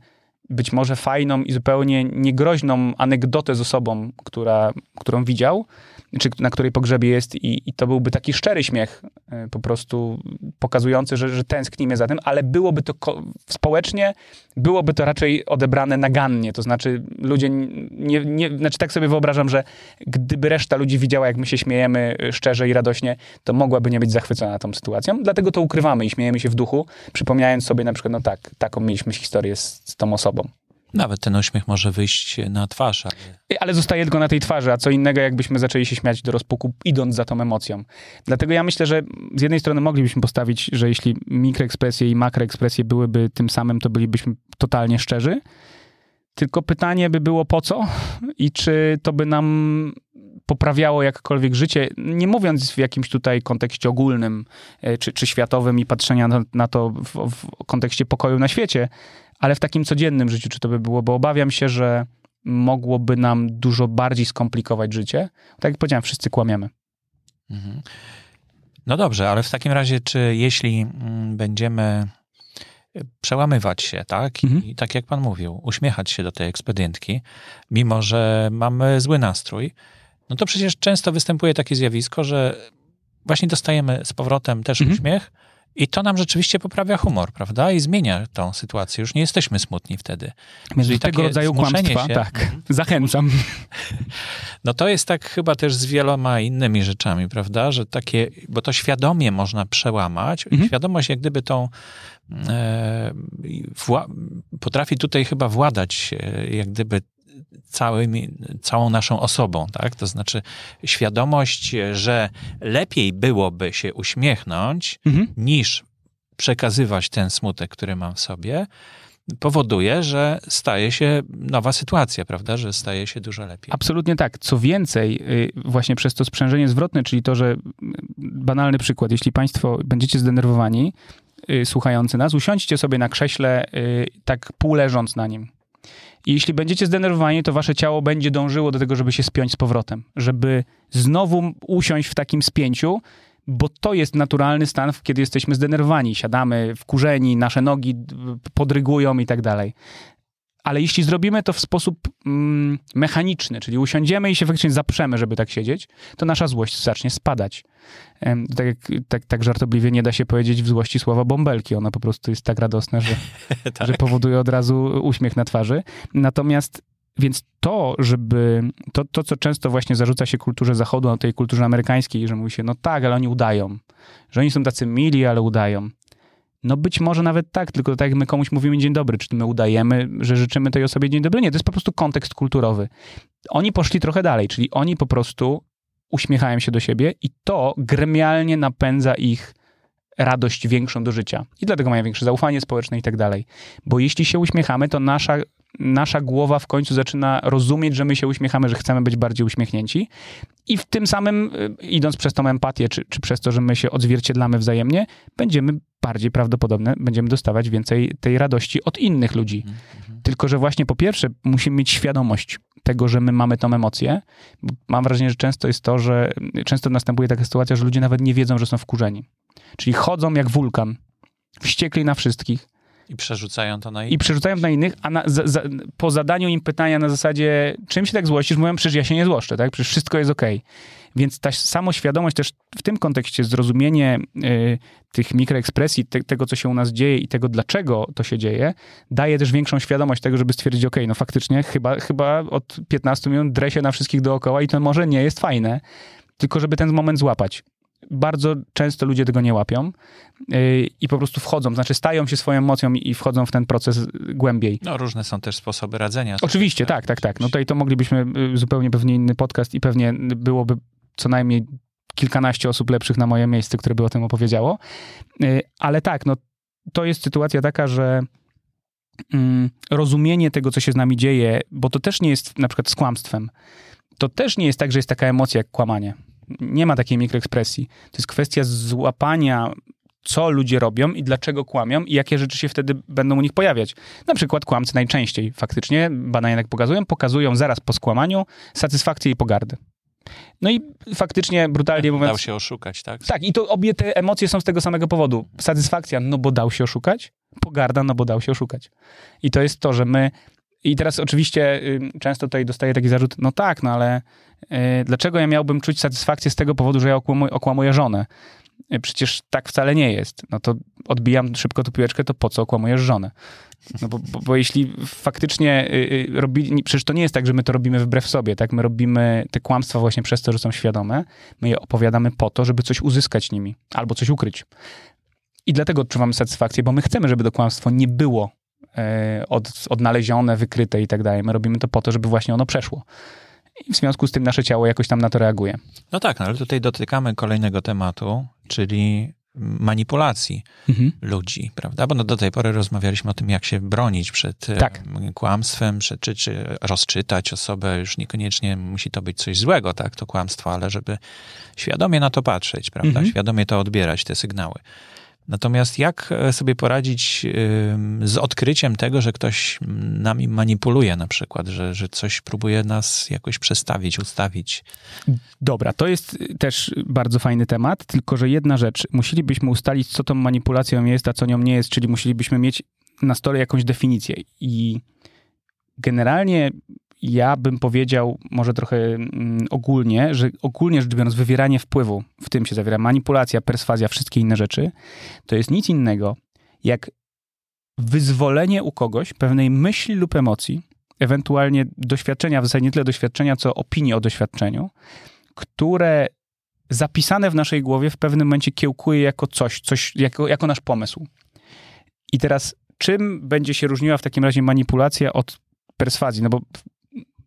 być może fajną i zupełnie niegroźną anegdotę z osobą, która, którą widział, czy na której pogrzebie jest i, i to byłby taki szczery śmiech, y, po prostu pokazujący, że, że tęsknimy za tym, ale byłoby to społecznie, byłoby to raczej odebrane nagannie, to znaczy ludzie nie, nie, znaczy tak sobie wyobrażam, że gdyby reszta ludzi widziała, jak my się śmiejemy y, szczerze i radośnie, to mogłaby nie być zachwycona tą sytuacją, dlatego to ukrywamy i śmiejemy się w duchu, przypomniając sobie na przykład, no tak, taką mieliśmy historię z, z tą osobą. Nawet ten uśmiech może wyjść na twarz, ale Ale zostaje tylko na tej twarzy, a co innego, jakbyśmy zaczęli się śmiać do rozpuku, idąc za tą emocją. Dlatego ja myślę, że z jednej strony moglibyśmy postawić, że jeśli mikroekspresje i makroekspresje byłyby tym samym, to bylibyśmy totalnie szczerzy. Tylko pytanie by było po co i czy to by nam poprawiało jakkolwiek życie, nie mówiąc w jakimś tutaj kontekście ogólnym e, czy, czy światowym i patrzenia na, na to w, w kontekście pokoju na świecie, ale w takim codziennym życiu, czy to by było, bo obawiam się, że mogłoby nam dużo bardziej skomplikować życie. Tak jak powiedziałem, wszyscy kłamiemy. Mhm. No dobrze, ale w takim razie, czy jeśli mm, będziemy przełamywać się, tak? Mhm. I tak jak pan mówił, uśmiechać się do tej ekspedientki, mimo że mamy zły nastrój, no to przecież często występuje takie zjawisko, że właśnie dostajemy z powrotem też Mhm. uśmiech I to nam rzeczywiście poprawia humor, prawda? I zmienia tą sytuację. Już nie jesteśmy smutni wtedy. Więc do tego rodzaju kłamstwa, się, tak, mhm. zachęcam. No to jest tak chyba też z wieloma innymi rzeczami, prawda? Że takie, bo to świadomie można przełamać. Mhm. Świadomość jak gdyby tą e, wła, potrafi tutaj chyba władać jak gdyby całymi, całą naszą osobą, tak? To znaczy świadomość, że lepiej byłoby się uśmiechnąć, mhm. niż przekazywać ten smutek, który mam w sobie, powoduje, że staje się nowa sytuacja, prawda? Że staje się dużo lepiej. Absolutnie tak. Co więcej, y, właśnie przez to sprzężenie zwrotne, czyli to, że y, banalny przykład, jeśli Państwo będziecie zdenerwowani, y, słuchający nas, usiądźcie sobie na krześle, tak pół leżąc na nim. I jeśli będziecie zdenerwowani, to wasze ciało będzie dążyło do tego, żeby się spiąć z powrotem, żeby znowu usiąść w takim spięciu, bo to jest naturalny stan, kiedy jesteśmy zdenerwowani, siadamy wkurzeni, nasze nogi podrygują i tak dalej. Ale jeśli zrobimy to w sposób mm, mechaniczny, czyli usiądziemy i się faktycznie zaprzemy, żeby tak siedzieć, to nasza złość zacznie spadać. Tak, tak, tak żartobliwie nie da się powiedzieć w złości słowa bąbelki. Ona po prostu jest tak radosna, że, tak. że powoduje od razu uśmiech na twarzy. Natomiast więc to, żeby to, to, co często właśnie zarzuca się kulturze zachodu, no tej kulturze amerykańskiej, że mówi się, no tak, ale oni udają, że oni są tacy mili, ale udają. No być może nawet tak, tylko tak jak my komuś mówimy dzień dobry, czy my udajemy, że życzymy tej osobie dzień dobry? Nie, to jest po prostu kontekst kulturowy. Oni poszli trochę dalej, czyli oni po prostu uśmiechają się do siebie i to gremialnie napędza ich radość większą do życia. I dlatego mają większe zaufanie społeczne i tak dalej. Bo jeśli się uśmiechamy, to nasza nasza głowa w końcu zaczyna rozumieć, że my się uśmiechamy, że chcemy być bardziej uśmiechnięci. I w tym samym, y, idąc przez tą empatię, czy, czy przez to, że my się odzwierciedlamy wzajemnie, będziemy bardziej prawdopodobne, będziemy dostawać więcej tej radości od innych ludzi. Mhm. Tylko, że właśnie po pierwsze musimy mieć świadomość tego, że my mamy tą emocję. Mam wrażenie, że często jest to, że często następuje taka sytuacja, że ludzie nawet nie wiedzą, że są wkurzeni. Czyli chodzą jak wulkan, wściekli na wszystkich, i przerzucają to na innych. I przerzucają na innych, a na, za, za, po zadaniu im pytania na zasadzie, czym się tak złościsz, mówią, przecież ja się nie złoszczę, tak? Przecież wszystko jest okej. Okay. Więc ta samoświadomość też w tym kontekście, zrozumienie y, tych mikroekspresji, te, tego, co się u nas dzieje i tego, dlaczego to się dzieje, daje też większą świadomość tego, żeby stwierdzić, ok, no faktycznie chyba, chyba od 15 minut dresie na wszystkich dookoła i to może nie jest fajne, tylko żeby ten moment złapać bardzo często ludzie tego nie łapią yy, i po prostu wchodzą, znaczy stają się swoją emocją i wchodzą w ten proces głębiej. No różne są też sposoby radzenia. Oczywiście, tak, tak, tak. No tutaj to moglibyśmy y, zupełnie pewnie inny podcast i pewnie byłoby co najmniej kilkanaście osób lepszych na moje miejsce, które by o tym opowiedziało. Yy, ale tak, no to jest sytuacja taka, że mm, rozumienie tego, co się z nami dzieje, bo to też nie jest na przykład z kłamstwem. To też nie jest tak, że jest taka emocja jak kłamanie nie ma takiej mikroekspresji. To jest kwestia złapania co ludzie robią i dlaczego kłamią i jakie rzeczy się wtedy będą u nich pojawiać. Na przykład kłamcy najczęściej faktycznie, badania tak pokazują, pokazują zaraz po skłamaniu satysfakcję i pogardę. No i faktycznie, brutalnie mówiąc... Dał się oszukać, tak? Tak, i to obie te emocje są z tego samego powodu. Satysfakcja, no bo dał się oszukać, pogarda, no bo dał się oszukać. I to jest to, że my i teraz oczywiście y, często tutaj dostaję taki zarzut, no tak, no ale y, dlaczego ja miałbym czuć satysfakcję z tego powodu, że ja okłamuję, żonę? Y, przecież tak wcale nie jest. No to odbijam szybko tu piłeczkę, to po co okłamujesz żonę? No bo, bo, bo jeśli faktycznie yy, robi, przecież to nie jest tak, że my to robimy wbrew sobie, tak? My robimy te kłamstwa właśnie przez to, że są świadome. My je opowiadamy po to, żeby coś uzyskać nimi albo coś ukryć. I dlatego odczuwamy satysfakcję, bo my chcemy, żeby to kłamstwo nie było od, odnalezione, wykryte i tak dalej. My robimy to po to, żeby właśnie ono przeszło. I w związku z tym nasze ciało jakoś tam na to reaguje. No tak, no ale tutaj dotykamy kolejnego tematu, czyli manipulacji mhm. ludzi, prawda? Bo no do tej pory rozmawialiśmy o tym, jak się bronić przed e, tak. kłamstwem, przed, czy, czy rozczytać osobę. Już niekoniecznie musi to być coś złego, tak, to kłamstwo, ale żeby świadomie na to patrzeć, prawda? Mhm. Świadomie to odbierać, te sygnały. Natomiast jak e, sobie poradzić z odkryciem tego, że ktoś nami manipuluje na przykład, że, że coś próbuje nas jakoś przestawić, ustawić? Dobra, to jest też bardzo fajny temat, tylko że jedna rzecz, musielibyśmy ustalić, co tą manipulacją jest, a co nią nie jest, czyli musielibyśmy mieć na stole jakąś definicję. I generalnie ja bym powiedział może trochę mm, ogólnie, że ogólnie rzecz biorąc wywieranie wpływu, w tym się zawiera manipulacja, perswazja, wszystkie inne rzeczy, to jest nic innego jak wyzwolenie u kogoś pewnej myśli lub emocji, ewentualnie doświadczenia, w zasadzie nie tyle doświadczenia, co opinii o doświadczeniu, które zapisane w naszej głowie w pewnym momencie kiełkuje jako coś, coś jako, jako nasz pomysł. I teraz czym będzie się różniła w takim razie manipulacja od perswazji? No bo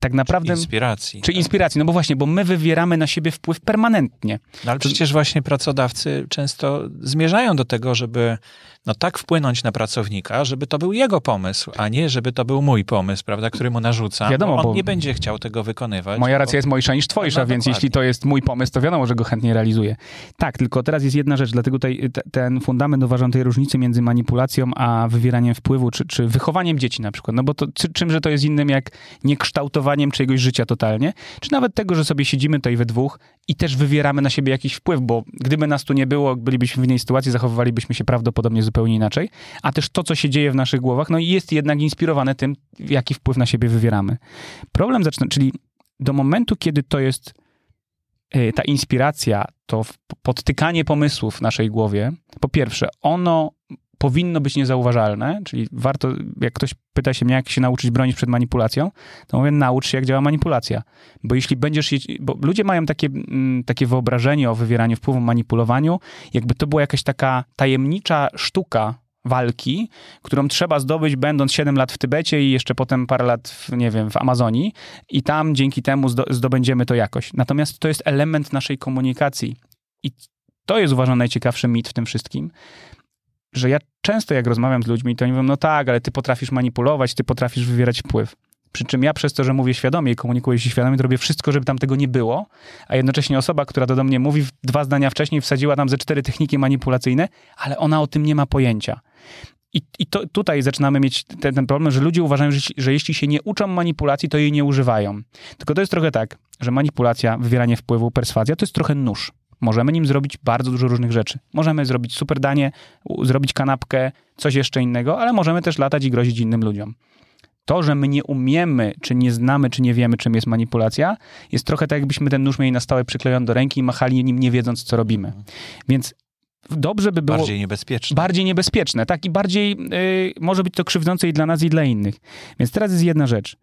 tak naprawdę... Czy inspiracji. Czy inspiracji, no bo właśnie, bo my wywieramy na siebie wpływ permanentnie. No ale przecież właśnie pracodawcy często zmierzają do tego, żeby no tak wpłynąć na pracownika, żeby to był jego pomysł, a nie żeby to był mój pomysł, prawda, który mu narzucam. Wiadomo, on bo nie będzie chciał tego wykonywać. Moja bo... racja jest mojsza niż twojsza, No, więc dokładnie. jeśli to jest mój pomysł, to wiadomo, że go chętnie realizuję. Tak, tylko teraz jest jedna rzecz, dlatego tutaj te- ten fundament uważam tej różnicy między manipulacją a wywieraniem wpływu, czy, czy wychowaniem dzieci na przykład. No bo to czy, czymże to jest innym jak niekształtowaniem czyjegoś życia totalnie, czy nawet tego, że sobie siedzimy tutaj we dwóch i też wywieramy na siebie jakiś wpływ, bo gdyby nas tu nie było, bylibyśmy w innej sytuacji, zachowywalibyśmy się prawdopodobnie zupełnie inaczej, a też to, co się dzieje w naszych głowach, no jest jednak inspirowane tym, jaki wpływ na siebie wywieramy. Problem zaczyna, czyli do momentu, kiedy to jest y, ta inspiracja, to podtykanie pomysłów w naszej głowie, po pierwsze, ono powinno być niezauważalne, czyli warto, jak ktoś pyta się mnie, jak się nauczyć bronić przed manipulacją, to mówię, naucz się, jak działa manipulacja. Bo jeśli będziesz, bo ludzie mają takie, mm, takie wyobrażenie o wywieraniu wpływu, manipulowaniu, jakby to była jakaś taka tajemnicza sztuka walki, którą trzeba zdobyć, będąc 7 lat w Tybecie i jeszcze potem parę lat, w, nie wiem, w Amazonii i tam dzięki temu zdo, zdobędziemy to jakoś. Natomiast to jest element naszej komunikacji. I to jest uważam najciekawszy mit w tym wszystkim, że ja często jak rozmawiam z ludźmi, to oni mówią, no tak, ale ty potrafisz manipulować, ty potrafisz wywierać wpływ. Przy czym ja przez to, że mówię świadomie i komunikuję się świadomie, to robię wszystko, żeby tam tego nie było, a jednocześnie osoba, która to do mnie mówi, dwa zdania wcześniej wsadziła tam ze cztery techniki manipulacyjne, ale ona o tym nie ma pojęcia. I, i to, tutaj zaczynamy mieć ten, ten problem, że ludzie uważają, że, że jeśli się nie uczą manipulacji, to jej nie używają. Tylko to jest trochę tak, że manipulacja, wywieranie wpływu, perswazja to jest trochę nóż. Możemy nim zrobić bardzo dużo różnych rzeczy. Możemy zrobić super danie, zrobić kanapkę, coś jeszcze innego, ale możemy też latać i grozić innym ludziom. To, że my nie umiemy, czy nie znamy, czy nie wiemy, czym jest manipulacja, jest trochę tak, jakbyśmy ten nóż mieli na stałe przyklejony do ręki i machali nim, nie wiedząc, co robimy. Więc dobrze by było Bardziej niebezpieczne. bardziej niebezpieczne, tak? I bardziej y, może być to krzywdzące i dla nas, i dla innych. Więc teraz jest jedna rzecz.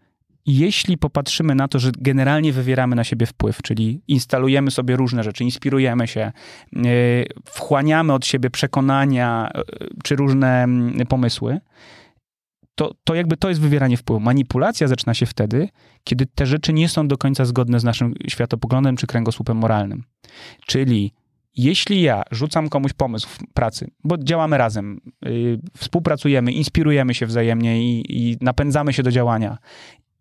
Jeśli popatrzymy na to, że generalnie wywieramy na siebie wpływ, czyli instalujemy sobie różne rzeczy, inspirujemy się, y, wchłaniamy od siebie przekonania y, czy różne mm, pomysły, to, to jakby to jest wywieranie wpływu. Manipulacja zaczyna się wtedy, kiedy te rzeczy nie są do końca zgodne z naszym światopoglądem czy kręgosłupem moralnym. Czyli jeśli ja rzucam komuś pomysł w pracy, bo działamy razem, yy, współpracujemy, inspirujemy się wzajemnie i, i napędzamy się do działania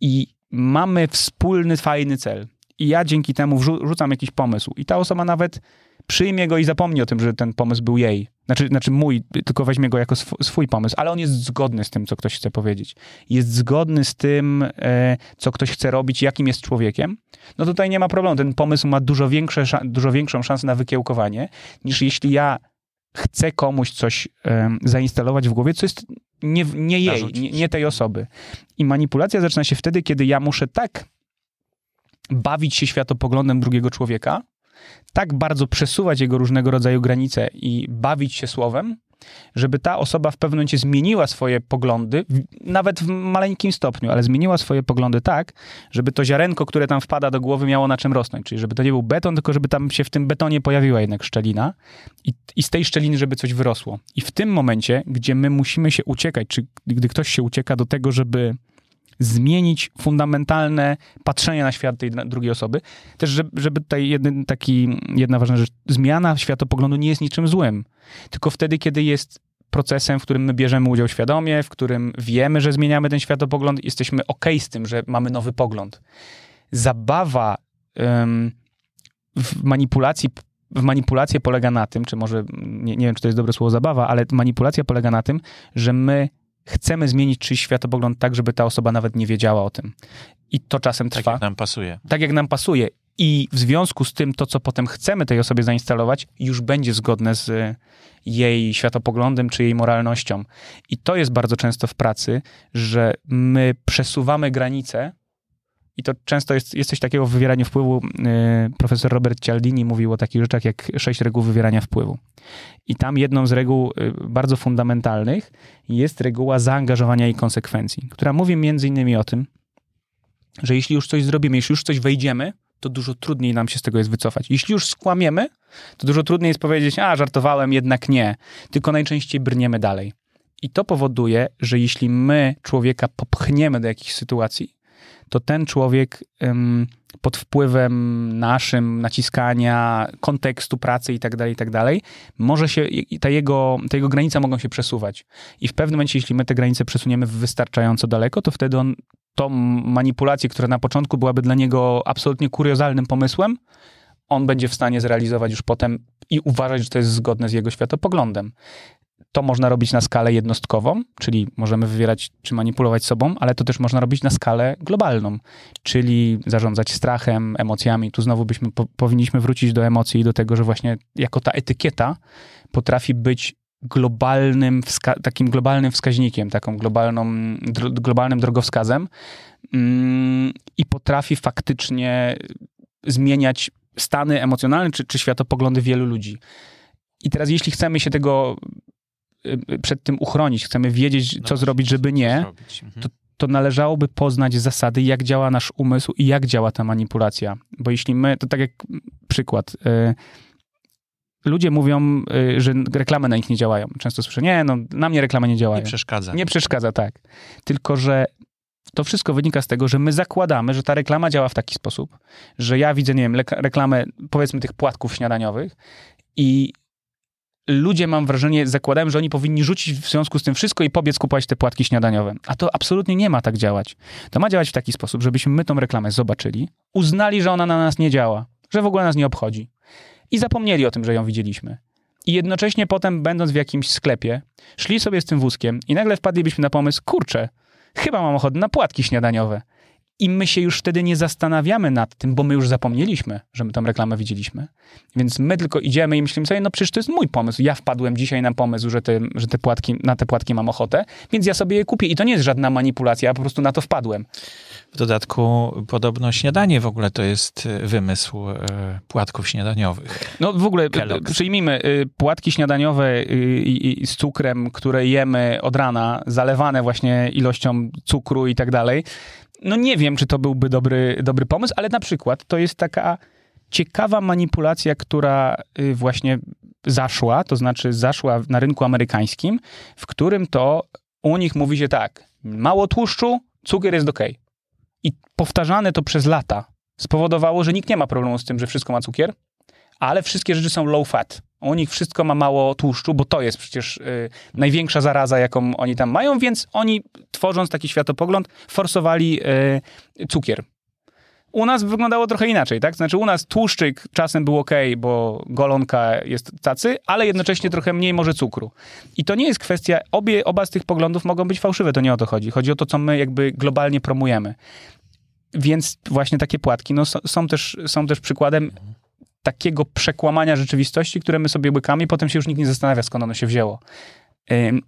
i mamy wspólny, fajny cel i ja dzięki temu rzucam jakiś pomysł i ta osoba nawet przyjmie go i zapomni o tym, że ten pomysł był jej. Znaczy, znaczy mój, tylko weźmie go jako sw- swój pomysł, ale on jest zgodny z tym, co ktoś chce powiedzieć. Jest zgodny z tym, e, co ktoś chce robić, jakim jest człowiekiem. No tutaj nie ma problemu. Ten pomysł ma dużo, większe, dużo większą szansę na wykiełkowanie, niż jeśli ja chcę komuś coś em, zainstalować w głowie, co jest nie, nie jej, nie, nie tej osoby. I manipulacja zaczyna się wtedy, kiedy ja muszę tak bawić się światopoglądem drugiego człowieka, tak bardzo przesuwać jego różnego rodzaju granice i bawić się słowem, żeby ta osoba w pewnym momencie zmieniła swoje poglądy, nawet w maleńkim stopniu, ale zmieniła swoje poglądy tak, żeby to ziarenko, które tam wpada do głowy, miało na czym rosnąć. Czyli żeby to nie był beton, tylko żeby tam się w tym betonie pojawiła jednak szczelina i, i z tej szczeliny, żeby coś wyrosło. I w tym momencie, gdzie my musimy się uciekać, czy gdy ktoś się ucieka do tego, żeby zmienić fundamentalne patrzenie na świat tej drugiej osoby. Też, żeby, tutaj taki, jedna ważna rzecz, zmiana światopoglądu nie jest niczym złym, tylko wtedy, kiedy jest procesem, w którym my bierzemy udział świadomie, w którym wiemy, że zmieniamy ten światopogląd, jesteśmy okej z tym, że mamy nowy pogląd. Zabawa em, w manipulacji w manipulację polega na tym, czy może, nie, nie wiem, czy to jest dobre słowo zabawa, ale manipulacja polega na tym, że my chcemy zmienić czyjś światopogląd tak, żeby ta osoba nawet nie wiedziała o tym. I to czasem Tak trwa jak nam pasuje. tak, jak nam pasuje. I w związku z tym, to co potem chcemy tej osobie zainstalować, już będzie zgodne z jej światopoglądem czy jej moralnością. I to jest bardzo często w pracy, że my przesuwamy granice I to często jest, jest coś takiego w wywieraniu wpływu. Yy, profesor Robert Cialdini mówił o takich rzeczach jak sześć reguł wywierania wpływu. I tam jedną z reguł yy, bardzo fundamentalnych jest reguła zaangażowania i konsekwencji, która mówi między innymi o tym, że jeśli już coś zrobimy, jeśli już coś wejdziemy, to dużo trudniej nam się z tego jest wycofać. Jeśli już skłamiemy, to dużo trudniej jest powiedzieć, a żartowałem, jednak nie. Tylko najczęściej brniemy dalej. I to powoduje, że jeśli my człowieka popchniemy do jakichś sytuacji, to ten człowiek pod wpływem naszym naciskania, kontekstu pracy i tak dalej, i tak dalej, może się, ta jego, ta jego granica mogą się przesuwać. I w pewnym momencie, jeśli my te granice przesuniemy wystarczająco daleko, to wtedy on tą manipulację, która na początku byłaby dla niego absolutnie kuriozalnym pomysłem, on będzie w stanie zrealizować już potem i uważać, że to jest zgodne z jego światopoglądem. To można robić na skalę jednostkową, czyli możemy wywierać czy manipulować sobą, ale to też można robić na skalę globalną, czyli zarządzać strachem, emocjami. Tu znowu byśmy po, powinniśmy wrócić do emocji i do tego, że właśnie jako ta etykieta potrafi być globalnym, takim globalnym wskaźnikiem, taką globalną, dro, globalnym drogowskazem mm, i potrafi faktycznie zmieniać stany emocjonalne czy, czy światopoglądy wielu ludzi. I teraz, jeśli chcemy się tego przed tym uchronić, chcemy wiedzieć, co zrobić, żeby nie, mhm. to, to należałoby poznać zasady, jak działa nasz umysł i jak działa ta manipulacja. Bo jeśli my, to tak jak przykład, y, ludzie mówią, że reklamy na nich nie działają. Często słyszę, nie, no na mnie reklamy nie działają. Nie przeszkadza. Nie przeszkadza, tak. Tylko, że to wszystko wynika z tego, że my zakładamy, że ta reklama działa w taki sposób, że ja widzę, nie wiem, reklamę, powiedzmy, tych płatków śniadaniowych i ludzie, mam wrażenie, zakładają, że oni powinni rzucić w związku z tym wszystko i pobiec kupować te płatki śniadaniowe. A to absolutnie nie ma tak działać. To ma działać w taki sposób, żebyśmy my tą reklamę zobaczyli, uznali, że ona na nas nie działa, że w ogóle nas nie obchodzi i zapomnieli o tym, że ją widzieliśmy. I jednocześnie potem, będąc w jakimś sklepie, szli sobie z tym wózkiem i nagle wpadlibyśmy na pomysł, kurczę, chyba mam ochotę na płatki śniadaniowe. I my się już wtedy nie zastanawiamy nad tym, bo my już zapomnieliśmy, że my tą reklamę widzieliśmy. Więc my tylko idziemy i myślimy sobie, no przecież to jest mój pomysł. Ja wpadłem dzisiaj na pomysł, że te, że te płatki, na te płatki mam ochotę, więc ja sobie je kupię. I to nie jest żadna manipulacja, ja po prostu na to wpadłem. W dodatku podobno śniadanie w ogóle to jest e, wymysł e, płatków śniadaniowych. No w ogóle e, Kellogg's. przyjmijmy płatki śniadaniowe z cukrem, które jemy od rana, zalewane właśnie ilością cukru i tak dalej. No nie wiem, czy to byłby dobry, dobry pomysł, ale na przykład to jest taka ciekawa manipulacja, która właśnie zaszła, to znaczy zaszła na rynku amerykańskim, w którym to u nich mówi się tak, mało tłuszczu, cukier jest ok. I powtarzane to przez lata spowodowało, że nikt nie ma problemu z tym, że wszystko ma cukier, ale wszystkie rzeczy są low fat. U nich wszystko ma mało tłuszczu, bo to jest przecież y, największa zaraza, jaką oni tam mają, więc oni, tworząc taki światopogląd, forsowali y, cukier. U nas wyglądało trochę inaczej, tak? Znaczy u nas tłuszczyk czasem był ok, bo golonka jest tacy, ale jednocześnie trochę mniej może cukru. I to nie jest kwestia, obie, oba z tych poglądów mogą być fałszywe, to nie o to chodzi. Chodzi o to, co my jakby globalnie promujemy. Więc właśnie takie płatki no, są, też, są też przykładem takiego przekłamania rzeczywistości, które my sobie łykamy i potem się już nikt nie zastanawia, skąd ono się wzięło.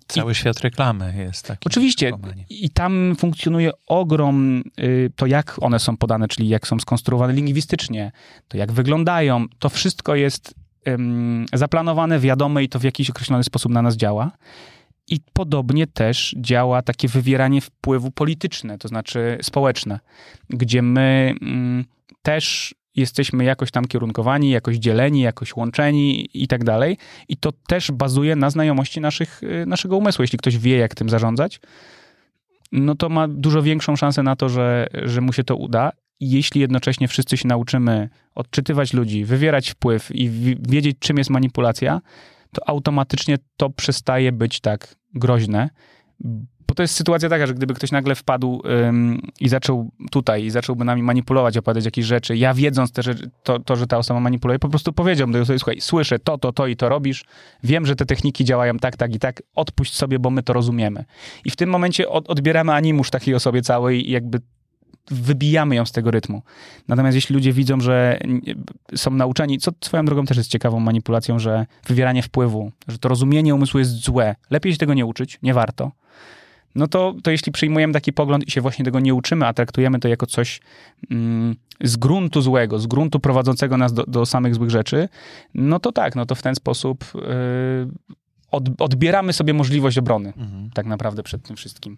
Cały I, świat reklamy jest taki. Oczywiście. I tam funkcjonuje ogrom y, to, jak one są podane, czyli jak są skonstruowane lingwistycznie, to jak wyglądają. To wszystko jest zaplanowane, wiadome i to w jakiś określony sposób na nas działa. I podobnie też działa takie wywieranie wpływu polityczne, to znaczy społeczne, gdzie my mm, też jesteśmy jakoś tam kierunkowani, jakoś dzieleni, jakoś łączeni i tak dalej. I to też bazuje na znajomości naszych, y, naszego umysłu. Jeśli ktoś wie, jak tym zarządzać, no to ma dużo większą szansę na to, że, że mu się to uda. Jeśli jednocześnie wszyscy się nauczymy odczytywać ludzi, wywierać wpływ i wiedzieć, czym jest manipulacja, to automatycznie to przestaje być tak groźne, bo to jest sytuacja taka, że gdyby ktoś nagle wpadł ym, i zaczął tutaj i zacząłby nami manipulować, opowiadać jakieś rzeczy, ja wiedząc też to, to, że ta osoba manipuluje, po prostu powiedziałbym do sobie, słuchaj, słyszę to, to, to i to robisz, wiem, że te techniki działają tak, tak i tak, odpuść sobie, bo my to rozumiemy. I w tym momencie od, odbieramy animusz takiej osobie całej i jakby wybijamy ją z tego rytmu. Natomiast jeśli ludzie widzą, że są nauczeni, co swoją drogą też jest ciekawą manipulacją, że wywieranie wpływu, że to rozumienie umysłu jest złe, lepiej się tego nie uczyć, nie warto. No to, to jeśli przyjmujemy taki pogląd i się właśnie tego nie uczymy, a traktujemy to jako coś mm, z gruntu złego, z gruntu prowadzącego nas do, do samych złych rzeczy, no to tak, no to w ten sposób yy, od, odbieramy sobie możliwość obrony Mhm. tak naprawdę przed tym wszystkim.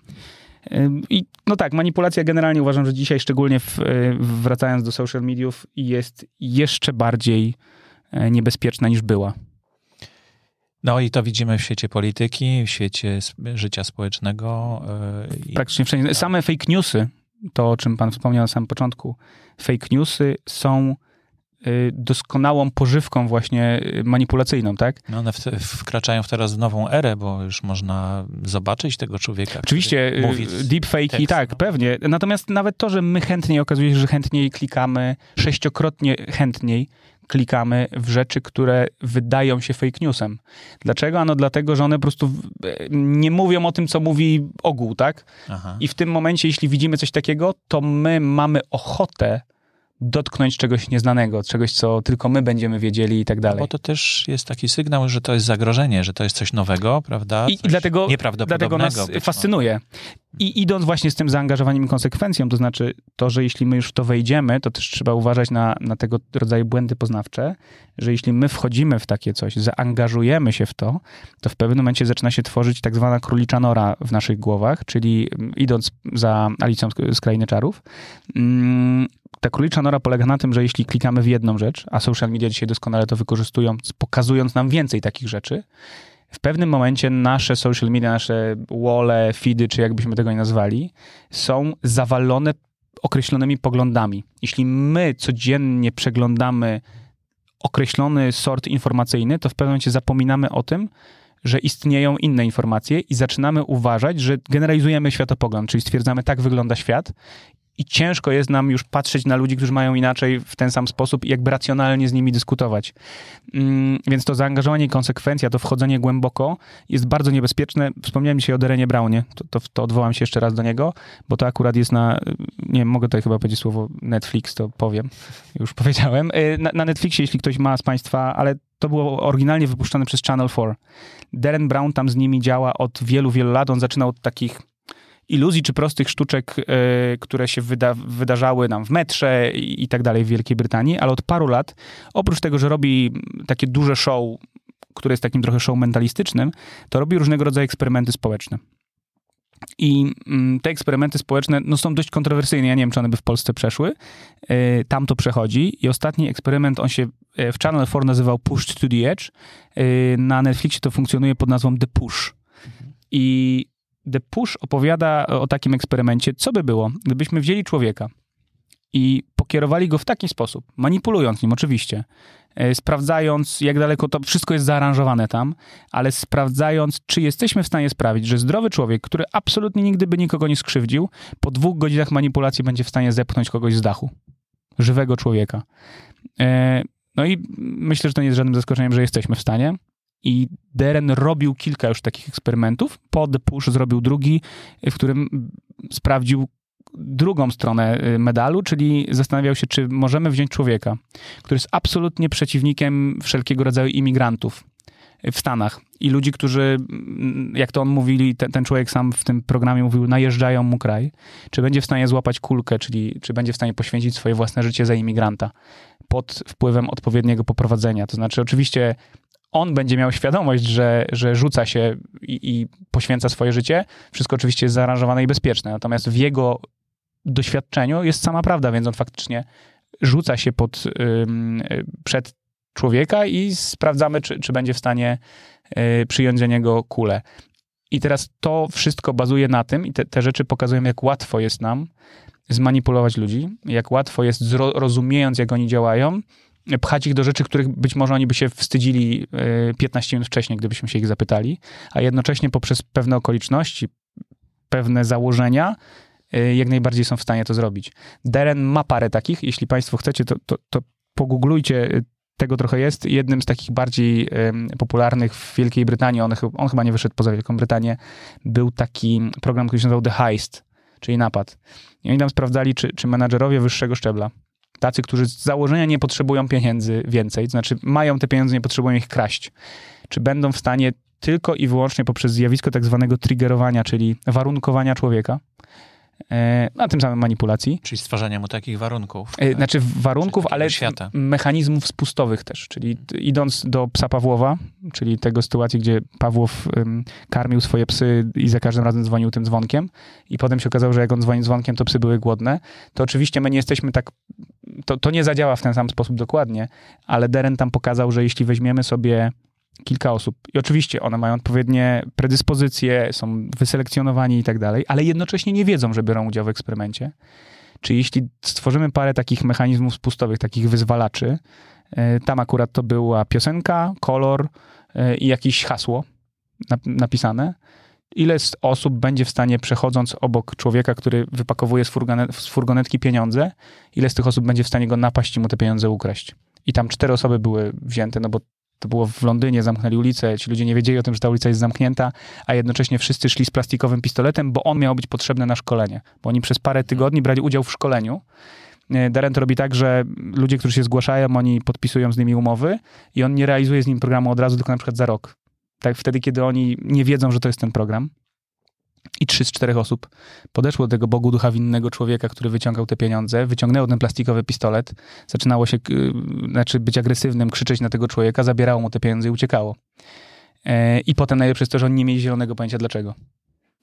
Ym, I no tak, manipulacja generalnie uważam, że dzisiaj szczególnie w, y, wracając do social mediów jest jeszcze bardziej e, niebezpieczna niż była. No i to widzimy w świecie polityki, w świecie życia społecznego. i- Praktycznie wszędzie. Same fake newsy, to o czym pan wspomniał na samym początku, fake newsy są y, doskonałą pożywką właśnie y, manipulacyjną, tak? No one wkraczają w teraz w nową erę, bo już można zobaczyć tego człowieka. Oczywiście y, deepfake'i, tekst, tak, no. pewnie. Natomiast nawet to, że my chętniej, okazuje się, że chętniej klikamy, sześciokrotnie chętniej klikamy w rzeczy, które wydają się fake newsem. Dlaczego? Ano dlatego, że one po prostu nie mówią o tym, co mówi ogół, tak? Aha. I w tym momencie, jeśli widzimy coś takiego, to my mamy ochotę dotknąć czegoś nieznanego, czegoś, co tylko my będziemy wiedzieli i tak dalej. Bo to też jest taki sygnał, że to jest zagrożenie, że to jest coś nowego, prawda? I, i Coś dlatego, dlatego nas fascynuje. I idąc właśnie z tym zaangażowaniem i konsekwencją, to znaczy to, że jeśli my już w to wejdziemy, to też trzeba uważać na, na tego rodzaju błędy poznawcze, że jeśli my wchodzimy w takie coś, zaangażujemy się w to, to w pewnym momencie zaczyna się tworzyć tak zwana królicza nora w naszych głowach, czyli mm, idąc za Alicją z- z Krainy Czarów, mm, ta królicza nora polega na tym, że jeśli klikamy w jedną rzecz, a social media dzisiaj doskonale to wykorzystują, pokazując nam więcej takich rzeczy, w pewnym momencie nasze social media, nasze wole, feedy, czy jakbyśmy tego nie nazwali, są zawalone określonymi poglądami. Jeśli my codziennie przeglądamy określony sort informacyjny, to w pewnym momencie zapominamy o tym, że istnieją inne informacje i zaczynamy uważać, że generalizujemy światopogląd, czyli stwierdzamy, tak wygląda świat i ciężko jest nam już patrzeć na ludzi, którzy mają inaczej w ten sam sposób i jakby racjonalnie z nimi dyskutować. Mm, Więc to zaangażowanie i konsekwencja, to wchodzenie głęboko jest bardzo niebezpieczne. Wspomniałem dzisiaj o Derenie Brownie, to, to, to odwołam się jeszcze raz do niego, bo to akurat jest na, nie mogę tutaj chyba powiedzieć słowo Netflix, to powiem, już powiedziałem. Y, Na, na Netflixie, jeśli ktoś ma z Państwa, ale to było oryginalnie wypuszczone przez Channel 4. Darren Brown tam z nimi działa od wielu, wielu lat. On zaczynał od takich iluzji czy prostych sztuczek, y, które się wyda, wydarzały nam w metrze i, tak dalej w Wielkiej Brytanii, ale od paru lat, oprócz tego, że robi takie duże show, które jest takim trochę show mentalistycznym, to robi różnego rodzaju eksperymenty społeczne. I mm, te eksperymenty społeczne no, są dość kontrowersyjne. Ja nie wiem, czy one by w Polsce przeszły. E, Tam to przechodzi. I ostatni eksperyment, on się e, w Channel 4 nazywał Pushed to the Edge. E, Na Netflixie to funkcjonuje pod nazwą The Push. I The Push opowiada o takim eksperymencie, co by było, gdybyśmy wzięli człowieka i pokierowali go w taki sposób, manipulując nim oczywiście, e, sprawdzając, jak daleko to wszystko jest zaaranżowane tam, ale sprawdzając, czy jesteśmy w stanie sprawić, że zdrowy człowiek, który absolutnie nigdy by nikogo nie skrzywdził, po dwóch godzinach manipulacji będzie w stanie zepchnąć kogoś z dachu. Żywego człowieka. E, No i myślę, że to nie jest żadnym zaskoczeniem, że jesteśmy w stanie. I Deren robił kilka już takich eksperymentów. Po The Push zrobił drugi, w którym sprawdził drugą stronę y, medalu, czyli zastanawiał się, czy możemy wziąć człowieka, który jest absolutnie przeciwnikiem wszelkiego rodzaju imigrantów w Stanach i ludzi, którzy, mm, jak to on mówili, ten, ten człowiek sam w tym programie mówił, najeżdżają mu kraj, czy będzie w stanie złapać kulkę, czyli czy będzie w stanie poświęcić swoje własne życie za imigranta pod wpływem odpowiedniego poprowadzenia. To znaczy, oczywiście on będzie miał świadomość, że, że rzuca się i, i poświęca swoje życie. Wszystko oczywiście jest zaaranżowane i bezpieczne, natomiast w jego doświadczeniu jest sama prawda, więc on faktycznie rzuca się pod, przed człowieka i sprawdzamy, czy, czy będzie w stanie y, przyjąć za niego kulę. I teraz to wszystko bazuje na tym, i te, te rzeczy pokazują, jak łatwo jest nam zmanipulować ludzi, jak łatwo jest, zro, rozumiejąc, jak oni działają, pchać ich do rzeczy, których być może oni by się wstydzili y, 15 minut wcześniej, gdybyśmy się ich zapytali, a jednocześnie poprzez pewne okoliczności, pewne założenia, y, jak najbardziej są w stanie to zrobić. Deren ma parę takich, jeśli Państwo chcecie, to, to, to pogooglujcie, y, tego trochę jest. Jednym z takich bardziej popularnych w Wielkiej Brytanii, on, on chyba nie wyszedł poza Wielką Brytanię, był taki program, który się nazywał The Heist, czyli napad. I oni tam sprawdzali, czy, czy menadżerowie wyższego szczebla, tacy, którzy z założenia nie potrzebują pieniędzy więcej, to znaczy mają te pieniądze, nie potrzebują ich kraść, czy będą w stanie tylko i wyłącznie poprzez zjawisko tak zwanego triggerowania, czyli warunkowania człowieka, e, a tym samym manipulacji. Czyli stwarzania mu takich warunków. E, Znaczy warunków, takiego ale świata. mechanizmów spustowych też, czyli idąc do psa Pawłowa, czyli tego sytuacji, gdzie Pawłow ym, karmił swoje psy i za każdym razem dzwonił tym dzwonkiem i potem się okazało, że jak on dzwoni dzwonkiem, to psy były głodne, to oczywiście my nie jesteśmy tak, to, to nie zadziała w ten sam sposób dokładnie, ale Deren tam pokazał, że jeśli weźmiemy sobie kilka osób i oczywiście one mają odpowiednie predyspozycje, są wyselekcjonowani i tak dalej, ale jednocześnie nie wiedzą, że biorą udział w eksperymencie, czy jeśli stworzymy parę takich mechanizmów spustowych, takich wyzwalaczy, e, tam akurat to była piosenka, kolor e, i jakieś hasło nap- napisane, ile osób będzie w stanie, przechodząc obok człowieka, który wypakowuje z, z furgonetki pieniądze, ile z tych osób będzie w stanie go napaść i mu te pieniądze ukraść. I tam cztery osoby były wzięte, no bo to było w Londynie, zamknęli ulicę, ci ludzie nie wiedzieli o tym, że ta ulica jest zamknięta, a jednocześnie wszyscy szli z plastikowym pistoletem, bo on miał być potrzebny na szkolenie. Bo oni przez parę tygodni brali udział w szkoleniu. E, Darren to robi tak, że ludzie, którzy się zgłaszają, oni podpisują z nimi umowy i on nie realizuje z nim programu od razu, tylko na przykład za rok. Tak wtedy, kiedy oni nie wiedzą, że to jest ten program. I trzy z czterech osób podeszło do tego Bogu ducha winnego człowieka, który wyciągał te pieniądze, wyciągnęło ten plastikowy pistolet, zaczynało się, znaczy być agresywnym, krzyczeć na tego człowieka, zabierało mu te pieniądze i uciekało. E, I potem najlepsze jest to, że oni nie mieli zielonego pojęcia dlaczego.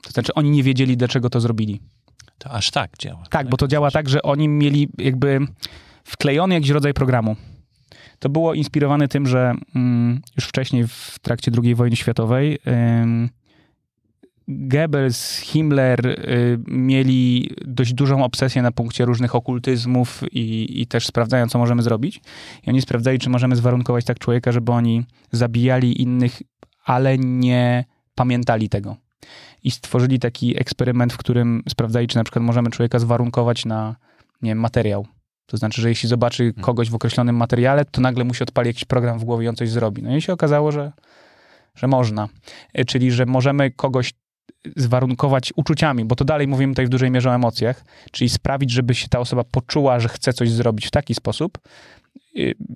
To znaczy, oni nie wiedzieli, dlaczego to zrobili. To aż tak działa. Tak, bo to działa tak, że oni mieli jakby wklejony jakiś rodzaj programu. To było inspirowane tym, że mm, już wcześniej w trakcie II wojny światowej Goebbels, Himmler y, mieli dość dużą obsesję na punkcie różnych okultyzmów i, i też sprawdzają, co możemy zrobić. I oni sprawdzali, czy możemy zwarunkować tak człowieka, żeby oni zabijali innych, ale nie pamiętali tego. I stworzyli taki eksperyment, w którym sprawdzali, czy na przykład możemy człowieka zwarunkować na nie wiem, materiał. To znaczy, że jeśli zobaczy kogoś w określonym materiale, to nagle musi odpalić jakiś program w głowie i on coś zrobi. No i się okazało, że, że można. E, Czyli, że możemy kogoś zwarunkować uczuciami, bo to dalej mówimy tutaj w dużej mierze o emocjach, czyli sprawić, żeby się ta osoba poczuła, że chce coś zrobić w taki sposób,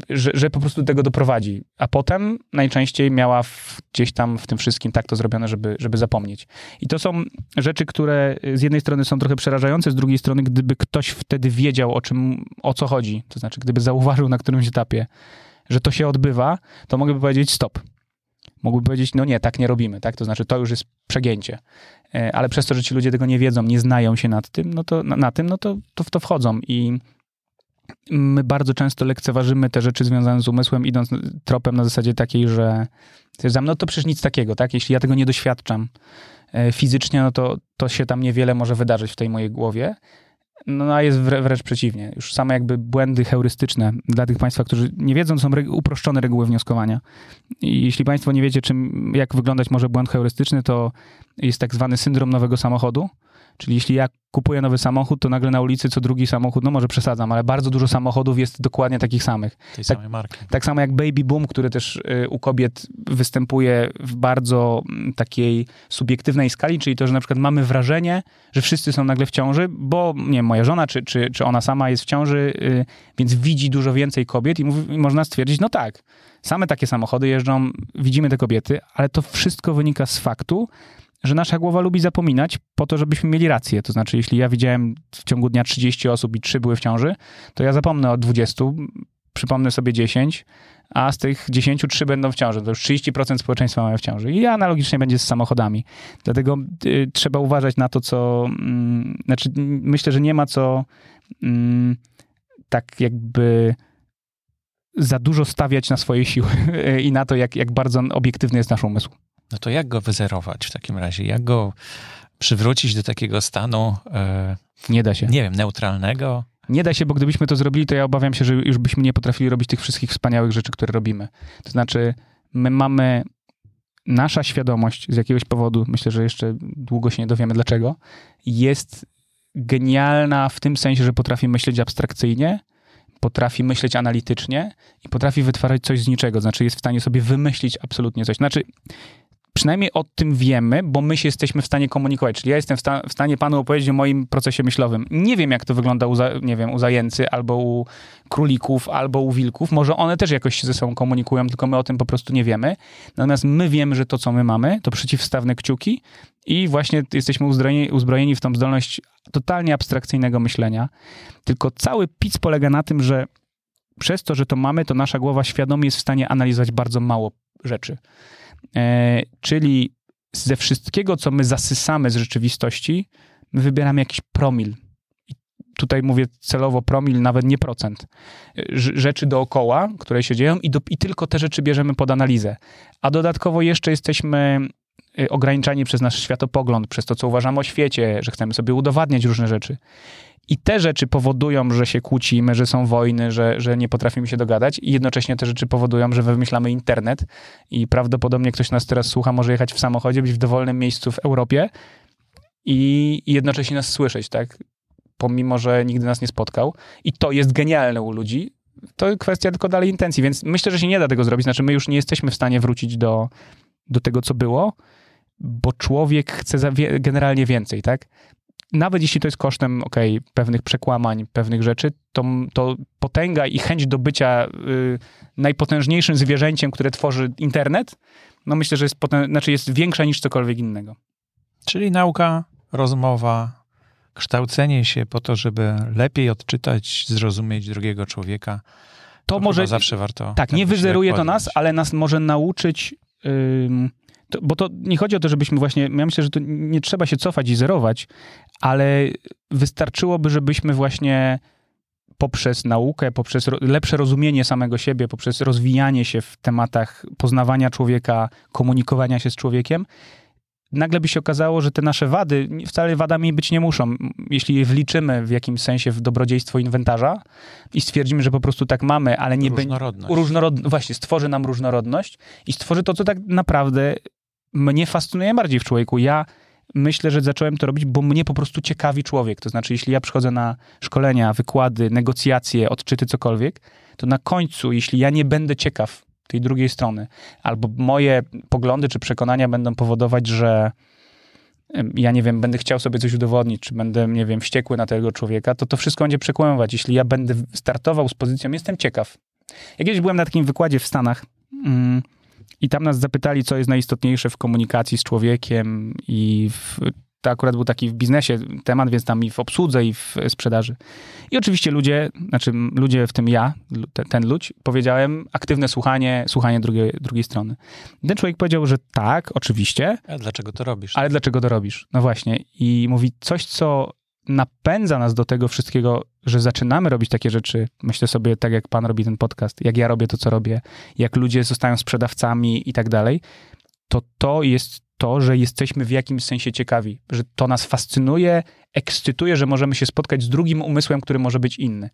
że, że po prostu do tego doprowadzi. A potem najczęściej miała w, gdzieś tam w tym wszystkim tak to zrobione, żeby, żeby zapomnieć. I to są rzeczy, które z jednej strony są trochę przerażające, z drugiej strony, gdyby ktoś wtedy wiedział, o czym, o co chodzi, to znaczy, gdyby zauważył na którymś etapie, że to się odbywa, to mogłyby powiedzieć stop. Mógłby powiedzieć, no nie, tak nie robimy, tak? To znaczy, to już jest przegięcie. E, Ale przez to, że ci ludzie tego nie wiedzą, nie znają się nad tym, no to, na, na tym, no to, to w to wchodzą i my bardzo często lekceważymy te rzeczy związane z umysłem, idąc tropem na zasadzie takiej, że stwierdzam, no to przecież nic takiego, tak? Jeśli ja tego nie doświadczam e, fizycznie, no to, to się tam niewiele może wydarzyć w tej mojej głowie. No a jest wrę- wręcz przeciwnie. Już same jakby błędy heurystyczne dla tych Państwa, którzy nie wiedzą, są reg- uproszczone reguły wnioskowania. I jeśli Państwo nie wiecie, czym, jak wyglądać może błąd heurystyczny, to jest tak zwany syndrom nowego samochodu. Czyli jeśli ja kupuję nowy samochód, to nagle na ulicy co drugi samochód, no może przesadzam, ale bardzo dużo samochodów jest dokładnie takich samych. Tej tak- samej marki. Tak samo jak baby boom, który też y, u kobiet występuje w bardzo mm, takiej subiektywnej skali, czyli to, że na przykład mamy wrażenie, że wszyscy są nagle w ciąży, bo nie wiem, moja żona czy, czy, czy ona sama jest w ciąży, y, więc widzi dużo więcej kobiet i, mówi, i można stwierdzić, no tak, same takie samochody jeżdżą, widzimy te kobiety, ale to wszystko wynika z faktu, że nasza głowa lubi zapominać po to, żebyśmy mieli rację. To znaczy, jeśli ja widziałem w ciągu dnia 30 osób i 3 były w ciąży, to ja zapomnę o 20, przypomnę sobie 10, a z tych 10 3 będą w ciąży. To już 30% społeczeństwa mają w ciąży. I analogicznie będzie z samochodami. Dlatego y, trzeba uważać na to, co... Mm, znaczy, myślę, że nie ma co mm, tak jakby za dużo stawiać na swoje siły i na to, jak, jak bardzo obiektywny jest nasz umysł. No to jak go wyzerować w takim razie? Jak go przywrócić do takiego stanu, e, Nie da się. nie wiem, neutralnego? Nie da się, bo gdybyśmy to zrobili, to ja obawiam się, że już byśmy nie potrafili robić tych wszystkich wspaniałych rzeczy, które robimy. To znaczy, my mamy nasza świadomość z jakiegoś powodu, myślę, że jeszcze długo się nie dowiemy dlaczego, jest genialna w tym sensie, że potrafi myśleć abstrakcyjnie, potrafi myśleć analitycznie i potrafi wytwarzać coś z niczego. Znaczy, jest w stanie sobie wymyślić absolutnie coś. Znaczy, przynajmniej o tym wiemy, bo my się jesteśmy w stanie komunikować. Czyli ja jestem w, sta w stanie panu opowiedzieć o moim procesie myślowym. Nie wiem, jak to wygląda u, nie wiem, u zajęcy, albo u królików, albo u wilków. Może one też jakoś się ze sobą komunikują, tylko my o tym po prostu nie wiemy. Natomiast my wiemy, że to, co my mamy, to przeciwstawne kciuki i właśnie jesteśmy uzbrojeni, uzbrojeni w tą zdolność totalnie abstrakcyjnego myślenia. Tylko cały pic polega na tym, że przez to, że to mamy, to nasza głowa świadomie jest w stanie analizować bardzo mało rzeczy. E, czyli ze wszystkiego, co my zasysamy z rzeczywistości, my wybieramy jakiś promil. Tutaj mówię celowo promil, nawet nie procent. E, rzeczy dookoła, które się dzieją i, do, i tylko te rzeczy bierzemy pod analizę. A dodatkowo jeszcze jesteśmy e, ograniczani przez nasz światopogląd, przez to, co uważamy o świecie, że chcemy sobie udowadniać różne rzeczy. I te rzeczy powodują, że się kłócimy, że są wojny, że, że nie potrafimy się dogadać, i jednocześnie te rzeczy powodują, że wymyślamy internet. I prawdopodobnie ktoś nas teraz słucha, może jechać w samochodzie, być w dowolnym miejscu w Europie i, i jednocześnie nas słyszeć, tak? Pomimo, że nigdy nas nie spotkał. I to jest genialne u ludzi. To kwestia tylko dalej intencji, więc myślę, że się nie da tego zrobić. Znaczy, my już nie jesteśmy w stanie wrócić do, do tego, co było, bo człowiek chce generalnie więcej, tak? Nawet jeśli to jest kosztem, ok, pewnych przekłamań, pewnych rzeczy, to, to potęga i chęć do bycia y, najpotężniejszym zwierzęciem, które tworzy internet, no myślę, że jest, potęg- znaczy jest większa niż cokolwiek innego. Czyli nauka, rozmowa, kształcenie się po to, żeby lepiej odczytać, zrozumieć drugiego człowieka. To, to może zawsze warto. Tak, nie wyzeruje to nas, ale nas może nauczyć. To, bo to nie chodzi o to, żebyśmy właśnie, ja myślę, że to nie trzeba się cofać i zerować, ale wystarczyłoby, żebyśmy właśnie poprzez naukę, poprzez lepsze rozumienie samego siebie, poprzez rozwijanie się w tematach poznawania człowieka, komunikowania się z człowiekiem, nagle by się okazało, że te nasze wady wcale wadami być nie muszą. Jeśli je wliczymy w jakimś sensie w dobrodziejstwo inwentarza i stwierdzimy, że po prostu tak mamy, ale nie będzie. Różnorodność. Właśnie, stworzy nam różnorodność i stworzy to, co tak naprawdę mnie fascynuje bardziej w człowieku. Ja myślę, że zacząłem to robić, bo mnie po prostu ciekawi człowiek. To znaczy, jeśli ja przychodzę na szkolenia, wykłady, negocjacje, odczyty, cokolwiek, to na końcu, jeśli ja nie będę ciekaw tej drugiej strony, albo moje poglądy czy przekonania będą powodować, że ja nie wiem, będę chciał sobie coś udowodnić, czy będę, nie wiem, wściekły na tego człowieka, to to wszystko będzie przekłamywać. Jeśli ja będę startował z pozycją, jestem ciekaw. Ja kiedyś byłem na takim wykładzie w Stanach, mm, i tam nas zapytali, co jest najistotniejsze w komunikacji z człowiekiem i w, to akurat był taki w biznesie temat, więc tam i w obsłudze, i w sprzedaży. I oczywiście ludzie, znaczy ludzie, w tym ja, ten, ten ludź, powiedziałem aktywne słuchanie, słuchanie drugiej, drugiej strony. Ten człowiek powiedział, że tak, oczywiście. A dlaczego to robisz? Ale dlaczego to robisz? No właśnie. I mówi coś, co napędza nas do tego wszystkiego, że zaczynamy robić takie rzeczy, myślę sobie, tak jak pan robi ten podcast, jak ja robię to, co robię, jak ludzie zostają sprzedawcami i tak dalej, to to jest to, że jesteśmy w jakimś sensie ciekawi, że to nas fascynuje, ekscytuje, że możemy się spotkać z drugim umysłem, który może być inny.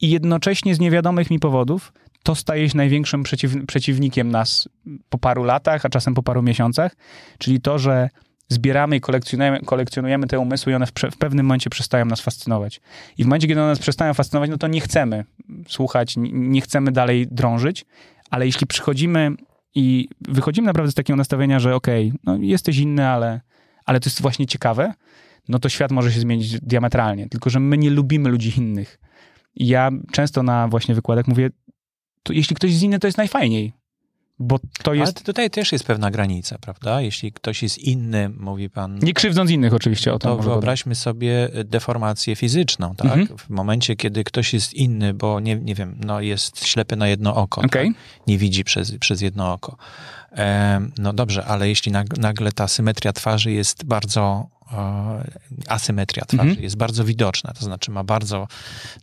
I jednocześnie z niewiadomych mi powodów to staje się największym przeciw, przeciwnikiem nas po paru latach, a czasem po paru miesiącach, czyli to, że zbieramy i kolekcjonujemy, kolekcjonujemy te umysły i one w, w, pewnym momencie przestają nas fascynować. I w momencie, kiedy one nas przestają fascynować, no to nie chcemy słuchać, nie chcemy dalej drążyć, ale jeśli przychodzimy i wychodzimy naprawdę z takiego nastawienia, że okej, okay, no jesteś inny, ale, ale to jest właśnie ciekawe, no to świat może się zmienić diametralnie. Tylko, że my nie lubimy ludzi innych. I ja często na właśnie wykładach mówię, jeśli ktoś jest inny, to jest najfajniej bo to jest... Ale tutaj też jest pewna granica, prawda? Jeśli ktoś jest inny, mówi pan... Nie krzywdząc innych oczywiście o tym. To wyobraźmy sobie deformację fizyczną, tak? Mhm. W momencie, kiedy ktoś jest inny, bo nie, nie wiem, no jest ślepy na jedno oko, okay. tak? nie widzi przez, przez jedno oko. E, no dobrze, ale jeśli nagle ta symetria twarzy jest bardzo asymetria twarzy mhm. jest bardzo widoczna, to znaczy ma bardzo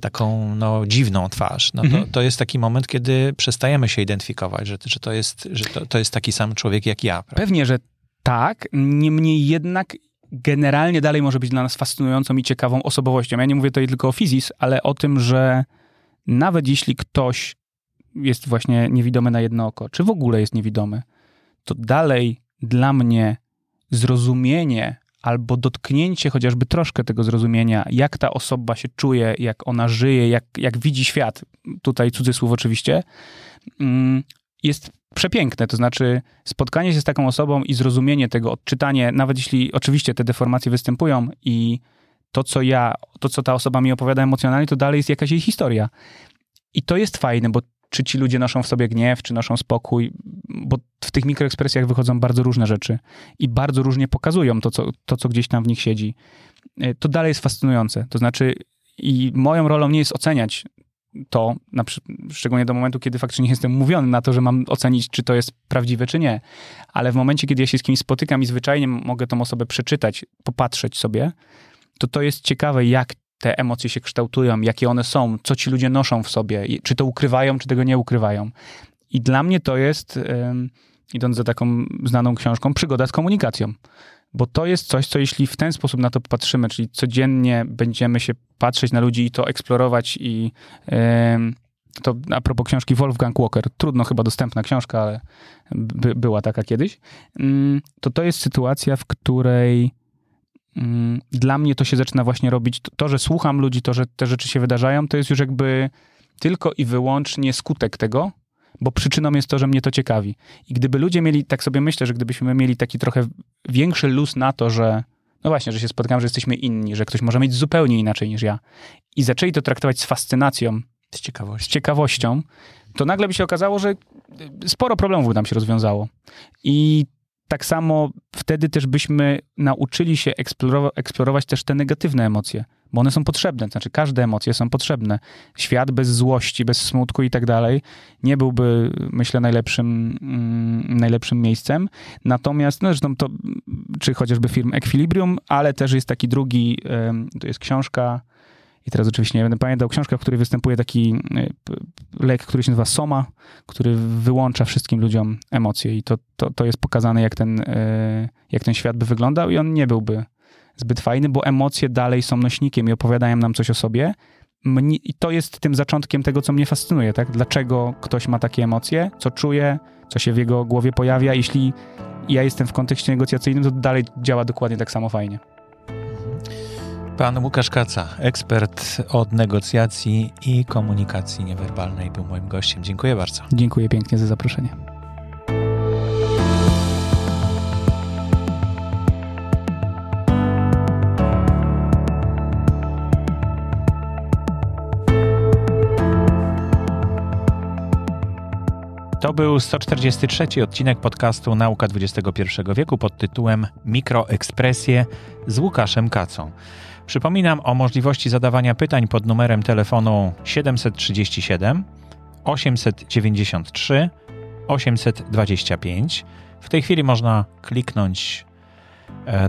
taką no, dziwną twarz. No, mhm. to, to jest taki moment, kiedy przestajemy się identyfikować, że, że, to, jest, że to, to jest taki sam człowiek jak ja. Prawda? Pewnie, że tak, niemniej jednak generalnie dalej może być dla nas fascynującą i ciekawą osobowością. Ja nie mówię tutaj tylko o fizis, ale o tym, że nawet jeśli ktoś jest właśnie niewidomy na jedno oko, czy w ogóle jest niewidomy, to dalej dla mnie zrozumienie albo dotknięcie chociażby troszkę tego zrozumienia, jak ta osoba się czuje, jak ona żyje, jak, jak widzi świat, tutaj cudzysłów oczywiście, mm, jest przepiękne. To znaczy, spotkanie się z taką osobą i zrozumienie tego, odczytanie, nawet jeśli oczywiście te deformacje występują i to, co ja, to, co ta osoba mi opowiada emocjonalnie, to dalej jest jakaś jej historia. I to jest fajne, bo czy ci ludzie noszą w sobie gniew, czy noszą spokój, bo w tych mikroekspresjach wychodzą bardzo różne rzeczy i bardzo różnie pokazują to, co, to, co gdzieś tam w nich siedzi. E, to dalej jest fascynujące. To znaczy, i moją rolą nie jest oceniać to, na, szczególnie do momentu, kiedy faktycznie nie jestem mówiony na to, że mam ocenić, czy to jest prawdziwe, czy nie. Ale w momencie, kiedy ja się z kimś spotykam i zwyczajnie mogę tą osobę przeczytać, popatrzeć sobie, to to jest ciekawe, jak te emocje się kształtują, jakie one są, co ci ludzie noszą w sobie, czy to ukrywają, czy tego nie ukrywają. I dla mnie to jest, idąc za taką znaną książką, przygoda z komunikacją. Bo to jest coś, co jeśli w ten sposób na to patrzymy, czyli codziennie będziemy się patrzeć na ludzi i to eksplorować i to a propos książki Wolfgang Walker, trudno chyba dostępna książka, ale by, była taka kiedyś, mm, to to jest sytuacja, w której dla mnie to się zaczyna właśnie robić. To, że słucham ludzi, to, że te rzeczy się wydarzają, to jest już jakby tylko i wyłącznie skutek tego, bo przyczyną jest to, że mnie to ciekawi. I gdyby ludzie mieli, tak sobie myślę, że gdybyśmy mieli taki trochę większy luz na to, że no właśnie, że się spotkam, że jesteśmy inni, że ktoś może mieć zupełnie inaczej niż ja i zaczęli to traktować z fascynacją, z ciekawością, z ciekawością to nagle by się okazało, że sporo problemów by nam się rozwiązało. I tak samo wtedy też byśmy nauczyli się eksplorować, eksplorować też te negatywne emocje, bo one są potrzebne, to znaczy każde emocje są potrzebne. Świat bez złości, bez smutku i tak dalej nie byłby, myślę, najlepszym, mm, najlepszym miejscem. Natomiast, no zresztą to, czy chociażby film Equilibrium, ale też jest taki drugi, to jest książka i teraz oczywiście nie będę pamiętał, książka, w której występuje taki e, lek, który się nazywa Soma, który wyłącza wszystkim ludziom emocje i to, to, to jest pokazane, jak ten, e, jak ten świat by wyglądał i on nie byłby zbyt fajny, bo emocje dalej są nośnikiem i opowiadają nam coś o sobie. I to jest tym zaczątkiem tego, co mnie fascynuje, tak? Dlaczego ktoś ma takie emocje, co czuje, co się w jego głowie pojawia. Jeśli ja jestem w kontekście negocjacyjnym, to dalej działa dokładnie tak samo fajnie. Pan Łukasz Kaca, ekspert od negocjacji i komunikacji niewerbalnej, był moim gościem. Dziękuję bardzo. Dziękuję pięknie za zaproszenie. To był 143 odcinek podcastu Nauka XXI wieku pod tytułem Mikroekspresje z Łukaszem Kacą. Przypominam o możliwości zadawania pytań pod numerem telefonu 737 893 825. W tej chwili można kliknąć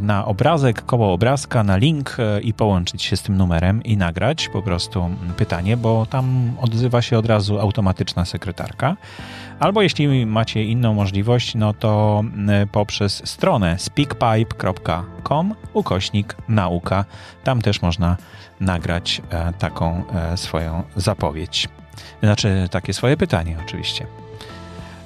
na obrazek, koło obrazka, na link e, i połączyć się z tym numerem i nagrać po prostu pytanie, bo tam odzywa się od razu automatyczna sekretarka. Albo jeśli macie inną możliwość, no to poprzez stronę speakpipe.com ukośnik nauka. Tam też można nagrać e, taką e, swoją zapowiedź. Znaczy takie swoje pytanie oczywiście.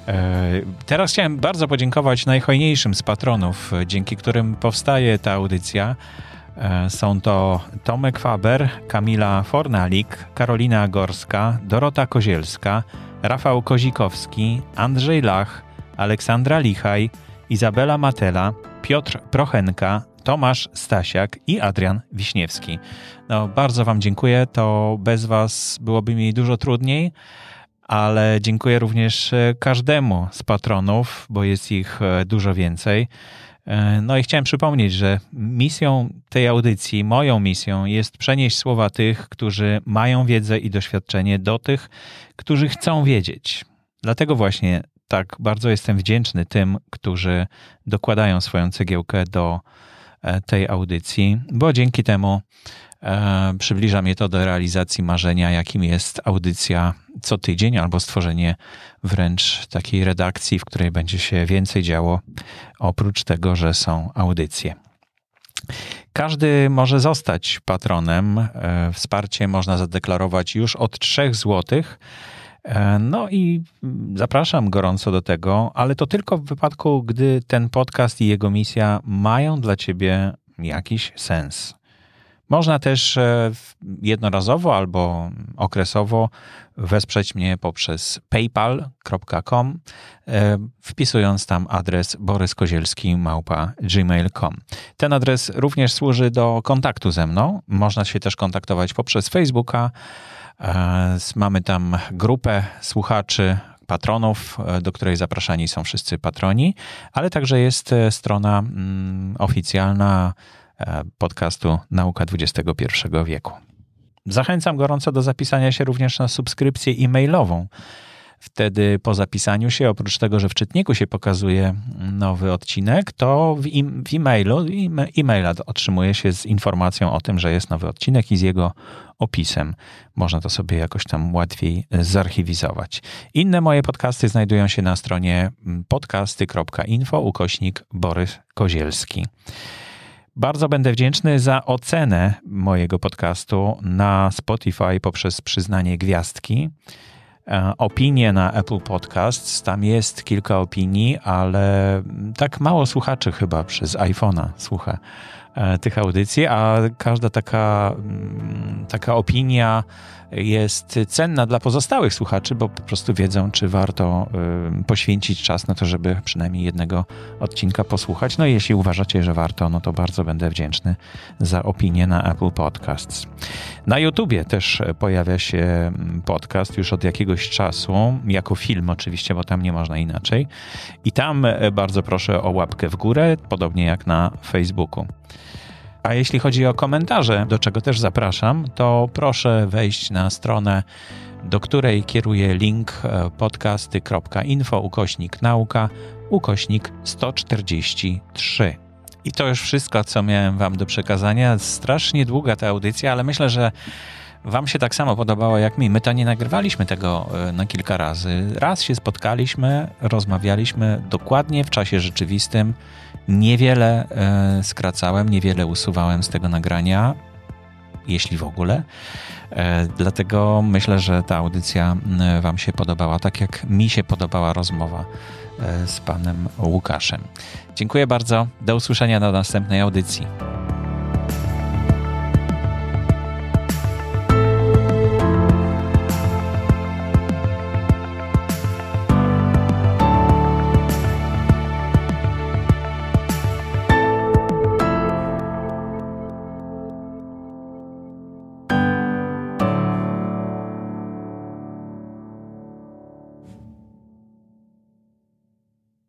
E, teraz chciałem bardzo podziękować najhojniejszym z patronów, dzięki którym powstaje ta audycja. Są to Tomek Faber, Kamila Fornalik, Karolina Gorska, Dorota Kozielska, Rafał Kozikowski, Andrzej Lach, Aleksandra Lichaj, Izabela Matela, Piotr Prochenka, Tomasz Stasiak i Adrian Wiśniewski. No, bardzo Wam dziękuję. To bez Was byłoby mi dużo trudniej, ale dziękuję również e, każdemu z patronów, bo jest ich e, dużo więcej. E, no i chciałem przypomnieć, że misją tej audycji, moją misją jest przenieść słowa tych, którzy mają wiedzę i doświadczenie do tych, którzy chcą wiedzieć. Dlatego właśnie tak bardzo jestem wdzięczny tym, którzy dokładają swoją cegiełkę do tej audycji, bo dzięki temu przybliża mnie to do realizacji marzenia, jakim jest audycja co tydzień albo stworzenie wręcz takiej redakcji, w której będzie się więcej działo, oprócz tego, że są audycje. Każdy może zostać patronem. E, wsparcie można zadeklarować już od 3 zł. E, no i zapraszam gorąco do tego, ale to tylko w wypadku, gdy ten podcast i jego misja mają dla ciebie jakiś sens. Można też e, jednorazowo albo okresowo wesprzeć mnie poprzez paypal.com, e, wpisując tam adres boryskozielski małpa gmail.com. Ten adres również służy do kontaktu ze mną. Można się też kontaktować poprzez Facebooka. E, mamy tam grupę słuchaczy, patronów, do której zapraszani są wszyscy patroni, ale także jest strona mm, oficjalna podcastu Nauka XXI wieku. Zachęcam gorąco do zapisania się również na subskrypcję e-mailową. Wtedy po zapisaniu się, oprócz tego, że w czytniku się pokazuje nowy odcinek, to w, e-mailu e-maila otrzymuje się z informacją o tym, że jest nowy odcinek i z jego opisem. Można to sobie jakoś tam łatwiej zarchiwizować. Inne moje podcasty znajdują się na stronie podcasty.info ukośnik Borys Kozielski. Bardzo będę wdzięczny za ocenę mojego podcastu na Spotify poprzez przyznanie gwiazdki. E, opinie na Apple Podcasts, tam jest kilka opinii, ale tak mało słuchaczy chyba przez iPhone'a słucha e, tych audycji, a każda taka, mm, taka opinia jest cenna dla pozostałych słuchaczy, bo po prostu wiedzą, czy warto poświęcić czas na to, żeby przynajmniej jednego odcinka posłuchać. No i jeśli uważacie, że warto, no to bardzo będę wdzięczny za opinię na Apple Podcasts. Na YouTubie też pojawia się podcast już od jakiegoś czasu, jako film oczywiście, bo tam nie można inaczej. I tam e, bardzo proszę o łapkę w górę, podobnie jak na Facebooku. A jeśli chodzi o komentarze, do czego też zapraszam, to proszę wejść na stronę, do której kieruję link e, podcasty.info ukośnik nauka ukośnik 143. I to już wszystko, co miałem Wam do przekazania. Strasznie długa ta audycja, ale myślę, że Wam się tak samo podobało jak mi. My to nie nagrywaliśmy tego e, na kilka razy. Raz się spotkaliśmy, rozmawialiśmy dokładnie w czasie rzeczywistym. Niewiele e, skracałem, niewiele usuwałem z tego nagrania, jeśli w ogóle. E, dlatego myślę, że ta audycja Wam się podobała, tak jak mi się podobała rozmowa z panem Łukaszem. Dziękuję bardzo. Do usłyszenia na następnej audycji.